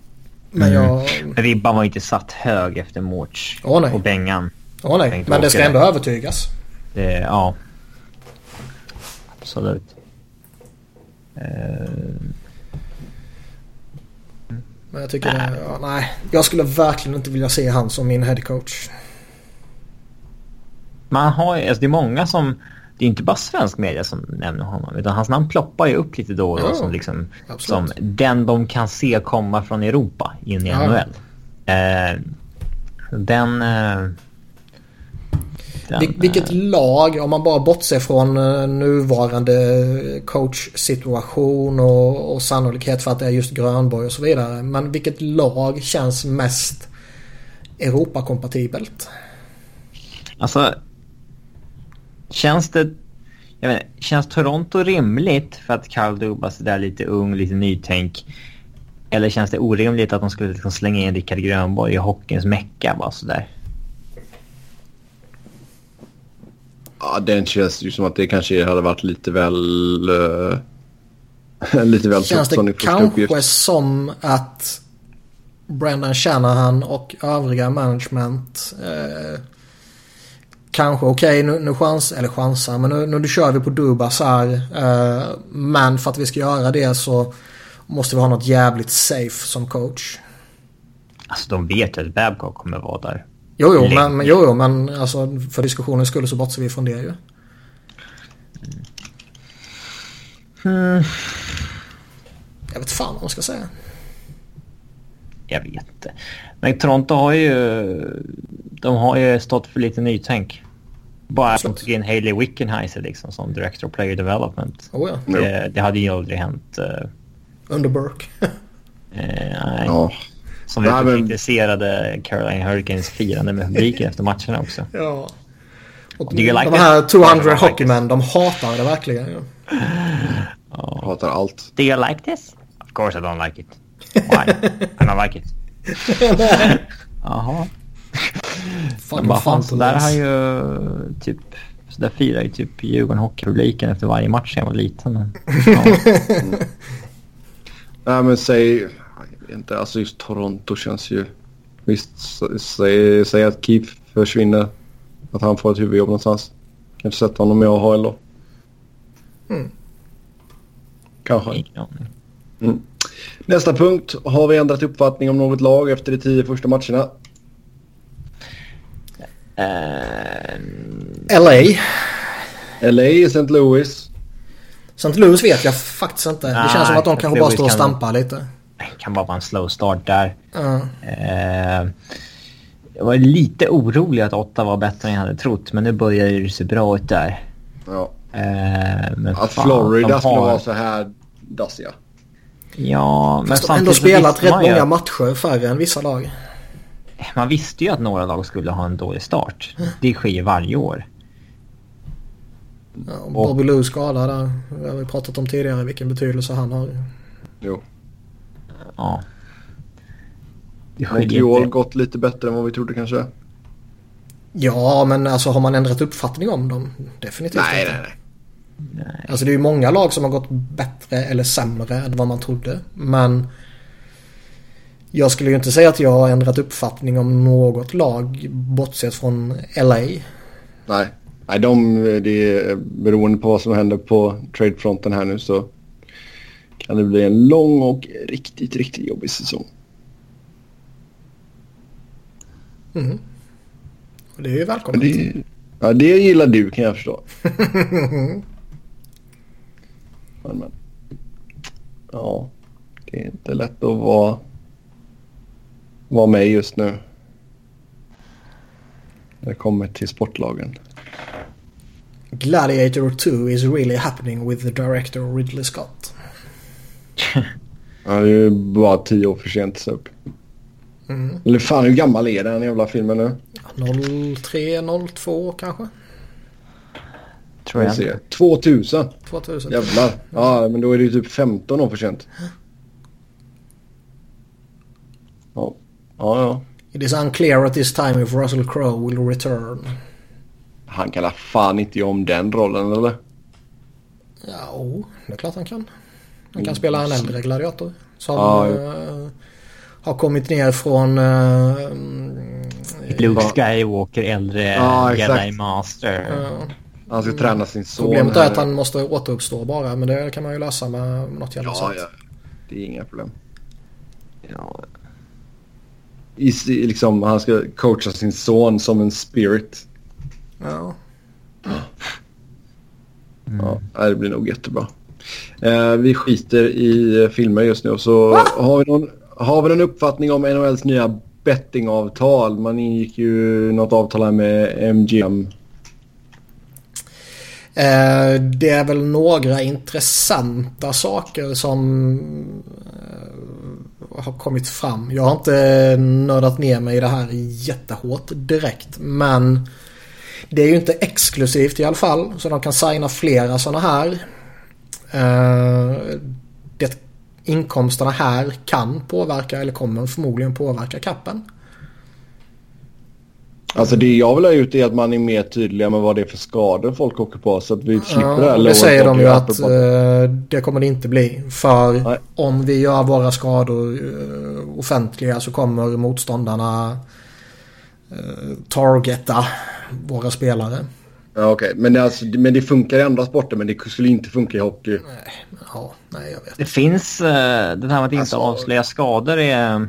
Men jag... Mm. Ribban var inte satt hög efter Mårts oh, och Bengan. Åh oh, nej, men det ska ändå övertygas. Det, ja. Absolut. Uh... Men jag tycker, nej. Ja, nej. Jag skulle verkligen inte vilja se han som min headcoach. Man har alltså det är många som, det är inte bara svensk media som nämner honom utan hans namn ploppar ju upp lite då och då ja, som, liksom, som den de kan se komma från Europa in i ja. NHL. Eh, den... Eh, den, Vilket eh, lag, om man bara bortser från eh, nuvarande coachsituation och, och sannolikhet för att det är just Grönborg och så vidare. Men vilket lag känns mest Europakompatibelt? Alltså, känns det... Jag vet, känns Toronto rimligt för att Carl Dubas är där lite ung, lite nytänk? Eller känns det orimligt att de skulle liksom slänga in Rickard Grönborg i hockeyns mecka bara sådär? Ja, den känns ju som att det kanske hade varit lite väl... Uh, lite väl Känns som det kanske uppgift. som att Brendan Shanahan och övriga management eh, kanske okej nu, nu chans, eller chansar, men nu, nu kör vi på Dubas här. Eh, men för att vi ska göra det så måste vi ha något jävligt safe som coach. Alltså de vet ju att Babcock kommer vara där. Jo, jo, Länge. men, jo, jo, men alltså, för diskussionens skull så bortser vi från det ju. Hmm, Jag vet fan vad man ska säga. Jag vet inte. Men Toronto har ju... De har ju stått för lite nytänk. Bara att de tog in Hailey Wickenheiser liksom som Director of Player Development. Oh, ja. Det, det hade ju aldrig hänt. eh, Under Burke. eh, nej. Ja. Som vi Nej, men- kritiserade Caroline Hurricanes firande med publiken efter matcherna också. ja. Och Do you like de här I 200 like hockeymän, de hatar det verkligen. ju. Jag hatar allt. Do you like this? Of course I don't like it. Why? I don't like it. Jaha. Fucking bara fan, så där har ju typ... Så där firar ju typ Djurgården hockeypubliken efter varje match när jag var liten. Men, ja. Nej men säg... Inte, alltså just Toronto känns ju... Visst, säg, säg att Keith försvinner. Att han får ett huvudjobb någonstans. Kanske sätta honom i AHL då. Mm. Kanske. Ingen aning. Mm. Nästa punkt. Har vi ändrat uppfattning om något lag efter de tio första matcherna? Eh, LA. LA, St. Louis. St. Louis vet jag faktiskt inte. Det känns som att de kanske bara står och kan- stampar lite. det kan bara vara en slow start där. Ja. Eh, jag var lite orolig att åtta var bättre än jag hade trott. Men nu börjar det se bra ut där. Ja. Men Att fan, Florida de skulle har- vara så här dassiga. Ja, men Fast har ändå samtidigt så spelat rätt ju många matcher färre än vissa lag. Man visste ju att några lag skulle ha en dålig start. Det sker ju varje år. Ja, och Bobby Lou skada där. Det har vi pratat om tidigare vilken betydelse han har. Jo. Ja. Det sker Montreal inte. gått lite bättre än vad vi trodde kanske. Ja, men alltså har man ändrat uppfattning om dem? Definitivt Nej, inte. nej, nej. Nej. Alltså det är ju många lag som har gått bättre eller sämre än vad man trodde. Men jag skulle ju inte säga att jag har ändrat uppfattning om något lag bortsett från LA. Nej, nej de, det är beroende på vad som händer på tradefronten här nu så kan det bli en lång och riktigt, riktigt jobbig säsong. Mm. Och det är ju välkommet. det, ja, det gillar du kan jag förstå. men, men. Ja, det är inte lätt att vara, vara med just nu. När det kommer till sportlagen. Gladiator 2 is really happening with the director Ridley Scott. Ja, det är ju bara tio år för sent upp. Mm. Eller fan hur gammal är den jävla filmen nu? 03, 02 kanske? Tror Jag ser. 2000. 2000. Jävlar. Ja, men då är det ju typ 15 år för sent. Ja, ja. ja. It is unclear at this time if Russell Crowe will return. Han kan fan inte göra om den rollen eller? Ja, oh, det är klart han kan. Han kan spela en äldre gladiator. Som Ja, eh, har kommit ner från... Uh, Luke Skywalker, äldre Ja. Jedi Master. Han ska träna sin son. Problemet här är att han måste återuppstå bara. Men det kan man ju lösa med något jävla Ja, sätt. ja. Det är inga problem. Ja. I, liksom, han ska coacha sin son som en spirit. Ja. Ja, nej, det blir nog jättebra. Eh, vi skiter i eh, filmer just nu. Så har vi, någon, har vi någon uppfattning om NHLs nya bettingavtal? Man ingick ju något avtal här med MGM. Eh, det är väl några intressanta saker som eh, har kommit fram. Jag har inte nördat ner mig i det här jättehårt direkt. Men det är ju inte exklusivt i alla fall. Så de kan signa flera sådana här. Eh, det inkomsterna här kan påverka eller kommer förmodligen påverka kappen. Alltså det jag vill ha ut är att man är mer tydliga med vad det är för skador folk åker på så att vi slipper Ja, det här det säger de ju att eh, det kommer det inte bli. För Nej. om vi gör våra skador eh, offentliga så kommer motståndarna eh, targeta våra spelare. Ja, okej. Men, det- alltså, men det funkar i andra sporter men det skulle inte funka i hockey. Ja, nej jag vet. Det finns, det här med att inte Alltså- avslöja skador är...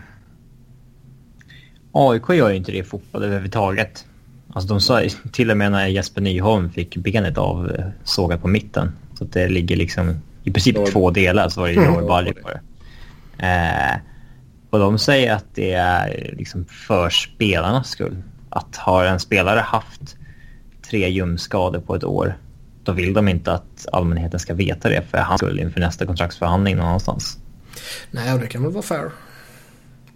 AIK gör ju inte det i fotboll överhuvudtaget. Alltså de sa till och med när Jesper Nyholm fick benet av eh, sågat på mitten. Så att det ligger liksom i princip Ja. två delar så var det. Joel Balje på det. Eh, och de säger att det är liksom för spelarnas skull. Att har en spelare haft tre ljumskador på ett år då vill de inte att allmänheten ska veta det för hans skull inför nästa kontraktsförhandling någon annanstans. Nej, och det kan väl vara fair.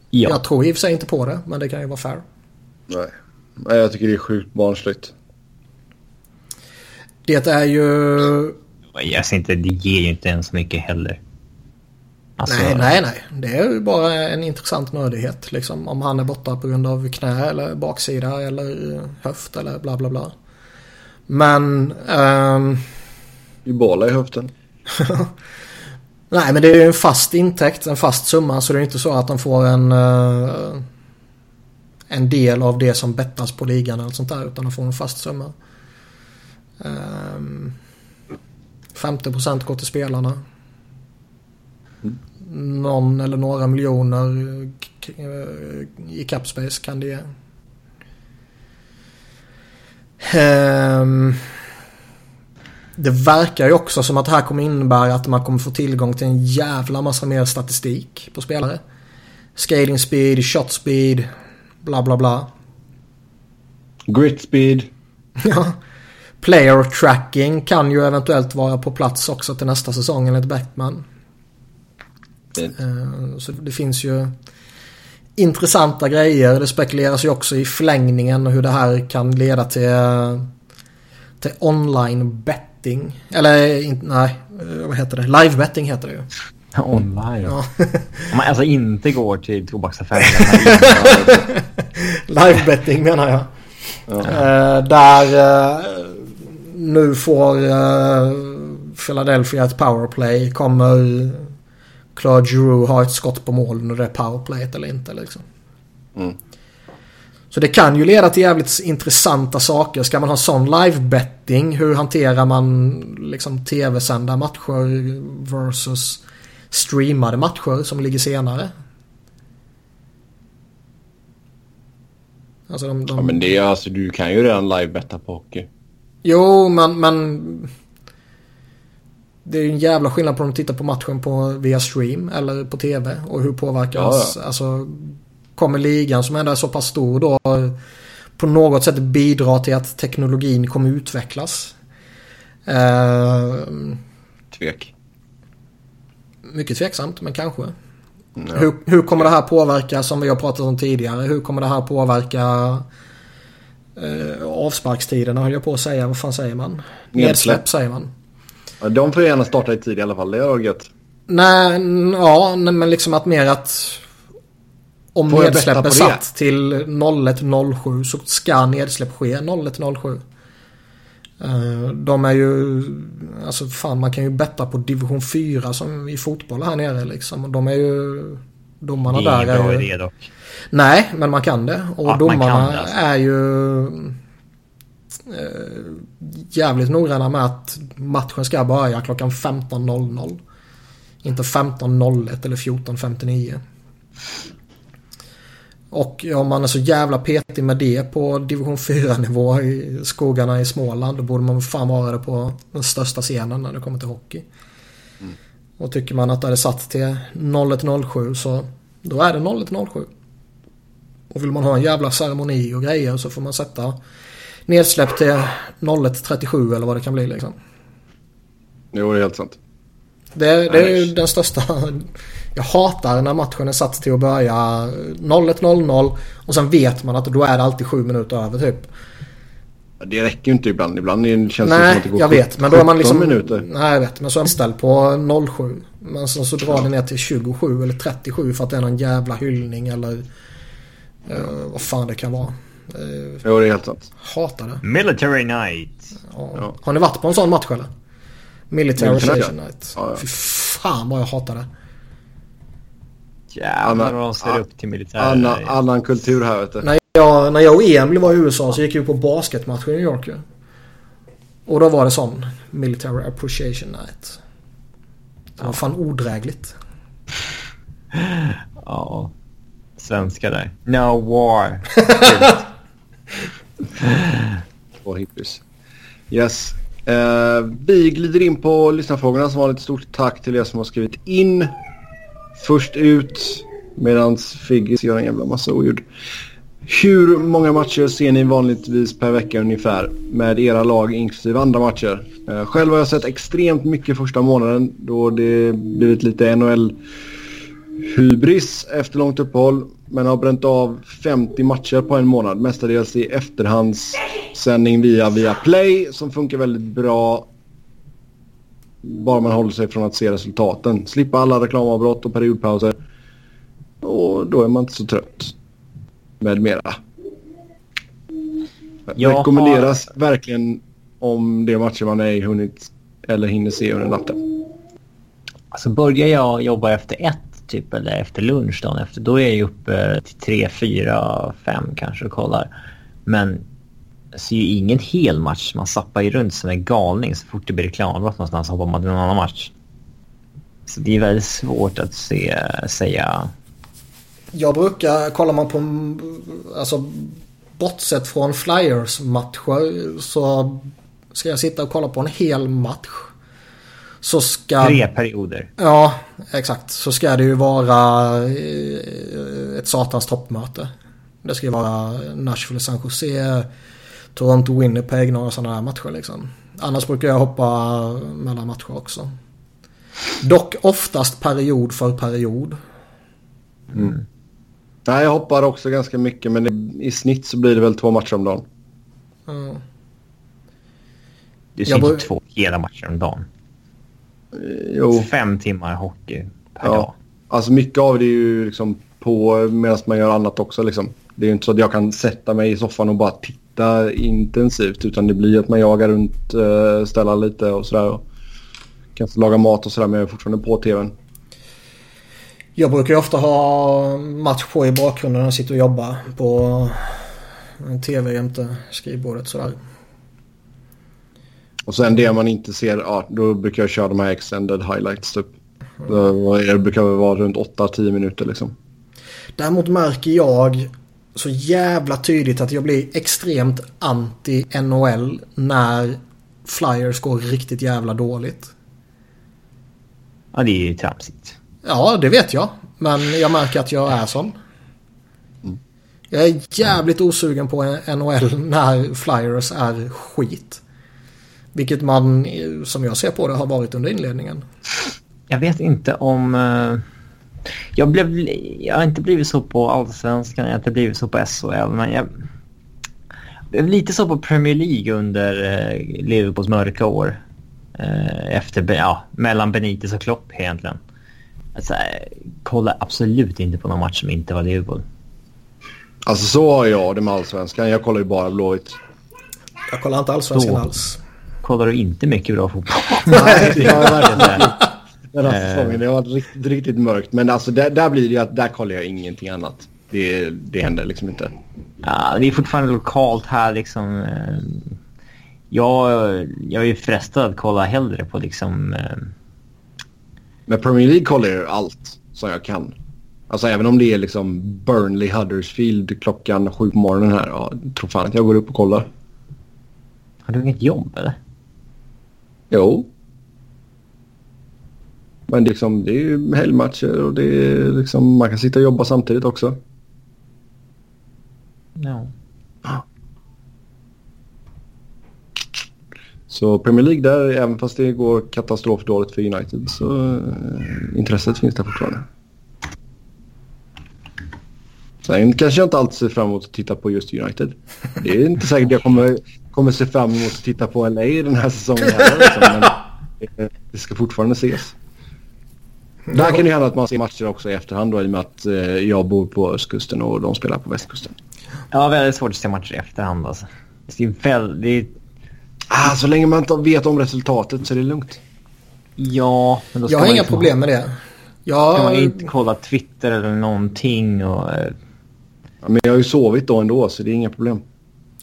Ja. Jag tror i och för sig inte på det, men det kan ju vara fair. Nej. Nej, jag tycker det är sjukt barnsligt. Det är ju... Jag ser inte, det ger ju inte ens så mycket heller. Alltså, Nej, nej, nej. Det är ju bara en intressant nördighet. Liksom, om han är borta på grund av knä eller baksida eller höft eller bla bla bla. Men... ehm, Ebola i höften. nej, men det är ju en fast intäkt, en fast summa. Så det är inte så att de får en... Eh, en del av det som bettas på ligan eller sånt där. Utan de får en fast summa. Ehm, um, 50% går till spelarna. Någon eller några miljoner eh, i capspace kan det ge. Ehm, det verkar ju också som att det här kommer innebära att man kommer få tillgång till en jävla massa mer statistik på spelare. Skating speed, shot speed, bla bla bla. Grit speed. Ja. Player tracking kan ju eventuellt vara på plats också till nästa säsong enligt. Fint. Eh, Så det finns ju intressanta grejer. Det spekuleras ju också i förlängningen och hur det här kan leda till, till online betting. Eller in- nej, vad heter det? Live betting heter det ju. online. Ja. Om man alltså inte går till tobaksaffären. Live betting menar jag. Ja. Eh, där eh, nu får eh, Philadelphia ett powerplay. Kommer Claude Giroux ha ett skott på mål när det är powerplayet eller inte liksom. Mm. Så det kan ju leda till jävligt intressanta saker. Ska man ha sån live betting? Hur hanterar man liksom tv-sända matcher versus streamade matcher som ligger senare? Alltså de, de... Ja, men det är alltså, du kan ju redan live-betta på hockey. Jo, men, men... Det är ju en jävla skillnad på om de tittar på matchen på, via stream eller på tv. Och hur påverkas... Ja, Alltså, kommer ligan som ändå är så pass stor då på något sätt bidra till att teknologin kommer utvecklas? Eh, Tvek. mycket tveksamt, men kanske. Ja. Hur, hur kommer det här påverka, som vi har pratat om tidigare, hur kommer det här påverka eh, avsparkstiderna höll jag på att säga. Vad fan säger man? Nedsläpp. Säger man. Ja, de får gärna starta i tid i alla fall. Det är gött. Nej, ja, men liksom att mer att om Får nedsläpp är satt till 01.07 så ska nedsläpp ske 01.07. Eh, De är ju, alltså fan man kan ju betta på division 4 som i fotboll här nere liksom. De är ju, domarna Det är där är ju, idé dock. Nej, men man kan det. Och Ja, domarna det, alltså. är ju eh, jävligt noggranna med att matchen ska börja klockan 15.00. Inte 15.01 eller 14.59. Och om man är så jävla petig med det på division 4-nivå i skogarna i Småland då borde man fan vara det på den största scenen när det kommer till hockey. Och tycker man att det är satt till 01.07 så då är det 01.07. Och vill man ha en jävla ceremoni och grejer så får man sätta nedsläpp till 01.37 eller vad det kan bli liksom. Jo, det är helt sant. Det, det är ju den största... Jag hatar när matchen är satt till att börja 01.00 och sen vet man att då är det alltid sju minuter över typ. Ja, Det räcker ju inte ibland. Ibland är- känns det som Nej, att det går jag vet. Men då är man 17 liksom... minuter. Nej, jag vet. Men så är man ställd på 07. Men sen så drar det ner till 27 eller 37 för att det är någon jävla hyllning eller uh, vad fan det kan vara. Uh, jo, det är helt sant. Hatar det. Military Night. Ja. Ja. Har ni varit på en sån match eller? Military Appreciation Night. Ja, ja. Fy fan vad jag hatar det. Jävlar vad de ser upp till militär. Annan, annan kultur här vet du. När jag, när jag och Emil var i USA så gick vi på basketmatch i New York ju. Och då var det sån Military Appreciation Night. Det var fan odrägligt. ja. Svenskar där. No war. Två hippies. Yes. Uh, vi glider in på lyssnarfrågorna som vanligt. Stort tack till er som har skrivit in. Först ut medan Figgis gör en jävla massa oljud. Hur många matcher ser ni vanligtvis per vecka ungefär med era lag inklusive andra matcher? Eh, själv har jag sett extremt mycket första månaden då det blivit lite NHL hybris efter långt uppehåll. Men har bränt av 50 matcher på en månad. Mestadels i efterhandssändning via, via Play som funkar väldigt bra. Bara man håller sig från att se resultaten. Slippa alla reklamavbrott och periodpauser. Och då är man inte så trött. Med mera. Jag Rekommenderas har... verkligen om det matcher man ej hunnit eller hinner se under natten. Alltså börjar jag jobba efter ett typ eller efter lunch dagen efter. Då är jag uppe till 3, 4, 5 kanske och kollar. Men ser ju ingen hel match. Man zappar ju runt som en galning så fort det blir reklambrott någonstans hoppar man till någon annan match. Så det är väldigt svårt att se, säga. Jag brukar, kollar man på, alltså bortsett från Flyers matcher så ska jag sitta och kolla på en hel match så ska... Tre perioder. Ja, exakt. Så ska det ju vara eh, ett satans toppmöte. Det ska ju vara Nashville, San Jose, Toronto, Winnipeg, några sådana här matcher liksom. Annars brukar jag hoppa mellan matcher också. Dock oftast period för period. Mm. Nej, jag hoppar också ganska mycket men i snitt så blir det väl två matcher om dagen. Mm. Du ser inte två hela matcher om dagen. Jo. Fem timmar hockey per ja. dag. Alltså mycket av det är ju liksom på medan man gör annat också. Liksom. Det är ju inte så att jag kan sätta mig i soffan och bara titta intensivt. Utan det blir att man jagar runt, uh, ställa lite och sådär. Kanske laga mat och sådär men jag är fortfarande på tvn. Jag brukar ju ofta ha match på i bakgrunden när jag sitter och jobbar på en tv jämte skrivbordet sådär. Och sen det man inte ser, ja, då brukar jag köra de här extended highlights typ. Det brukar vara runt 8-10 minuter liksom. Däremot märker jag så jävla tydligt att jag blir extremt anti-NHL när Flyers går riktigt jävla dåligt. Ja, det är ju tramsigt. Ja, det vet jag. Men jag märker att jag är sån. Jag är jävligt osugen på NHL när Flyers är skit. Vilket man, som jag ser på det, har varit under inledningen. Jag vet inte om... Jag, blev, jag har inte blivit så på allsvenskan, jag har inte blivit så på SHL, men jag blev lite så på Premier League under uh, Liverpools mörka år. Uh, efter, ja, mellan Benitez och Klopp egentligen. Alltså, kolla absolut inte på någon match som inte var Liverpool. Alltså så har jag det med allsvenskan. Jag kollar ju bara Blåvitt. Jag kollar inte allsvenskan Då. alls kollar du inte mycket bra fotboll. Nej, det har jag verkligen inte. Den här säsongen, det har varit riktigt, riktigt mörkt. Men alltså där, där blir det ju att där kollar jag ingenting annat. Det, det händer liksom inte. Ja, det är fortfarande lokalt här liksom. Eh, jag, jag är ju frestad att kolla hellre på liksom... Eh, Men Premier League kollar jag allt som jag kan. Alltså även om det är liksom Burnley Huddersfield klockan sju på morgonen här. Ja, tror fan att jag går upp och kollar. Har du inget jobb eller? Jo. Men liksom, det är ju helgmatcher och det är liksom, man kan sitta och jobba samtidigt också. Ja. Så Premier League där, även fast det går katastrofdåligt för United så äh, intresset finns där fortfarande. Sen kanske jag inte alltid ser fram emot att titta på just United. Det är inte säkert jag kommer kommer se fram emot att titta på LA den här säsongen heller. Liksom, men det ska fortfarande ses. Där kan det hända att man ser matcher också i efterhand då, i och med att eh, jag bor på östkusten och de spelar på västkusten. Ja, väldigt svårt att se matcher i efterhand alltså. Det är väldigt... Ah, så länge man inte vet om resultatet så är det lugnt. Ja, men då ska Jag har inga inte- problem med det. Ska man Jag, inte kolla Twitter eller någonting och... eh, Ja, men jag har ju sovit då ändå så det är inga problem.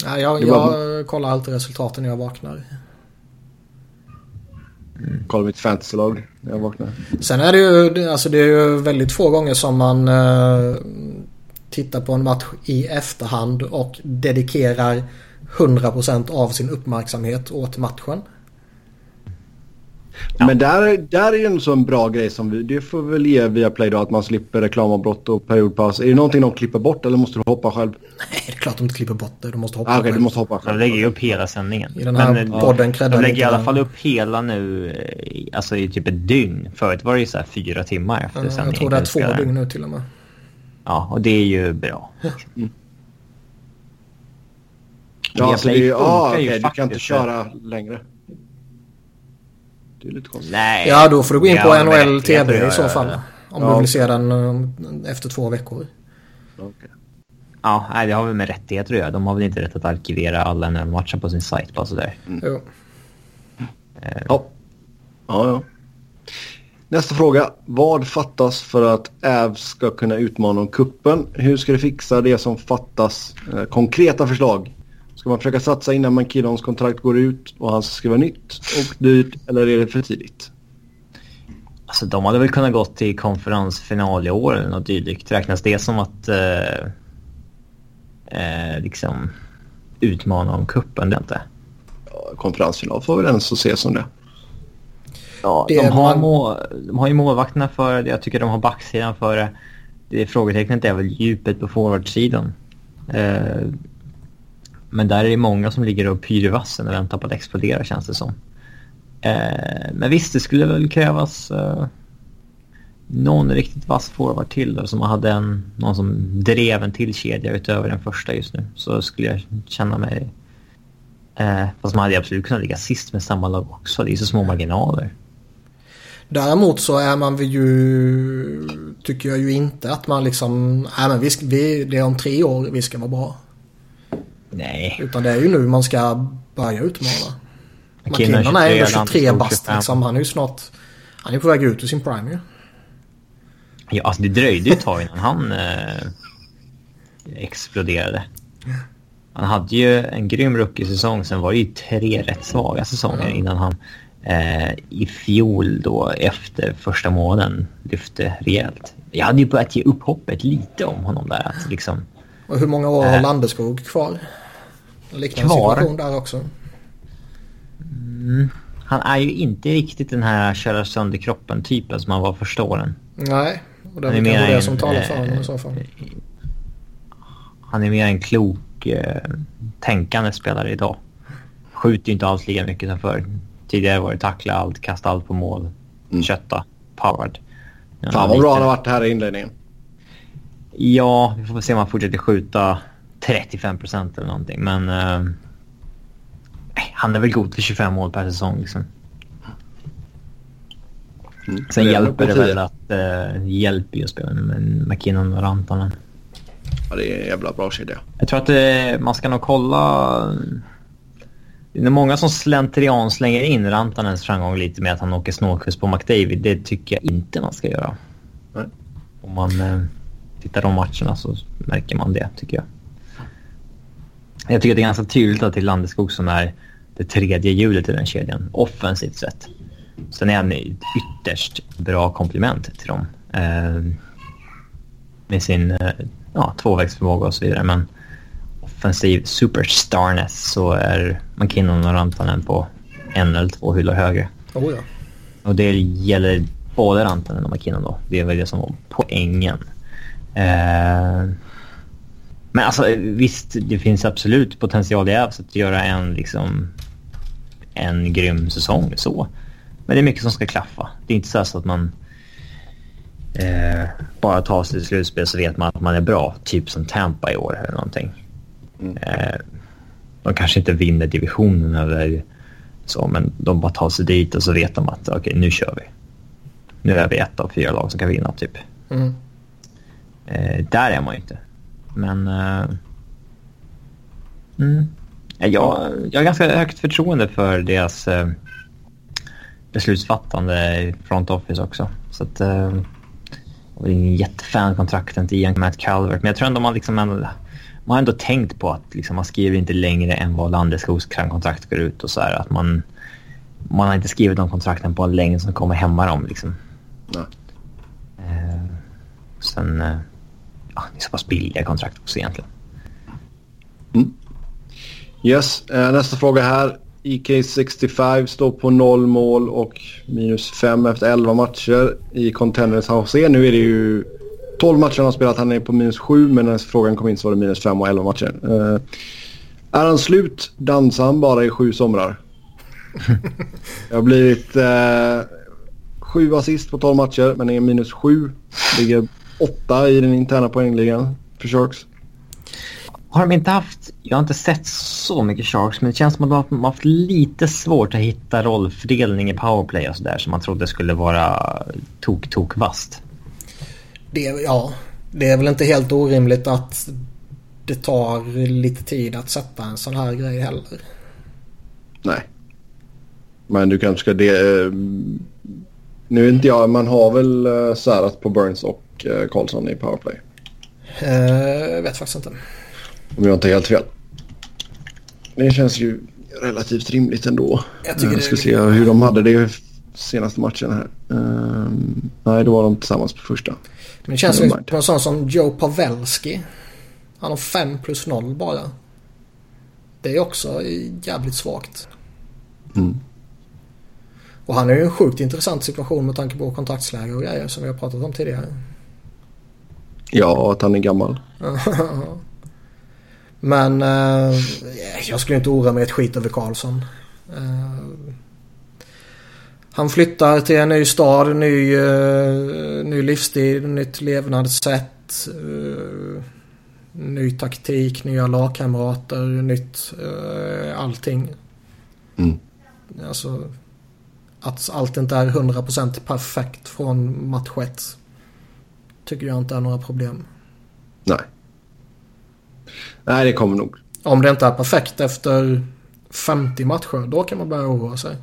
nej, jag, jag kollar alltid resultaten när jag vaknar. Kolla mitt fantasylag när jag vaknar. Sen är det ju, alltså det är ju väldigt få gånger som man eh, tittar på en match i efterhand och dedikerar 100% av sin uppmärksamhet åt matchen. Ja. Men där, där är ju en sån bra grej som vi, det får väl ge via Play då att man slipper reklamavbrott och periodpaus. Är det någonting de klipper bort eller måste du hoppa själv? Nej, det är klart de inte klipper bort det. De måste hoppa Ah, Okej, själv. du måste hoppa De själv. lägger ju upp hela sändningen. I den här Men, eh, podden De creddar lägger i alla fall upp hela nu, eh, alltså i typ ett dygn. Förut var det ju så här fyra timmar efter Ja, sändningen. Jag tror det är två dygn nu till och med. Ja, och det är ju bra. Ja, så det, är- ah, okej, du kan inte faktiskt. köra längre. Det är lite konstigt. Nej. Ja, då får du gå in på NHL TV i så fall. Om Ja. du vill se den eh, efter två veckor. Okej. Ja, nej, det har väl med rättigheter att göra. De har väl inte rätt att arkivera alla NHL-matcher på sin sajt bara sådär. Jo. Eh, Ja. ja, ja. Nästa fråga. Vad fattas för att Avs ska kunna utmana om kuppen? Hur ska du fixa det som fattas? Eh, konkreta förslag. Ska man försöka satsa innan McKinnons kontrakt går ut och han ska skriva nytt och dyrt eller är det för tidigt? Alltså de hade väl kunnat gått till konferensfinal i år eller något dylikt. Räknas det som att eh, eh, liksom utmana om kuppen? Det inte. Ja, konferensfinal får väl ens se som det. Ja, Det de, har man- må, de har ju målvakterna för det. Jag tycker de har backsidan för det. det frågetecknet är väl djupet på forwardsidan. Eh, men där är det många som ligger och pyr i vassen och väntar på att explodera känns det som. Eh, men visst, det skulle väl krävas eh, någon riktigt vass forward till då, som hade en, någon som drev en till kedja utöver den första just nu. Så skulle jag känna mig... Eh, fast man hade absolut kunnat ligga sist med samma lag också. Det är så små marginaler. Däremot så är man ju, tycker jag ju inte att man liksom, nej men vi, vi, det är om tre år vi ska vara bra. Nej. Utan det är ju nu man ska börja utmana. McKinnon är ändå 23, 23 bast 25. liksom. Han är ju snart, han är på väg ut ur sin prime ju. Ja, alltså det dröjde ju ett tag innan han eh, exploderade. Han hade ju en grym rookie-säsong, sen var det ju tre rätt svaga säsonger innan han eh, i fjol då efter första månaden lyfte rejält. Jag hade ju börjat ge upp hoppet lite om honom där. Att liksom, Och hur många år har Äh. Landeskog kvar? En liknande Kvar? situation där också. han är ju inte riktigt den här köra sönder kroppen-typen som han var första åren. Nej, och det är Han är väl mer kanske det en, som talar för honom eh, i så fall. Han är mer en klok, eh, tänkande spelare idag. Skjuter ju inte alls lika mycket som förr. Tidigare var det tackla allt, kasta allt på mål, kötta, powered. Ja, Fan vad bra han har varit här i inledningen. Ja, vi får se om han fortsätter skjuta 35 procent eller någonting. Men eh, han är väl god för 25 mål per säsong liksom. Mm. Sen Det hjälper det på väl att uh, hjälper ju att spela med McKinnon och Rantanen. Ja, det är en jävla bra kedja. Jag tror att eh, man ska nog kolla... Det är många som slentrian slänger in Rantanens framgång lite med att han åker snålskjuts på McDavid. Det tycker jag inte man ska göra. Nej. Om man eh, tittar de matcherna så märker man det, tycker jag. Jag tycker att det är ganska tydligt att det är Landeskog som är det tredje hjulet i den kedjan, offensivt sett. Sen är han ett ytterst bra komplement till dem. Eh, med sin eh, ja, tvåvägsförmåga och så vidare. Men offensiv superstarness så är McKinnon och Rantanen på en eller två hyllor högre. Oh, ja. Och det gäller både Rantanen och McKinnon då. Det är väl det som var poängen. Eh, men alltså visst, det finns absolut potential i Avs att göra en liksom en grym säsong så. Men det är mycket som ska klaffa. Det är inte så, så att man eh, bara tar sig till slutspel så vet man att man är bra. Typ som Tampa i år eller någonting. Eh, de kanske inte vinner divisionen eller så, men de bara tar sig dit och så vet de att okej, nu kör vi. nu är vi ett av fyra lag som kan vinna typ. Mm. Eh, där är man ju inte. Men... Eh, mm, jag, jag har ganska högt förtroende för deras eh, beslutsfattande i front office också. Så att... Eh, jag är ingen jättefan kontrakten till Ian Matt Calvert, men jag tror ändå man liksom ändå, man har ändå tänkt på att liksom, man skriver inte längre än vad Landeskogs kontrakt går ut och så här, att man, man har inte skrivit de kontrakten på en längd som kommer hämma dem liksom. Nej. Eh, sen, eh, ja, det är så pass billiga kontrakt också egentligen. Yes, eh, nästa fråga här. EK65 står på noll mål och minus 5 efter 11 matcher i Contenders HC. Nu är det ju 12 matcher han har spelat. Han är på minus 7 men när frågan kom in så var det minus 5 och 11 matcher. Eh, är han slut dansar han bara i sju somrar. Det har blivit eh, sju assist på 12 matcher men är minus 7. Ligger 8 i den interna poängligan för Sharks. Har de inte haft, jag har inte sett så mycket Sharks, men det känns som att de har haft lite svårt att hitta rollfördelning i powerplay och sådär som man trodde skulle vara tok, tok vast. Det, ja, det är väl inte helt orimligt att det tar lite tid att sätta en sån här grej heller. Nej. Men du kanske ska det... Eh, nu vet inte jag, man har väl eh, särat på Burns och eh, Karlsson i powerplay. Eh, vet faktiskt inte. Om jag inte helt fel. Det känns ju relativt rimligt ändå. Jag tycker Jag det ska är- se hur de hade det senaste matchen här. Ehm, nej, då var de tillsammans på första. Men det känns mind. på en sån som Joe Pavelski. Han har 5 plus 0 bara. Det är också jävligt svagt. Mm. Och han är ju en sjukt intressant situation med tanke på kontraktsläge och grejer som vi har pratat om tidigare. Ja, att han är gammal. Men eh, jag skulle inte oroa mig ett skit över Karlsson. Eh, han flyttar till en ny stad, ny, eh, ny livsstil, nytt levnadssätt. eh, ny taktik, nya lagkamrater, nytt eh, allting. Mm. Alltså att allt inte är 100% perfekt från match 1. Tycker jag inte är några problem. Nej. Nej, det kommer nog. Om det inte är perfekt efter 50 matcher, då kan man börja oroa sig.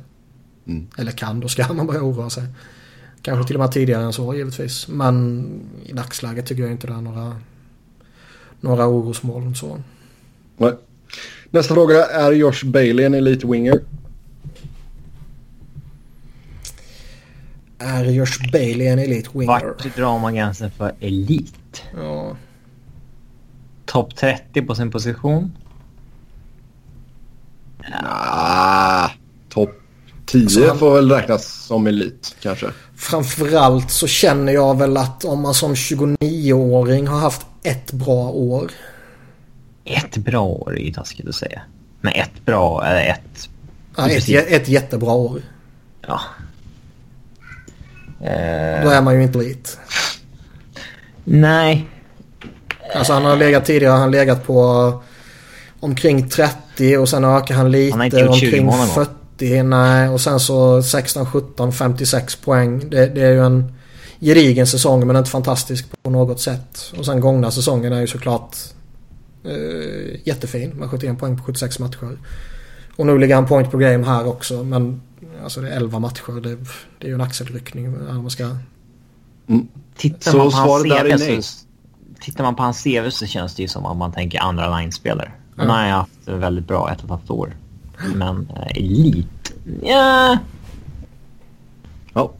Mm. Eller kan, då ska man börja oroa sig. Kanske till och med tidigare än så givetvis. Men i dagsläget tycker jag inte det är några, några orosmoln så. Nej. Nästa fråga. Är Josh Bailey en elite Är Josh Bailey en elite winger? Vart drar man gränsen för elit? Ja, Topp 30 på sin position? Ah, Topp 10 Alltså, han- får väl räknas som elit kanske. framförallt så känner jag väl att om man som 29-åring har haft ett bra år. Ett bra år är ju taskigt att säga. Men ett bra, eller ett... Ja, ett, ett jättebra år. Ja. Då Eh, är man ju inte elit. nej. Alltså han har legat tidigare, han har legat på omkring 30 och sen ökar han lite Han har inte gjort 20 omkring mål någon gång. 40. Nej, och sen så 16, 17, 56 poäng. Det, det är ju en gedigen säsong men inte fantastisk på något sätt. Och sen gångna säsongen är ju såklart eh, jättefin med 71 poäng på 76 matcher. Och nu ligger han point per game här också men alltså det är 11 matcher. Det, det är ju en axelryckning. Man ska... Tittar Så man på CV så, tittar man på hans CV så känns det ju som att man tänker andra line-spelare. Mm. han har haft väldigt bra ett och ett halvt år. Men eh, elit? Ja. Ja.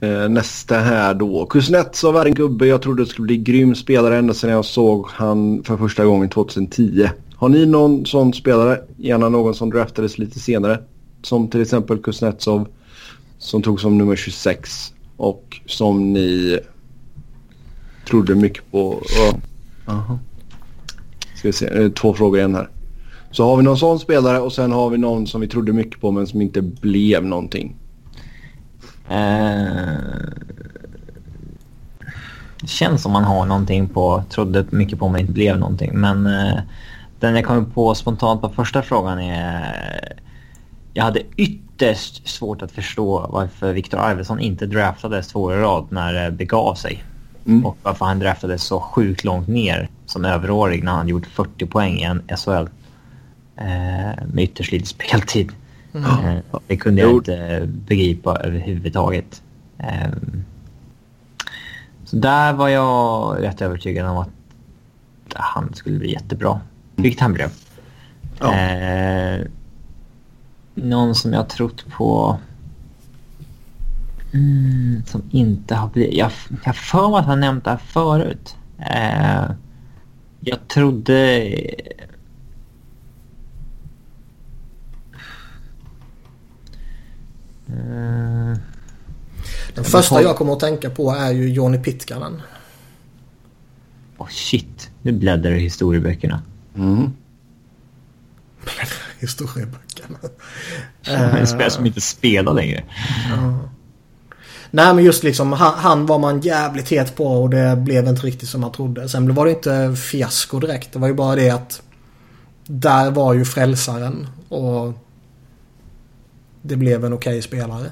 Eh, nästa här då. Kuznetsov är en gubbe jag trodde skulle bli grym spelare ända sedan jag såg han för första gången 2010. Har ni någon sån spelare? Gärna någon som draftades lite senare. Som till exempel Kuznetsov som tog som nummer 26 och som ni trodde mycket på. Aha. Ska vi se, eh, två frågor igen här. Så har vi någon sån spelare och sen har vi någon som vi trodde mycket på men som inte blev någonting. Eh, det känns som man har någonting på, trodde mycket på men inte blev någonting. Men eh, den jag kommer på spontant på första frågan är... Jag hade ytterst svårt att förstå varför Viktor Arvidsson inte draftades två i rad när det begav sig. Mm. Och varför han draftades så sjukt långt ner som överårig när han gjort 40 poäng i en SHL. Eh, med ytterst lite speltid. Mm. Eh, det kunde jag inte begripa överhuvudtaget. Eh, så där var jag rätt övertygad om att han skulle bli jättebra. Vilket han blev. Ja. Eh, någon som jag trott på... Mm, som inte har blivit... Jag har för mig att han nämnt det här förut. Eh, jag trodde... Eh, Den första jag kommer att tänka på är ju Johnny Pitkanen. Åh oh shit, nu bläddrar det i historieböckerna. Mm. historieböckerna. En spelare som inte spelar längre. Uh. Nej men just liksom han, han, var man jävligt het på och det blev inte riktigt som man trodde. Sen var det inte fiasko direkt. Det var ju bara det att där var ju frälsaren och det blev en okej okay spelare.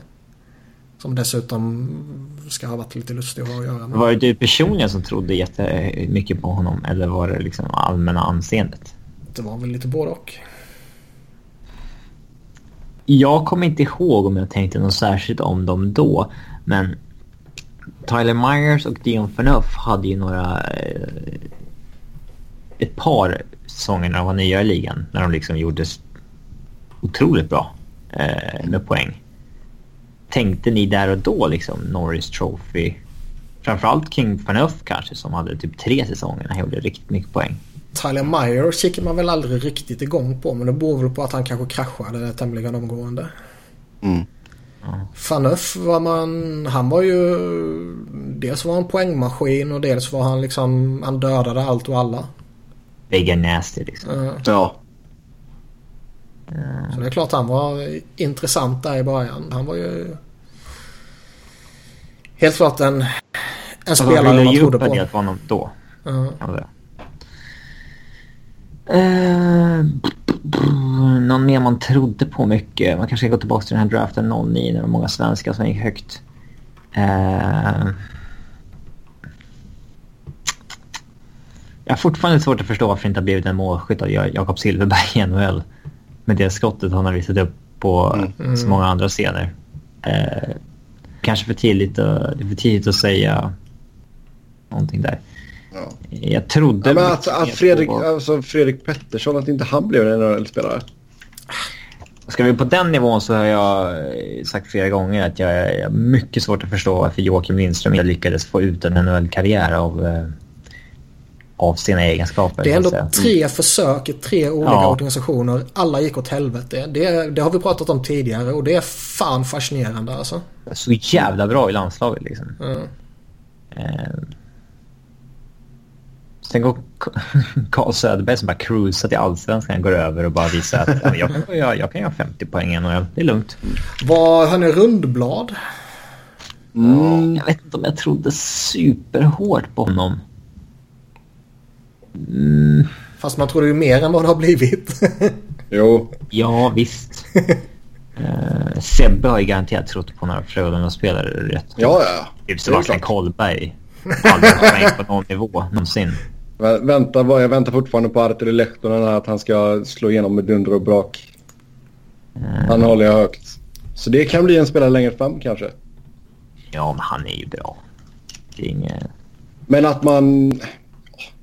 Som dessutom ska ha varit lite lustig att göra med. Var det du personligen som trodde jättemycket på honom eller var det liksom allmänna anseendet? Det var väl lite både och. Jag kommer inte ihåg om jag tänkte något särskilt om dem då. Men Tyler Myers och Dion Phaneuf hade ju några... Eh, ett par säsonger när de var nya i ligan. När de liksom gjordes otroligt bra eh, med poäng. Tänkte ni där och då liksom Norris Trophy? Framförallt King Phaneuf kanske som hade typ tre säsonger när han gjorde riktigt mycket poäng. Tyler Meyer kikar man väl aldrig riktigt igång på men det beror väl på att han kanske kraschade tämligen omgående. Mm. Faneuf var man... Han var ju... Dels var han poängmaskin och dels var han liksom... Han dödade allt och alla. Big and nasty liksom. Uh. Ja. Så det är klart han var intressant där i början. Han var ju... Helt klart en, en spelare man trodde på. Alltså, de honom då. Uh. Uh, någon mer man trodde på mycket. Man kanske ska gå tillbaka till den här draften 09 när det var många svenskar som gick högt. Uh, jag har fortfarande svårt att förstå varför det inte har blivit en målskytt av Jakob Silverberg i NHL. Med det skottet han har visat upp på mm. så många andra scener. Uh, kanske för tidigt, att, för tidigt att säga någonting där. Ja. Jag trodde... Ja, men att, att Fredrik, på... alltså Fredrik Pettersson, att inte han blev en NHL-spelare. Ska vi på den nivån så har jag sagt flera gånger att jag är mycket svårt att förstå varför Joakim Lindström inte lyckades få ut en NHL-karriär av, eh, av sina egenskaper. Det är ändå tre försök i tre olika ja. organisationer. Alla gick åt helvete. Det, det har vi pratat om tidigare och det är fan fascinerande alltså. Så jävla bra i landslaget liksom. Mm. Sen går Carl Söderberg som bara cruisar till allsvenskan går över och bara visar att ja, jag, kan, jag, jag kan göra 50 poäng i NHL. Det är lugnt. Var han är rundblad? Mm. Jag vet inte om jag trodde superhårt på honom. Mm. Fast man trodde ju mer än vad det har blivit. jo. Ja, visst. uh, Sebbe har ju garanterat trott på några Frölunda-spelare rätt. Ja, ja. Typ Sebastian Kollberg. Aldrig poäng på någon nivå någonsin. Vänta, jag väntar fortfarande på Arturi Lehtonen att han ska slå igenom med dunder och brak. Han håller jag högt. Så det kan bli en spelare längre fram kanske. Ja, men han är ju bra. Det är inget... Men att man...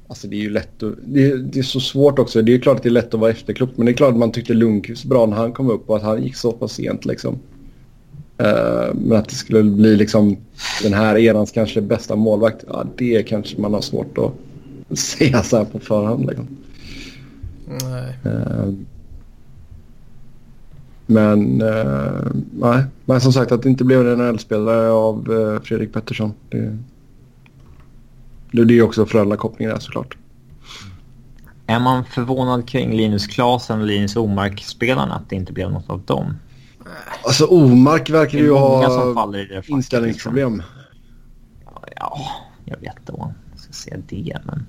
Alltså det är ju lätt att... Det är, det är så svårt också. Det är klart att det är lätt att vara efterklok. Men det är klart att man tyckte Lundqvist bra när han kom upp och att han gick så pass sent liksom. Uh, men att det skulle bli liksom den här erans kanske bästa målvakt. Ja, det kanske man har svårt att säga så här på förhand. Liksom. Nej. Uh, men, uh, nej. men som sagt att det inte blev en NHL-spelare av uh, Fredrik Pettersson. Det, det är också Frölunda-kopplingen där såklart. Är man förvånad kring Linus Klasen och Linus Omark-spelarna att det inte blev något av dem? Alltså Omark verkar ju ha inställningsproblem. Liksom. Ja, jag vet vad jag ska säga det, men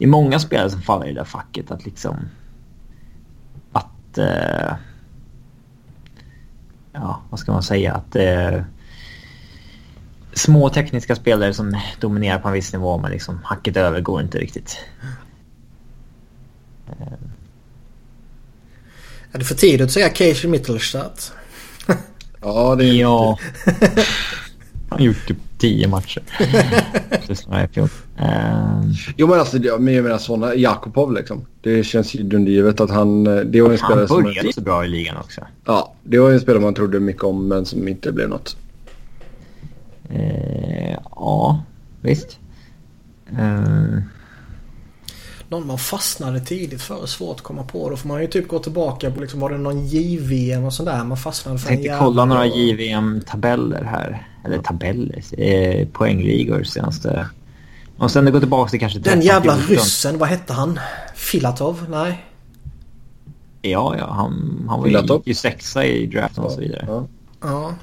det är många spelare som faller i det där facket att liksom... Att... Uh, ja, vad ska man säga? Att eh, små tekniska spelare som dominerar på en viss nivå men liksom hacket över går inte riktigt. Är det för tidigt att säga Casey Mittelstadt? Ja, det är Ja. Han har gjort typ tio matcher. Det är i fjol. Eh, Jo men alltså det- men jag menar sådana, Jakobov liksom. Det känns ju dundergivet att han, eh, det var en spelare han började ju så bra i ligan också. Ja, det var ju en spelare man trodde mycket om men som inte blev något. Eh, ja, visst. Eh, Någon man fastnade tidigt för, svårt att komma på. Då får man ju typ gå tillbaka på liksom, var det någon JVM och sådär man fastnade för jag tänkte en kolla några JVM-tabeller här. Eller tabeller, eh, poängligor senaste... Och sen det går tillbaka till kanske Den 13, jävla 14. ryssen, vad hette han? Filatov? Nej? Ja, ja, han, han var Filatov? ju, sexa i draften och så vidare. Ja. Ja.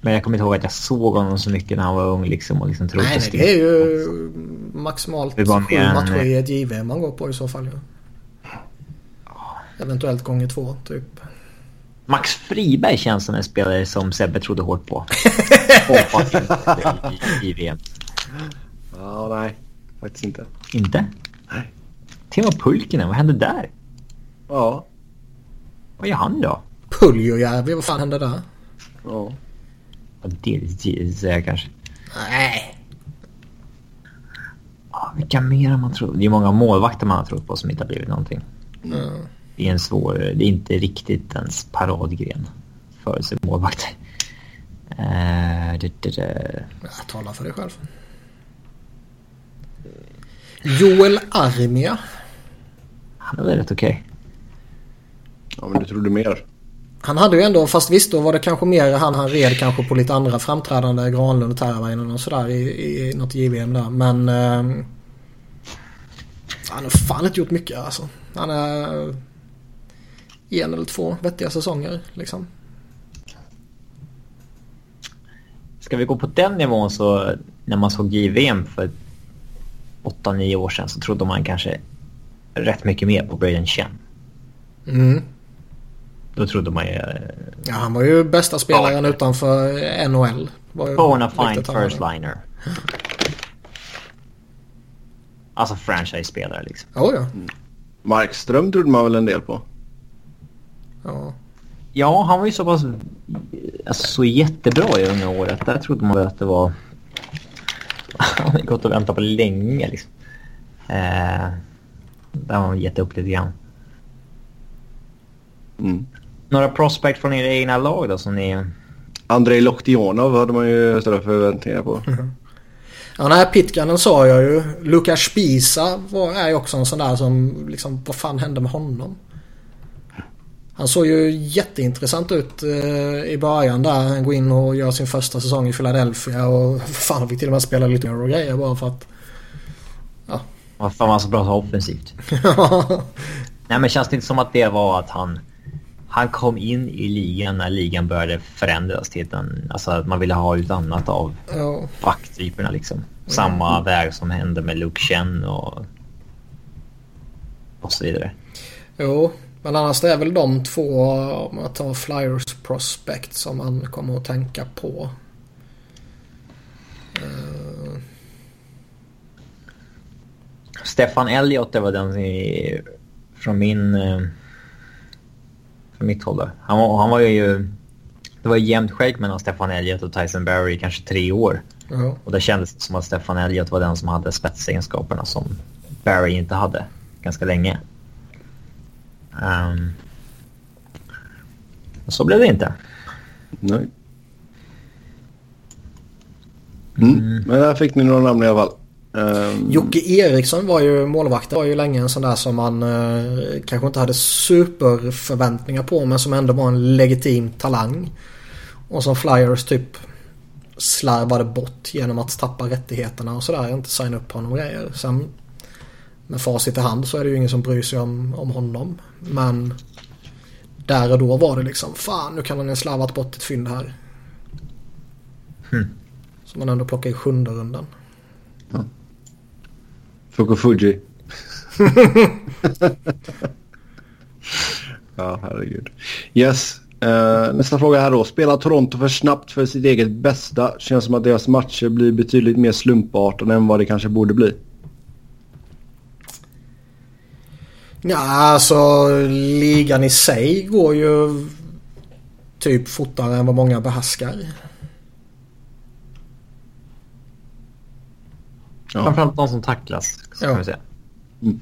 Men jag kommer inte ihåg att jag såg honom så mycket när han var ung liksom och liksom trodde Nej, nej, det är ju maximalt Det var sju matcher i ett JVM man går på i så fall ju. Eventuellt gånger två, typ. Max Friberg känns som en spelare som Sebbe trodde hårt på. Hoppas inte i, i VM. ja, nej. Faktiskt inte. Inte? Nej. Timo Pulkinen, vad hände där? Ja. Vad gör han då? Puljujärvi, vad fan hände där? Ja. Det att säga kanske. Nej. Ja, vilka mer har man trott? Det är många målvakter man har trott på som inte har blivit någonting. Mm. Är en svår... Det är inte riktigt ens paradgren för sig målvakter. Uh, det, det, det. Jag talar för dig själv. Joel Armia. Han är väl rätt okej. ja, men du trodde mer. Han hade ju ändå, fast visst då var det kanske mer han han red kanske på lite andra framträdande Granlund och Teravainen och sådär i, i något JVM där. Men... Eh, han har fan inte gjort mycket alltså. Han är en eller två vettiga säsonger liksom. Ska vi gå på den nivån så när man såg JVM för 8-9 år sedan så trodde man kanske rätt mycket mer på Braden Chen. Mm. Då trodde man ju... Ja, han var ju bästa spelaren utanför NHL. Bona fine first liner. Alltså franchise-spelare liksom. Ja, ja. Markström trodde man väl en del på. Ja. Ja, han var ju så pass... Alltså så jättebra i unga året. Där trodde man väl att det var... Han har gått och väntat på länge liksom. Eh, där har man gett upp lite grann. Mm. Några prospect från era egna lag då som ni... Andrei Loktionov hade man ju större förväntningar på. Ja, nej, Pitkanen sa jag ju. Lukas Spisa var, är ju också en sån där som liksom, vad fan hände med honom? Han såg ju jätteintressant ut eh, i början där. Han går in och gör sin första säsong i Philadelphia och fan han fick till och med spela lite mer och grejer bara för att... Vad fan var så bra så offensivt. Nej men känns det inte som att det var att han... Han kom in i ligan när ligan började förändras till en... Alltså att man ville ha ut annat av ja, backtyperna liksom. Samma väg som hände med Luke Chen och... Och så vidare. jo. Men annars det är väl de två, om man tar Flyers Prospect, som man kommer att tänka på. Eh, Stefan Elliott det var den i, från min... eh, Från mitt håll. Han var, han var ju... Det var jämnt skägg mellan Stefan Elliott och Tyson Barry i kanske tre år. ja. Och det kändes som att Stefan Elliott var den som hade spetsegenskaperna som Barry inte hade ganska länge. Um, så blev det inte. Nej. Mm. Men där fick ni några namn i alla fall. Um, Jocke Eriksson var ju målvakt. Det var ju länge en sån där som man eh, kanske inte hade superförväntningar på men som ändå var en legitim talang. Och som Flyers typ slarvade bort genom att tappa rättigheterna och sådär. Inte signa upp honom och grejer. Sen med facit i hand så är det ju ingen som bryr sig om, om honom. Men där och då var det liksom fan nu kan han ha slarvat bort ett fynd här. Hmm. Som man ändå plockar i sjunde rundan. Fuku Fuji. Ja, herregud. Yes. Uh, nästa fråga här då. Spelar Toronto för snabbt för sitt eget bästa? Känns som att deras matcher blir betydligt mer slumpartade än vad det kanske borde bli. Ja, alltså ligan i sig går ju typ fortare än vad många behärskar. Ja. Framförallt de som tacklas. Kan ja. säga. Mm.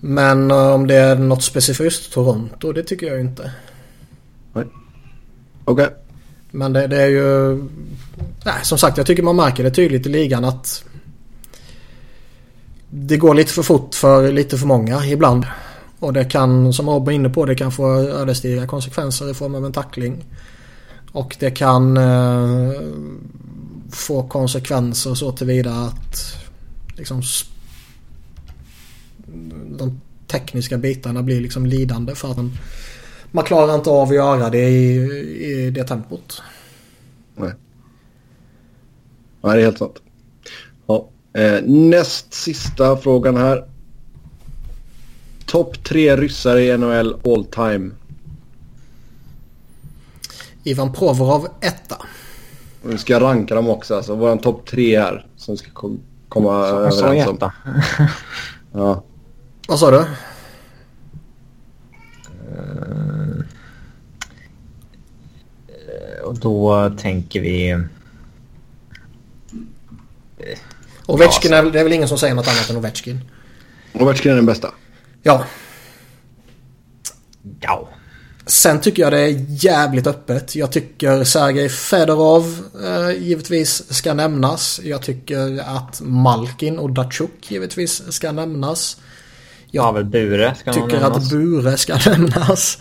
Men eh, om det är något specifikt Toronto, det tycker jag inte. Okej. Okay. Men det, det, är ju... Nej, som sagt, jag tycker man märker det tydligt i ligan att det går lite för fort för lite för många ibland. Och det kan, som Robin var inne på, det kan få ödesdigra konsekvenser i form av en tackling. Och det kan eh, få konsekvenser så tillvida att liksom de tekniska bitarna blir liksom lidande för att man, man klarar inte av att göra det i, i det tempot. Nej. Nej, det är helt sant. Eh, näst sista frågan här. Topp tre ryssar i NHL all time. Ivan Provorov etta. Vi ska ranka dem också. Alltså våran topp tre här. Som ska kom komma så, överens om. ja. Vad sa du? Uh, och då tänker vi... Ovechkin är, det är väl ingen som säger något annat än Ovechkin. Ovechkin är den bästa. Ja. Ja. Sen tycker jag det är jävligt öppet. Jag tycker Sergej Fedorov eh, givetvis ska nämnas. Jag tycker att Malkin och Datsjuk givetvis ska nämnas. Jag ja, väl Bure ska tycker nämnas. att Bure ska nämnas.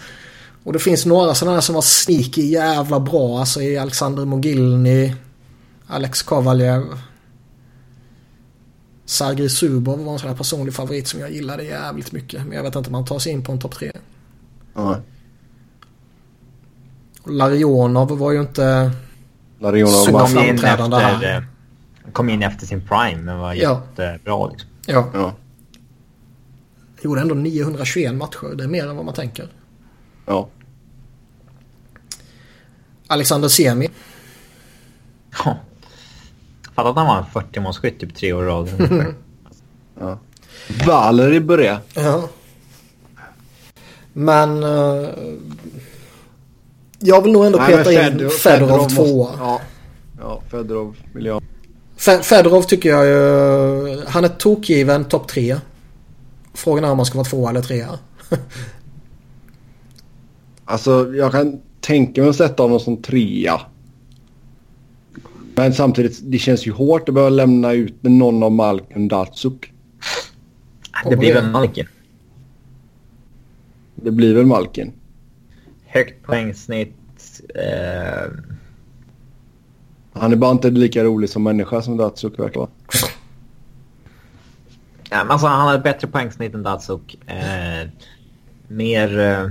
Och det finns några sådana som var sneaky jävla bra. Alltså i Alexander Mogilny, Alex Kovaljev. Sergej Zubov var en sån här personlig favorit som jag gillade jävligt mycket. Men jag vet inte om han tar sig in på en topp tre. Mm. Larionov var ju inte Larionov så framträdande här. Eh, kom in efter sin prime men var ja. jättebra liksom. Ja. ja. Gjorde ändå 921 matcher. Det är mer än vad man tänker. Ja. Alexander Semi. Ja. Fattar att han var en 40-målsskytt typ tre år i rad. ja. Valeri började. Ja. Men... Uh, jag vill nog ändå peta Nej, in Fedorov, Fedorov tvåa. Ja, ja Fedorov vill jag. Fedorov tycker jag ju... Han är tokgiven topp tre. Frågan är om han ska vara tvåa eller trea. alltså jag kan tänka mig att sätta honom som trea. Men samtidigt, det känns ju hårt att behöva lämna ut någon av Malkin Datsuk. Det blir väl Malkin. Det blir väl Malkin. Högt poängsnitt. Eh... Han är bara inte lika rolig som människa som Datsuk verkar vara. Ja, alltså, han har ett bättre poängsnitt än Datsuk. Eh, mer... Eh,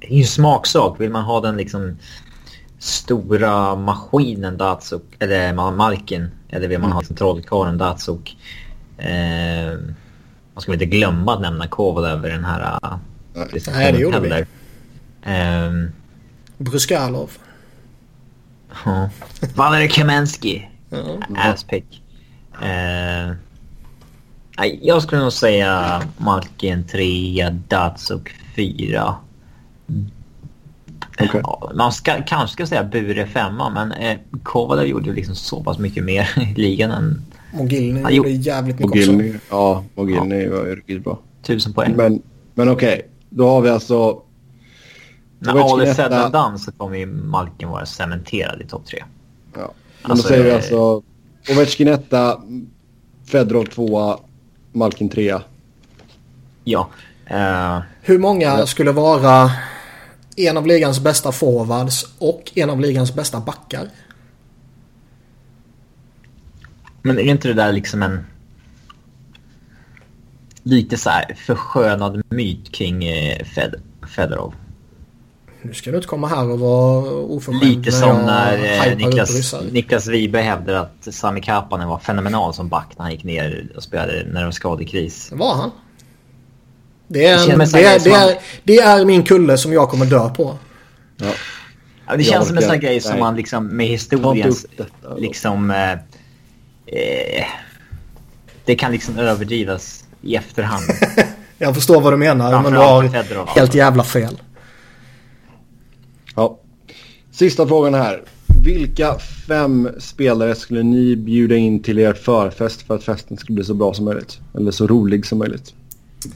det är ju smaksak. Vill man ha den liksom stora maskinen Datsuk, eller Malkin, eller vill man ha liksom trollkarlen Datsuk. Eh, man ska väl inte glömma att nämna Kovalev i den här Nej, det gjorde heller. vi. Eh, Bruskalov. Ja. Valeri Kamensky. Ja. Asspick. Eh, jag skulle nog säga Malkin 3, Datsuk 4. Okay. Ja, man ska, kanske ska säga Bure 5 men eh, Kovalev gjorde liksom så pass mycket mer i ligan än... Mogilny gjorde jävligt mycket Mogilny, också. Ja, Mogilny ja. var riktigt bra. Tusen poäng. Men, men okej, okay. då har vi alltså... När Ali sedan dan så kommer ju Malkin vara cementerad i topp tre. Ja, men alltså, då säger vi alltså Ovechkin 1, Fedorov 2, Malkin 3. Ja. Uh... Hur många skulle vara en av ligans bästa forwards och en av ligans bästa backar? Men är inte det där liksom en lite så här förskönad myt kring eh, Fed Fedorov? Nu ska du inte komma här och vara oförskämd Lite som när eh, Niklas, Niklas Wiberg hävdade att Sami Kapanen var fenomenal som back när han gick ner och spelade när det var skadekris. Var han? Det är, Det en, som det, är, det, är, det är min kulle som jag kommer dö på. Ja. Ja, det Jag känns som en sån grej som man liksom med historiens... detta. Liksom... Eh, eh, det kan liksom överdrivas i efterhand. Jag förstår vad du menar men du har helt jävla fel. Ja. Sista frågan här. Vilka fem spelare skulle ni bjuda in till er förfest för att festen skulle bli så bra som möjligt? Eller så rolig som möjligt?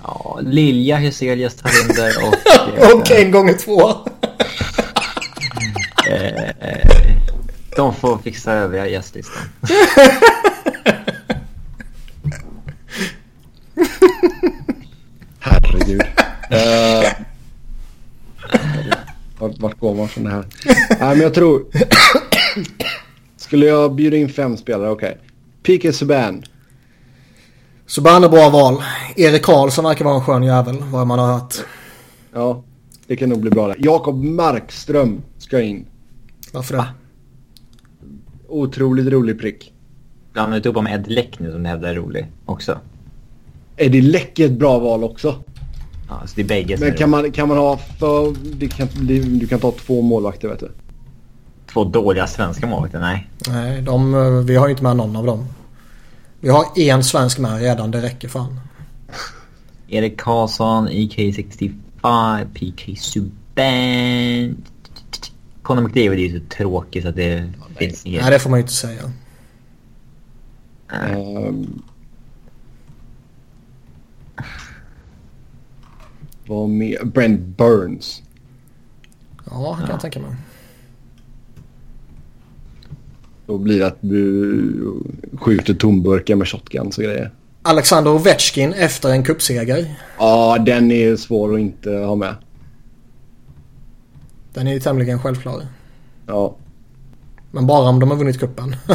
Ja, Lilja, Hyselius, Talinder och... eh, Och en gånger två. De får fixa övriga gästlistan. Herregud. uh, vart, vart går man från det här? Nej men jag tror... Skulle jag bjuda in fem spelare? Okej. P.K. Subban. Subban bra val. Erik Karlsson verkar vara en skön jävel vad man har hört. Ja, det kan nog bli bra där. Jakob Markström ska in. Varför det? Otroligt rolig prick. Blandar inte upp om Ed Läck nu som du hävdar är rolig också. Eddie Läck är ett bra val också. Ja, så det är bägge Men kan man, kan man ha för... Det kan, det, du kan ta två målvakter vet du. Två dåliga svenska målvakter? Nej. Nej, de, eh, vi har ju inte med någon av dem. Vi har en svensk med redan, det räcker fan. Erik Karlsson, EK65, PK Subban. Conor McDavid är ju så tråkig så att det finns inget. Nej, det får man ju inte säga. Ehm. vad mer? Brent Burns. Ja, det kan jag tänka mig. Då blir det att du skjuter tomburkar med shotguns och grejer. Alexander Ovechkin efter en cupseger. Ja, den är svår att inte ha med. Den är ju tämligen självklar. Ja. Men bara om de har vunnit cupen.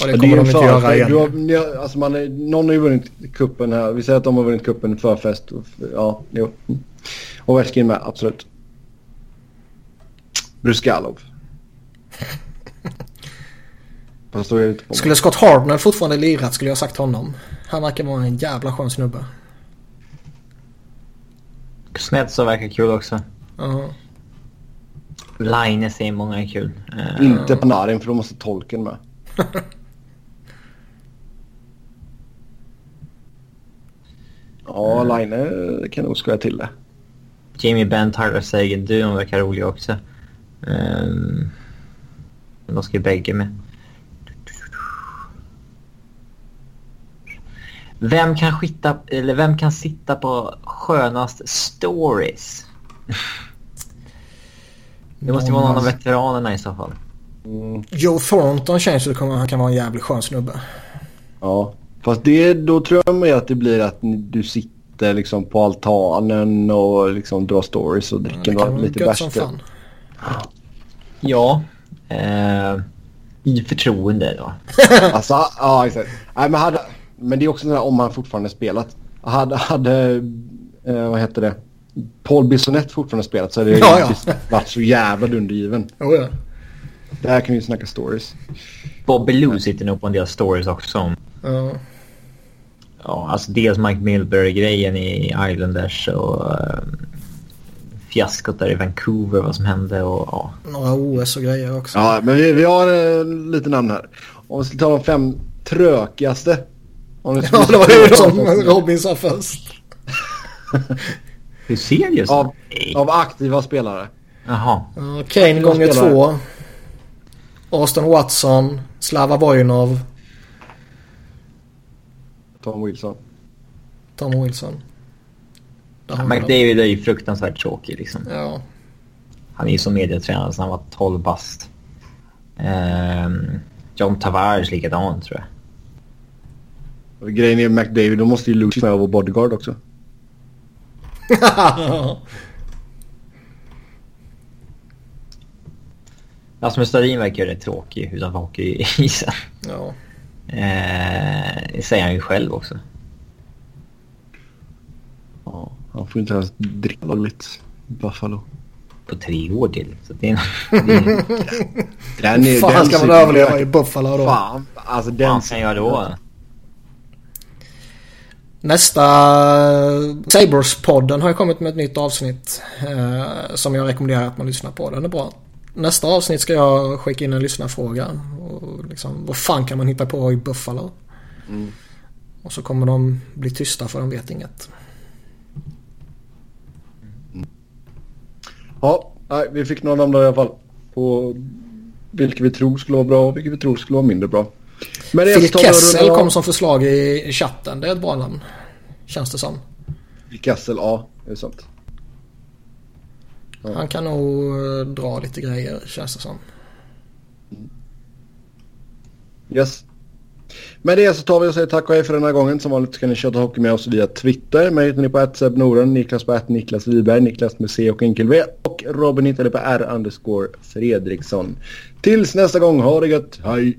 Och det kommer ju de inte göra igen. Du har, ni har- alltså man är, någon har ju vunnit kuppen här. Vi säger att de har vunnit kuppen förfest. och- Ja, jo. Ovechkin med, absolut. Bruskalov. Fast då är det inte på Skulle Scott Hardner fortfarande lirat skulle jag sagt honom. Han verkar vara en jävla skön snubbe. Snedso verkar kul också. Ja. Line säger många är kul. Eh, Inte Panarin för då måste tolken med. Ja, Line kan nog skoja till det. Jamie Benn, Tyler Sagan, duon verkar roliga också. Um, de ska ju bägge med. Vem kan, skitta, eller vem kan sitta på skönast stories? Det måste ju vara någon av veteranerna i så fall. Mm, Joe Thornton känns ju som att han kan vara en jävligt skön snubbe. ja, fast det, då tror jag med att det blir att du sitter liksom på altanen och liksom drar stories och dricker Det vara lite bärs. Ja. Eh, I förtroende då. Alltså, ja exakt. Nej, men, hade, men det är också sådär om han fortfarande spelat. Hade, hade eh, vad heter det, Paul Bissonette fortfarande spelat så hade det Ja, ja. varit så jävla dundergiven. Oh, ja. Där kan vi snacka stories. Bobby Lou sitter nog på en del stories också Ja. Ja, alltså dels Mike Milbury-grejen i Islanders och uh, fiaskot där i Vancouver, vad som hände och ja. Några OS och grejer också. Ja, men vi, vi har eh, lite namn här. Om vi ska ta de fem trökigaste. Om Ja, det var ju som Robin sa först. Hur ser just Av, av aktiva spelare. Jaha. Ja, Kane gånger spelare. två. Austin Watson. Slava Vojnov. Tom Wilson. Tom Wilson. McDavid är ju fruktansvärt tråkig liksom. Ja. Han är ju som medietränare sedan han var 12 bast. Ehm, John Tavares likadant tror jag. Grejen är McDavid, då måste ju Luke med vara bodyguard också. Rasmus Dahlin verkar ju rätt tråkig utanför hockeyisen. ja. Ehm, det säger han ju själv också. Ja, han får inte ens dricka lagligt. Buffalo. På tre år till. Så det är, det är, Den är, Fan den ska man överleva i Buffalo då? Fan, alltså den vad kan jag då? Nästa Sabres-podden har ju kommit med ett nytt avsnitt eh, som jag rekommenderar att man lyssnar på. Den är bra. Nästa avsnitt ska jag skicka in en lyssnarfråga. Och liksom, vad fan kan man hitta på i Buffalo? Mm. Och så kommer de bli tysta för de vet inget. Ja, vi fick några namn där i alla fall. På vilka vi tror skulle vara bra och vilka vi tror skulle vara mindre bra. Men Phil Kessel kom som förslag i chatten. Det är ett bra namn. Känns det som. Phil Kessel, ja. Det är sant. Ja. Han kan nog eh, dra lite grejer känns det som. Yes. Med det så tar vi och säger tack och hej för den här gången. Som vanligt kan ni köta hockey med oss via Twitter. Mig hittar ni på att Noren, Niklas på att Niklas Wiberg, Niklas med C och enkel V. Och Robin hittar ni på R underscore Fredriksson. Tills nästa gång, ha det gött, hej!